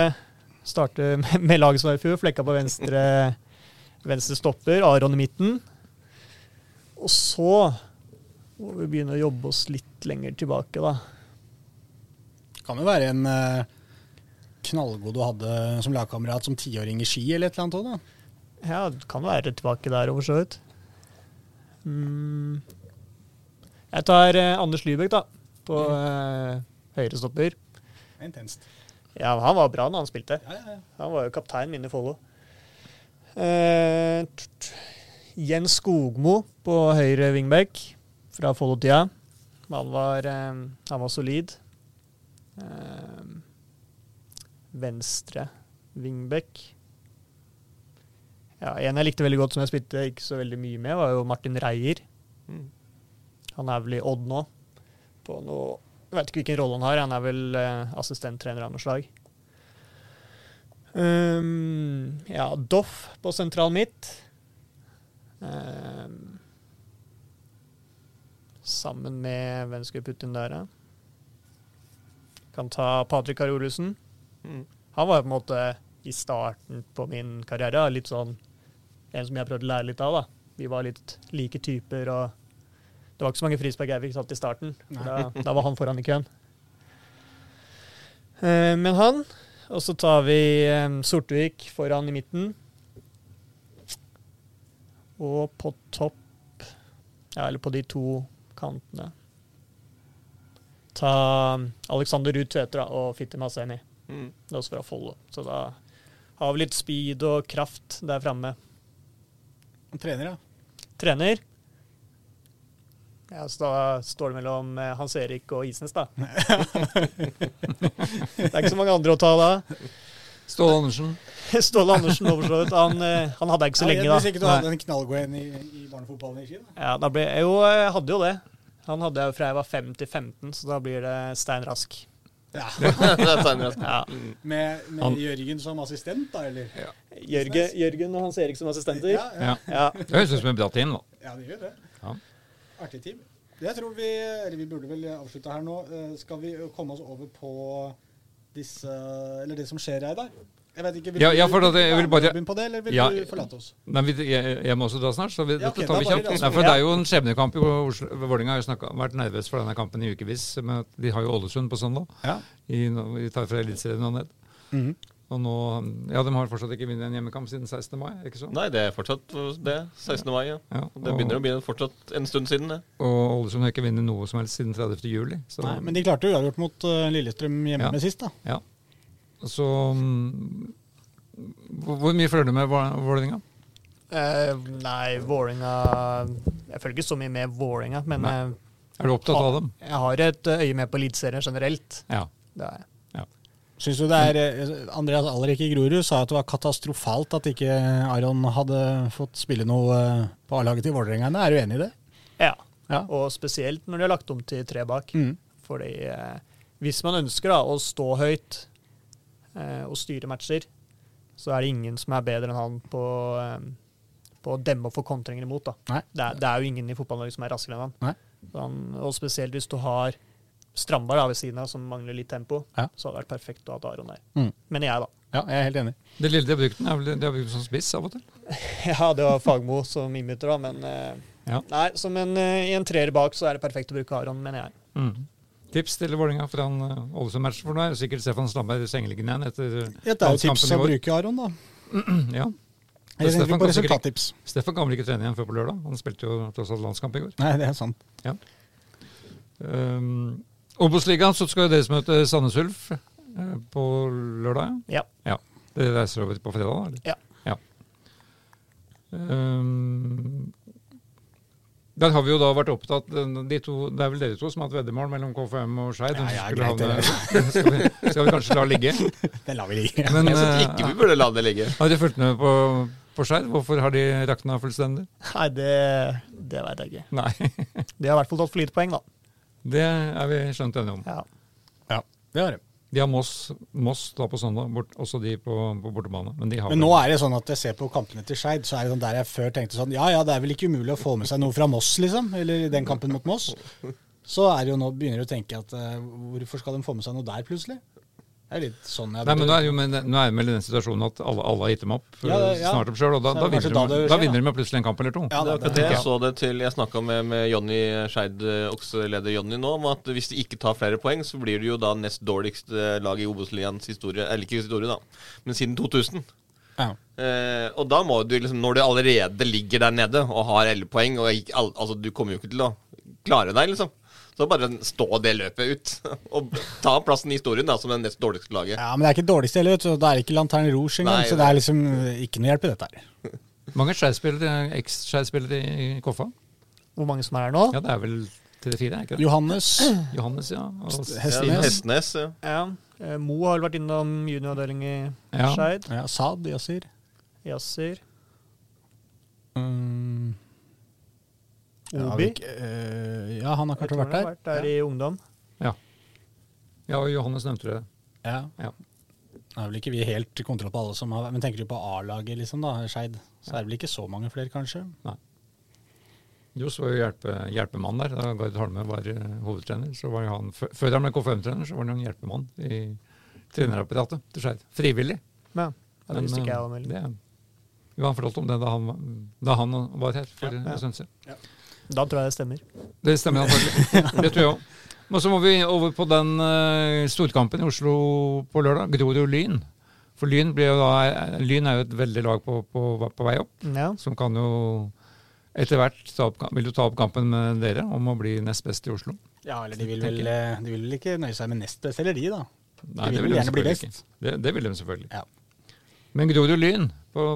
Starter med, med laget som var i fjor. Flekka på venstre, venstre stopper. Aron i midten. Og så må vi begynne å jobbe oss litt lenger tilbake, da. Det Kan jo være en eh, knallgod du hadde som lagkamerat som tiåring i ski, eller et eller annet òg, da. Ja, det kan være tilbake der over så vidt. Mm. Jeg tar eh, Anders Lybekk, da. På høyre stopper. Intenst. Ja, han var bra når han spilte. Ja, ja, ja. Han var jo kaptein min i Follo. Eh, Jens Skogmo på høyre wingback fra Follo-tida. Han, var, eh, han var solid. Eh, venstre wingback. Ja, en jeg likte veldig godt, som jeg spilte ikke så veldig mye med, var jo Martin Reier. Mm. Han er vel i Odd nå. På noe, jeg vet ikke hvilken rolle han har. Han er vel eh, assistenttrener av noe slag. Um, ja, Doff på sentral midt. Um, sammen med Hvem skal vi putte inn der, da? Kan ta Patrick Karolussen. Mm. Han var på en måte i starten på min karriere litt sånn en som jeg prøvde å lære litt av. da. Vi var litt like typer, og det var ikke så mange frispark jeg fikk tatt i starten. Da, da var han foran i køen. Uh, men han, og så tar vi eh, Sortevik foran i midten. Og på topp, ja, eller på de to kantene Ta Alexander Ruud Tveter og Fitti Maseni. Mm. Det er også fra Follo. Så da har vi litt speed og kraft der framme. Trener, ja. Trener. Ja, så da står det mellom eh, Hans Erik og Isnes, da. det er ikke så mange andre å ta da. Ståle Andersen. Ståle Andersen over så vidt. Han, eh, han hadde jeg ikke så lenge, Hvis da. ikke du hadde en knallgod en i, i barnefotballen i Ski. Ja, da ble, jo, jeg hadde jo det. Han hadde jeg fra jeg var 5 til 15, så da blir det Stein Rask. Ja. Ja. Med, med Jørgen som assistent, da, eller? Jørgen, Jørgen og Hans Erik som assistenter. Ja, ja. Ja. Ja. Det høres ut som en bra team, da. ja det gjør det. Artig team. Jeg tror vi, eller vi burde vel avslutte her nå. Eh, Skal vi komme oss over på disse, eller det som skjer, Reidar? Jeg vet ikke, Vil Ja, ja, for du jeg være vil bare- begynne på det, eller vil Ja. du forlate oss? Nei, jeg, jeg må også dra snart, så vi, Ja, okay, dette tar vi kjapt. Nei, for det er jo en skjebnekamp. i. Vålerenga har jo snakket, vært nervøs for denne kampen i ukevis. Men de har jo Ålesund på søndag. Ja. I, vi tar fra Eliteserien og ned. Mhm. Og nå, ja, De har fortsatt ikke vunnet en hjemmekamp siden 16. mai. ikke så? Nei, det er fortsatt det. 16. mai, ja. Ja, Det begynner å bli fortsatt en stund siden, det. Og Ålesund har ikke vunnet noe som helst siden 30. juli. Så, Nei, men de klarte jo uavgjort mot eh, Lillestrøm hjemme Ja. med sist, da. ja. så mm, hvor, mye følger du med Vå- Vålerenga? Uh, nei, Vålerenga Jeg følger ikke så mye med Vålerenga, men Nei. eh, Er du opptatt av dem? jeg har et øye med på Eliteserien generelt. Ja. Det er jeg. Syns du det er eh, Andreas Alrik i Grorud sa at det var katastrofalt at ikke Aron hadde fått spille noe eh, på A-laget til Vålerenga. Er du enig i det? Ja. Ja. Og spesielt når de har lagt om til tre bak. Mm. Fordi eh, hvis man ønsker da, å stå høyt eh, og styre matcher, så er det ingen som er bedre enn han på, eh, på å demme og få kontringer imot. Det, er, det er jo ingen i fotball-Norge som er raskere enn han. Han. Og spesielt hvis du har Strandberg da, ved siden av, som mangler litt tempo, Ja. så hadde det vært perfekt å ha Aron der. Mm. Mener jeg, da. Ja, jeg er helt enig. Det lille de har brukt den, er vel de har brukt den som spiss av og til. Ja, det var Fagmo som innbytter, da, men eh, Ja. Nei, som en, eh, i en treer bak så er det perfekt å bruke Aron, mener jeg. Mm. Tips til Vålerenga for han uh, Ålesund-matchen for nå er sikkert Stefan Strandberg sengeliggende igjen etter et Ja, det er jo tips å bruke Aron, da. Ja. Stefan kan sikkert- Stefan kan vel ikke trene igjen før på lørdag? Han spilte jo tross alt landskamp i går. Nei, det er sant. Um, Obos-ligaen så skal jo deres møte Sandnes Ulf eh, på lørdag. Ja. Dere reiser over på fredag, da? eller? Ja. Um, der har vi jo da vært opptatt de to, Det er vel dere to som har hatt veddemål mellom KFM og Skeid? Ja, ja, skal, vi, skal vi kanskje la ligge? Det lar vi ligge. Men Jeg synes eh, ikke vi burde la det ligge. har dere fulgt med på, på Skeid? Hvorfor har de rakna fullstendig? Nei, det, det veit jeg ikke. Nei, De har i hvert fall tatt for lite poeng, da. Det er vi skjønt enige om. Ja. Ja, det har det. De har Moss, Moss da på søndag, bort, også de på, på bortebane. Men de har Men nå er det sånn at jeg ser på kampene til Skeid, så er det sånn der jeg før tenkte sånn Ja ja, det er vel ikke umulig å få med seg noe fra Moss, liksom. Eller den kampen mot Moss. Så er det jo nå begynner du å tenke at uh, hvorfor skal de få med seg noe der plutselig? Det er litt sånn jeg Nei, men nå er, jo med, nå er vi vel i den situasjonen at alle, alle har gitt dem opp Ja, det- ja. snart opp sjøl, og da, da, er vinner, da de, da vinner de med plutselig en kamp eller to. Ja, Det det- det. Jeg så det til Jeg snakka med, med Jonny Skeid, eh, okseleder Jonny nå, om at hvis de ikke tar flere poeng, så blir det jo da nest dårligste lag i Obos-ligaens historie. Eller ikke historie, da, men siden 2000. Ja. Eh, og da må du liksom, når du allerede ligger der nede og har 11 poeng og ikke, al- altså, Du kommer jo ikke til å klare deg, liksom. Så bare stå det løpet ut. og ta plassen i historien da som det nest dårligste laget. ja, men det er ikke dårligste heller, så det er det ikke Lanterne Rouge engang. Nei, Så det er liksom ikke noe hjelp i dette her. Mange Skeid-spillere, eks-Skeid-spillere i Koffa? Hvor mange som er her nå? Ja, det er vel tre-fire, er ikke det? Johannes Johannes, ja. Og, Ja, Hestenes. Hestnes. Ja. Ja. eh, Mo har vel vært innom junioravdeling i Ja. Skeid. Ja, Saad Yasir. Yasir. Mm, Obi. eh, ja, han har Jeg kanskje vært han der. har vært der i ungdom. ja, ja, og Johannes nevnte det. Ja. Ja. Det er vel ikke vi helt kontroll på alle som har Men tenker du på A-laget, liksom, da, Skeid, så er det vel ikke så mange flere, kanskje? Nei. Johs var jo hjelpe, hjelpemann der da Gard Halme var eh, hovedtrener. Så var jo han, før han ble KFM-trener, så var han en hjelpemann i trenerapparatet til Skeid. Frivillig. Ja, ja, det visste ikke jeg eh, om heller. Jo, han fortalte om det da han, da han var her for Ja, ja. en stund siden. Da tror jeg det stemmer. Det stemmer antagelig. det tror jeg òg. Men så må vi over på den eh, storkampen i Oslo på lørdag. Grorud-Lyn. For Lyn, blir jo da, Lyn er jo et veldig lag på, på, på vei opp, Ja. som kan jo etter hvert ta opp, vil jo ta opp kampen med dere om å bli nest best i Oslo. Ja, eller de vil vel, eh, de vil vel ikke nøye seg med nest best, eller de, da? Nei, De vil det vil de gjerne bli best. Det, det vil de selvfølgelig. Ja. Men Grorud-Lyn, på-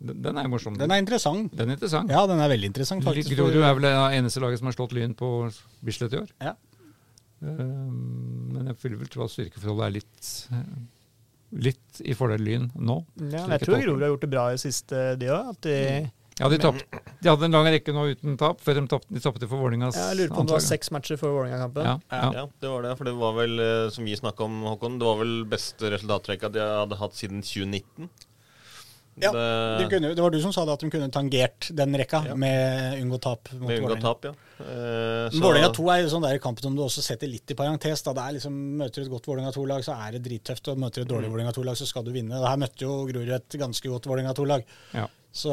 den er morsom. Den er interessant. Den er interessant. Ja, den er veldig interessant, faktisk. Grorud er vel det eneste laget som har slått Lyn på Bislett i år. Ja. Eh, men jeg vil vel tro at styrkeforholdet er litt, litt i fordel Lyn nå. Ja, jeg tror. Grorud har gjort det bra i siste, de òg. De Ja, de, tapt, de hadde en lang rekke nå uten tap, før de tapte de tapte for Vålerengas Jeg lurer på om det var seks matcher før Vålerenga-kampen. Ja, ja. Ja, det var det. For det var vel, eh, som vi snakka om, Håkon, det var vel beste resultattrekka de hadde hatt siden 2019. Ja, det, De kunne, det var du som sa det, at de kunne tangert den rekka Ja. med unngå tap mot med unngått tap, ja. Eh, Vålerenga 2 er jo sånn der kamp som du også setter litt i parentes. Da. Det er liksom, Møter du et godt Vålerenga 2-lag, så er det drittøft. Og møter du et dårlig Vålerenga 2-lag, så skal du vinne. Det her møtte jo Grorud et ganske godt Vålerenga 2-lag. Ja. Så,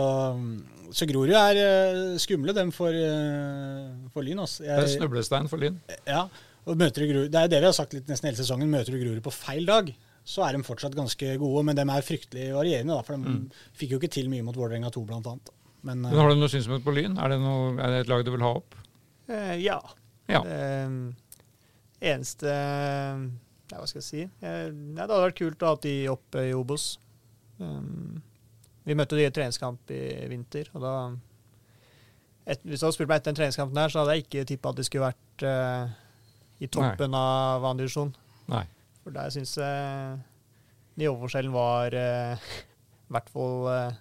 så Grorud er eh, skumle, dem for, uh, for Lyn. Altså. Det er snublestein for Lyn. ja, og møter du Grorud, det er det vi har sagt litt nesten hele sesongen. Møter du Grorud på feil dag, så er de fortsatt ganske gode. Men de er fryktelig varierende, da, for de fikk jo ikke til mye mot Vålerenga 2, blant annet. Men, Men eh, har du noe synspunkt på Lyn? Er det, noe, er det et lag du vil ha opp? Eh, ja. Ja. Eh, eneste ja, Hva skal jeg si? Eh, nei, det hadde vært kult å ha de oppe i Obos. Um, vi møtte de i treningskamp i vinter, og da et, Hvis du hadde spurt meg etter den treningskampen der, så hadde jeg ikke tippa at de skulle vært uh, i toppen av annen divisjon. Nei. For der syns jeg nivåforskjellen var uh, i hvert fall eh,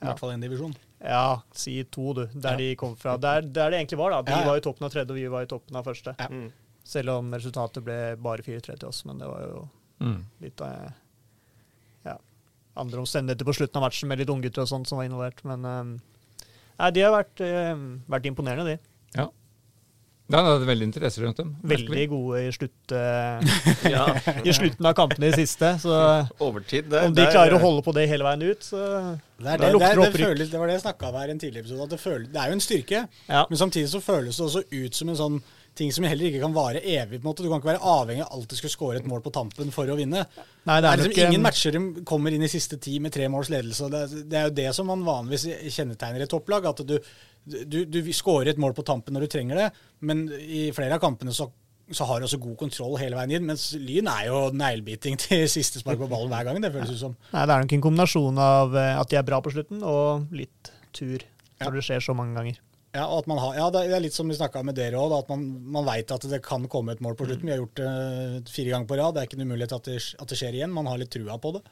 I hvert fall en divisjon. Ja, si to, du. Der Ja. de kom fra. Der, der det egentlig var, da. De Ja, ja. var i toppen av tredje, og vi var i toppen av første. Ja. Mm. Selv om resultatet ble bare 4-3 til oss, men det var jo Mm. litt av ja, andre omstendigheter på slutten av matchen med litt unggutter og sånt som var involvert. Men um, nei, de har vært, um, vært imponerende, de. Ja. Ja, det er veldig interesse rundt dem. Veldig gode i, slutt, eh, Ja. i slutten av kampene i siste. Så Overtid. Det, om de det er- klarer å holde på det hele veien ut, så Det, er det, det, lukter det det, opprykk. føles, det var det jeg snakka om her i en tidligere episode. At det, føles, det er jo en styrke, ja. men samtidig så føles det også ut som en sånn ting som heller ikke kan vare evig. på en måte. Du kan ikke være avhengig av alltid skulle score et mål på tampen for å vinne. Nei, Det det er liksom eh, ingen matcher kommer inn i siste ti med tre måls ledelse. Det, det er jo det som man vanligvis kjennetegner et topplag. At du, du, du skårer et mål på tampen når du trenger det, men i flere av kampene så, så har du også god kontroll hele veien inn. Mens Lyn er jo neglebiting til siste spark på ballen hver gang, det føles ut som. Nei, det er nok en kombinasjon av eh, at de er bra på slutten, og litt tur. Ja. Når det skjer så mange ganger. Ja, og at man har, ja, det er litt som vi snakka med dere òg, at man, man veit at det kan komme et mål på slutten. Vi har gjort det fire ganger på rad. Det er ikke en umulighet at det, at det skjer igjen. Man har litt trua på det.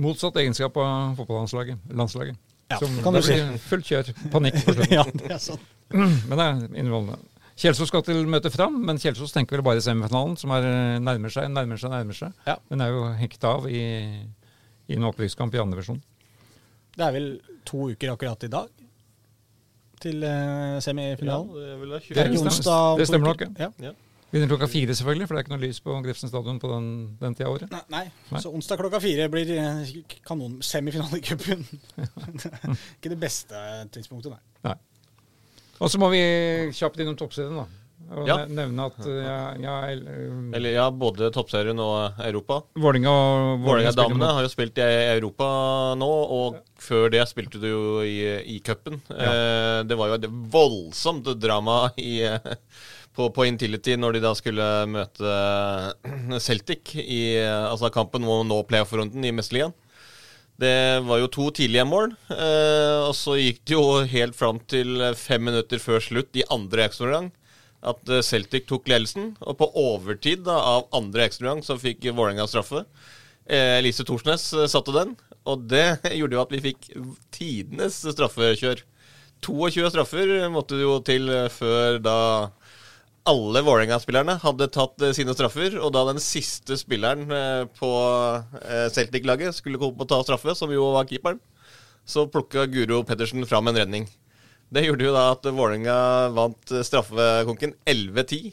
Motsatt egenskap av fotballandslaget. Landslaget. Ja, Som, kan det blir fullt kjør. Panikk på slutten. ja, det er. Men det er innholdende. Kjelsås skal til møte fram, men Kjelsås tenker vel bare semifinalen, som er eh, nærmer seg, nærmer seg, nærmer seg. Ja. Men er jo hekta av i, i en opprykkskamp i andre divisjon. Det er vel to uker akkurat i dag til semifinalen. Ja, det er vel det, Det er 20. stemmer. onsdag om Det stemmer nok, Ja. Begynner klokka fire, selvfølgelig, for det er ikke noe lys på Grefsen stadion på den, den tida av året. Nei, nei. Nei. så onsdag klokka fire blir eh, kanon semifinale i cupen. ikke det beste tidspunktet, nei. Og så må vi kjapt innom toppserien, da. Og Ja. nevne at ja, ja, jeg, uh, Eller ja, både toppserien og Europa. Vålinga og Vålerenga-damene har jo spilt i Europa nå, og før det spilte du jo i, i cupen. Eh, det var jo et voldsomt drama i, eh, på, på Intility når de da skulle møte Celtic i altså kampen om å nå playoff-runden i Mesterligaen. Det var jo to tidlige mål, eh, og så gikk det jo helt fram til fem minutter før slutt i andre ekstraomgang at eh, Celtic tok ledelsen. Og på overtid da, av andre ekstraomgang så fikk Vålerenga straffe. Eh, Thorsnes eh, satte den, og det gjorde jo at vi fikk tidenes straffekjør. 22 straffer måtte det jo til eh, før da alle Vålerenga-spillerne hadde tatt eh, sine straffer, og da den siste spilleren eh, på eh, Celtic-laget skulle komme på å ta straffe, som jo var keeperen, så plukka Guro Pettersen fram en redning. Det gjorde jo da at Vålerenga vant straffekonken 11-10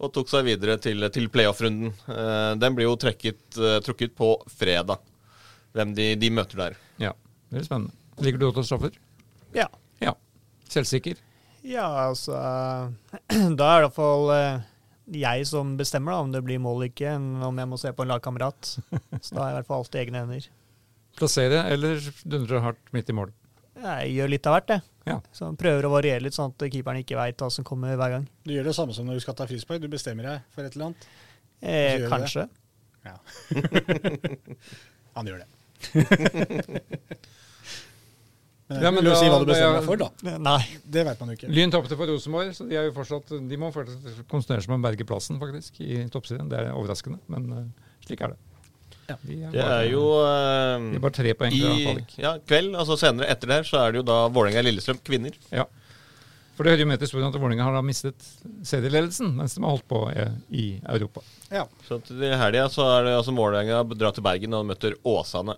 og tok seg videre til, til playoff-runden. Den blir jo trekket, trukket på fredag, hvem de, de møter der. Ja, det blir spennende. Liker du å ta straffer? Ja. Ja. Selvsikker? Ja, altså Da er det iallfall eh, jeg som bestemmer da, om det blir mål eller ikke, enn om jeg må se på en lagkamerat. Så da har jeg i hvert fall alltid egne hender. Plassere eller dundre hardt midt i mål? Jeg gjør litt av hvert, jeg. Ja. Så prøver å variere litt, sånn at keeperen ikke veit hva som kommer hver gang. Du gjør det samme som når du skal ta frispark. Du bestemmer deg for et eller annet. Eh, kanskje. Ja. Han gjør det. Ja, men da- si hva du bestemmer deg for, da. Nei. Det vet man jo ikke. Lyn tapte for Rosenborg, så de, er jo fortsatt, de må fortsatt konsentrere seg om å berge plassen faktisk, i toppserien. Det er overraskende, men eh, slik er det. Ja. De er Det bare, er jo de er bare tre poeng fra i ja, kveld, altså senere etter det her, så er det jo da Vålerenga-Lillestrøm kvinner. Ja. For det hører jo med til historien at Vålerenga har da mistet serieledelsen mens de har holdt på eh, i Europa. Ja. Så til helga så er det altså Vålerenga drar til Bergen og møter Åsane.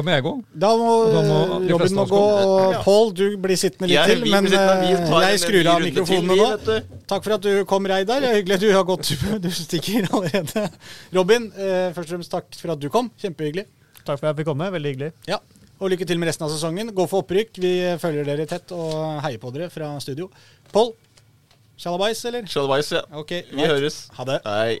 Da må jeg gå. Da må, da må Robin må gå, og Pål, du blir sittende litt Jeg- til. Men sittende, eh, jeg skrur av mikrofonene nå. Takk for at du kom, Reidar. Er hyggelig at du har gått. Du stikker allerede. Robin, eh, først og fremst takk for at du kom. Kjempehyggelig. Takk for at jeg fikk komme. Veldig hyggelig. Ja. Og lykke til med resten av sesongen. Gå for opprykk. Vi følger dere tett og heier på dere fra studio. Pål, sjalabais, eller? Sjalabais, ja. Ok, Vi høres. Ha det. Hei.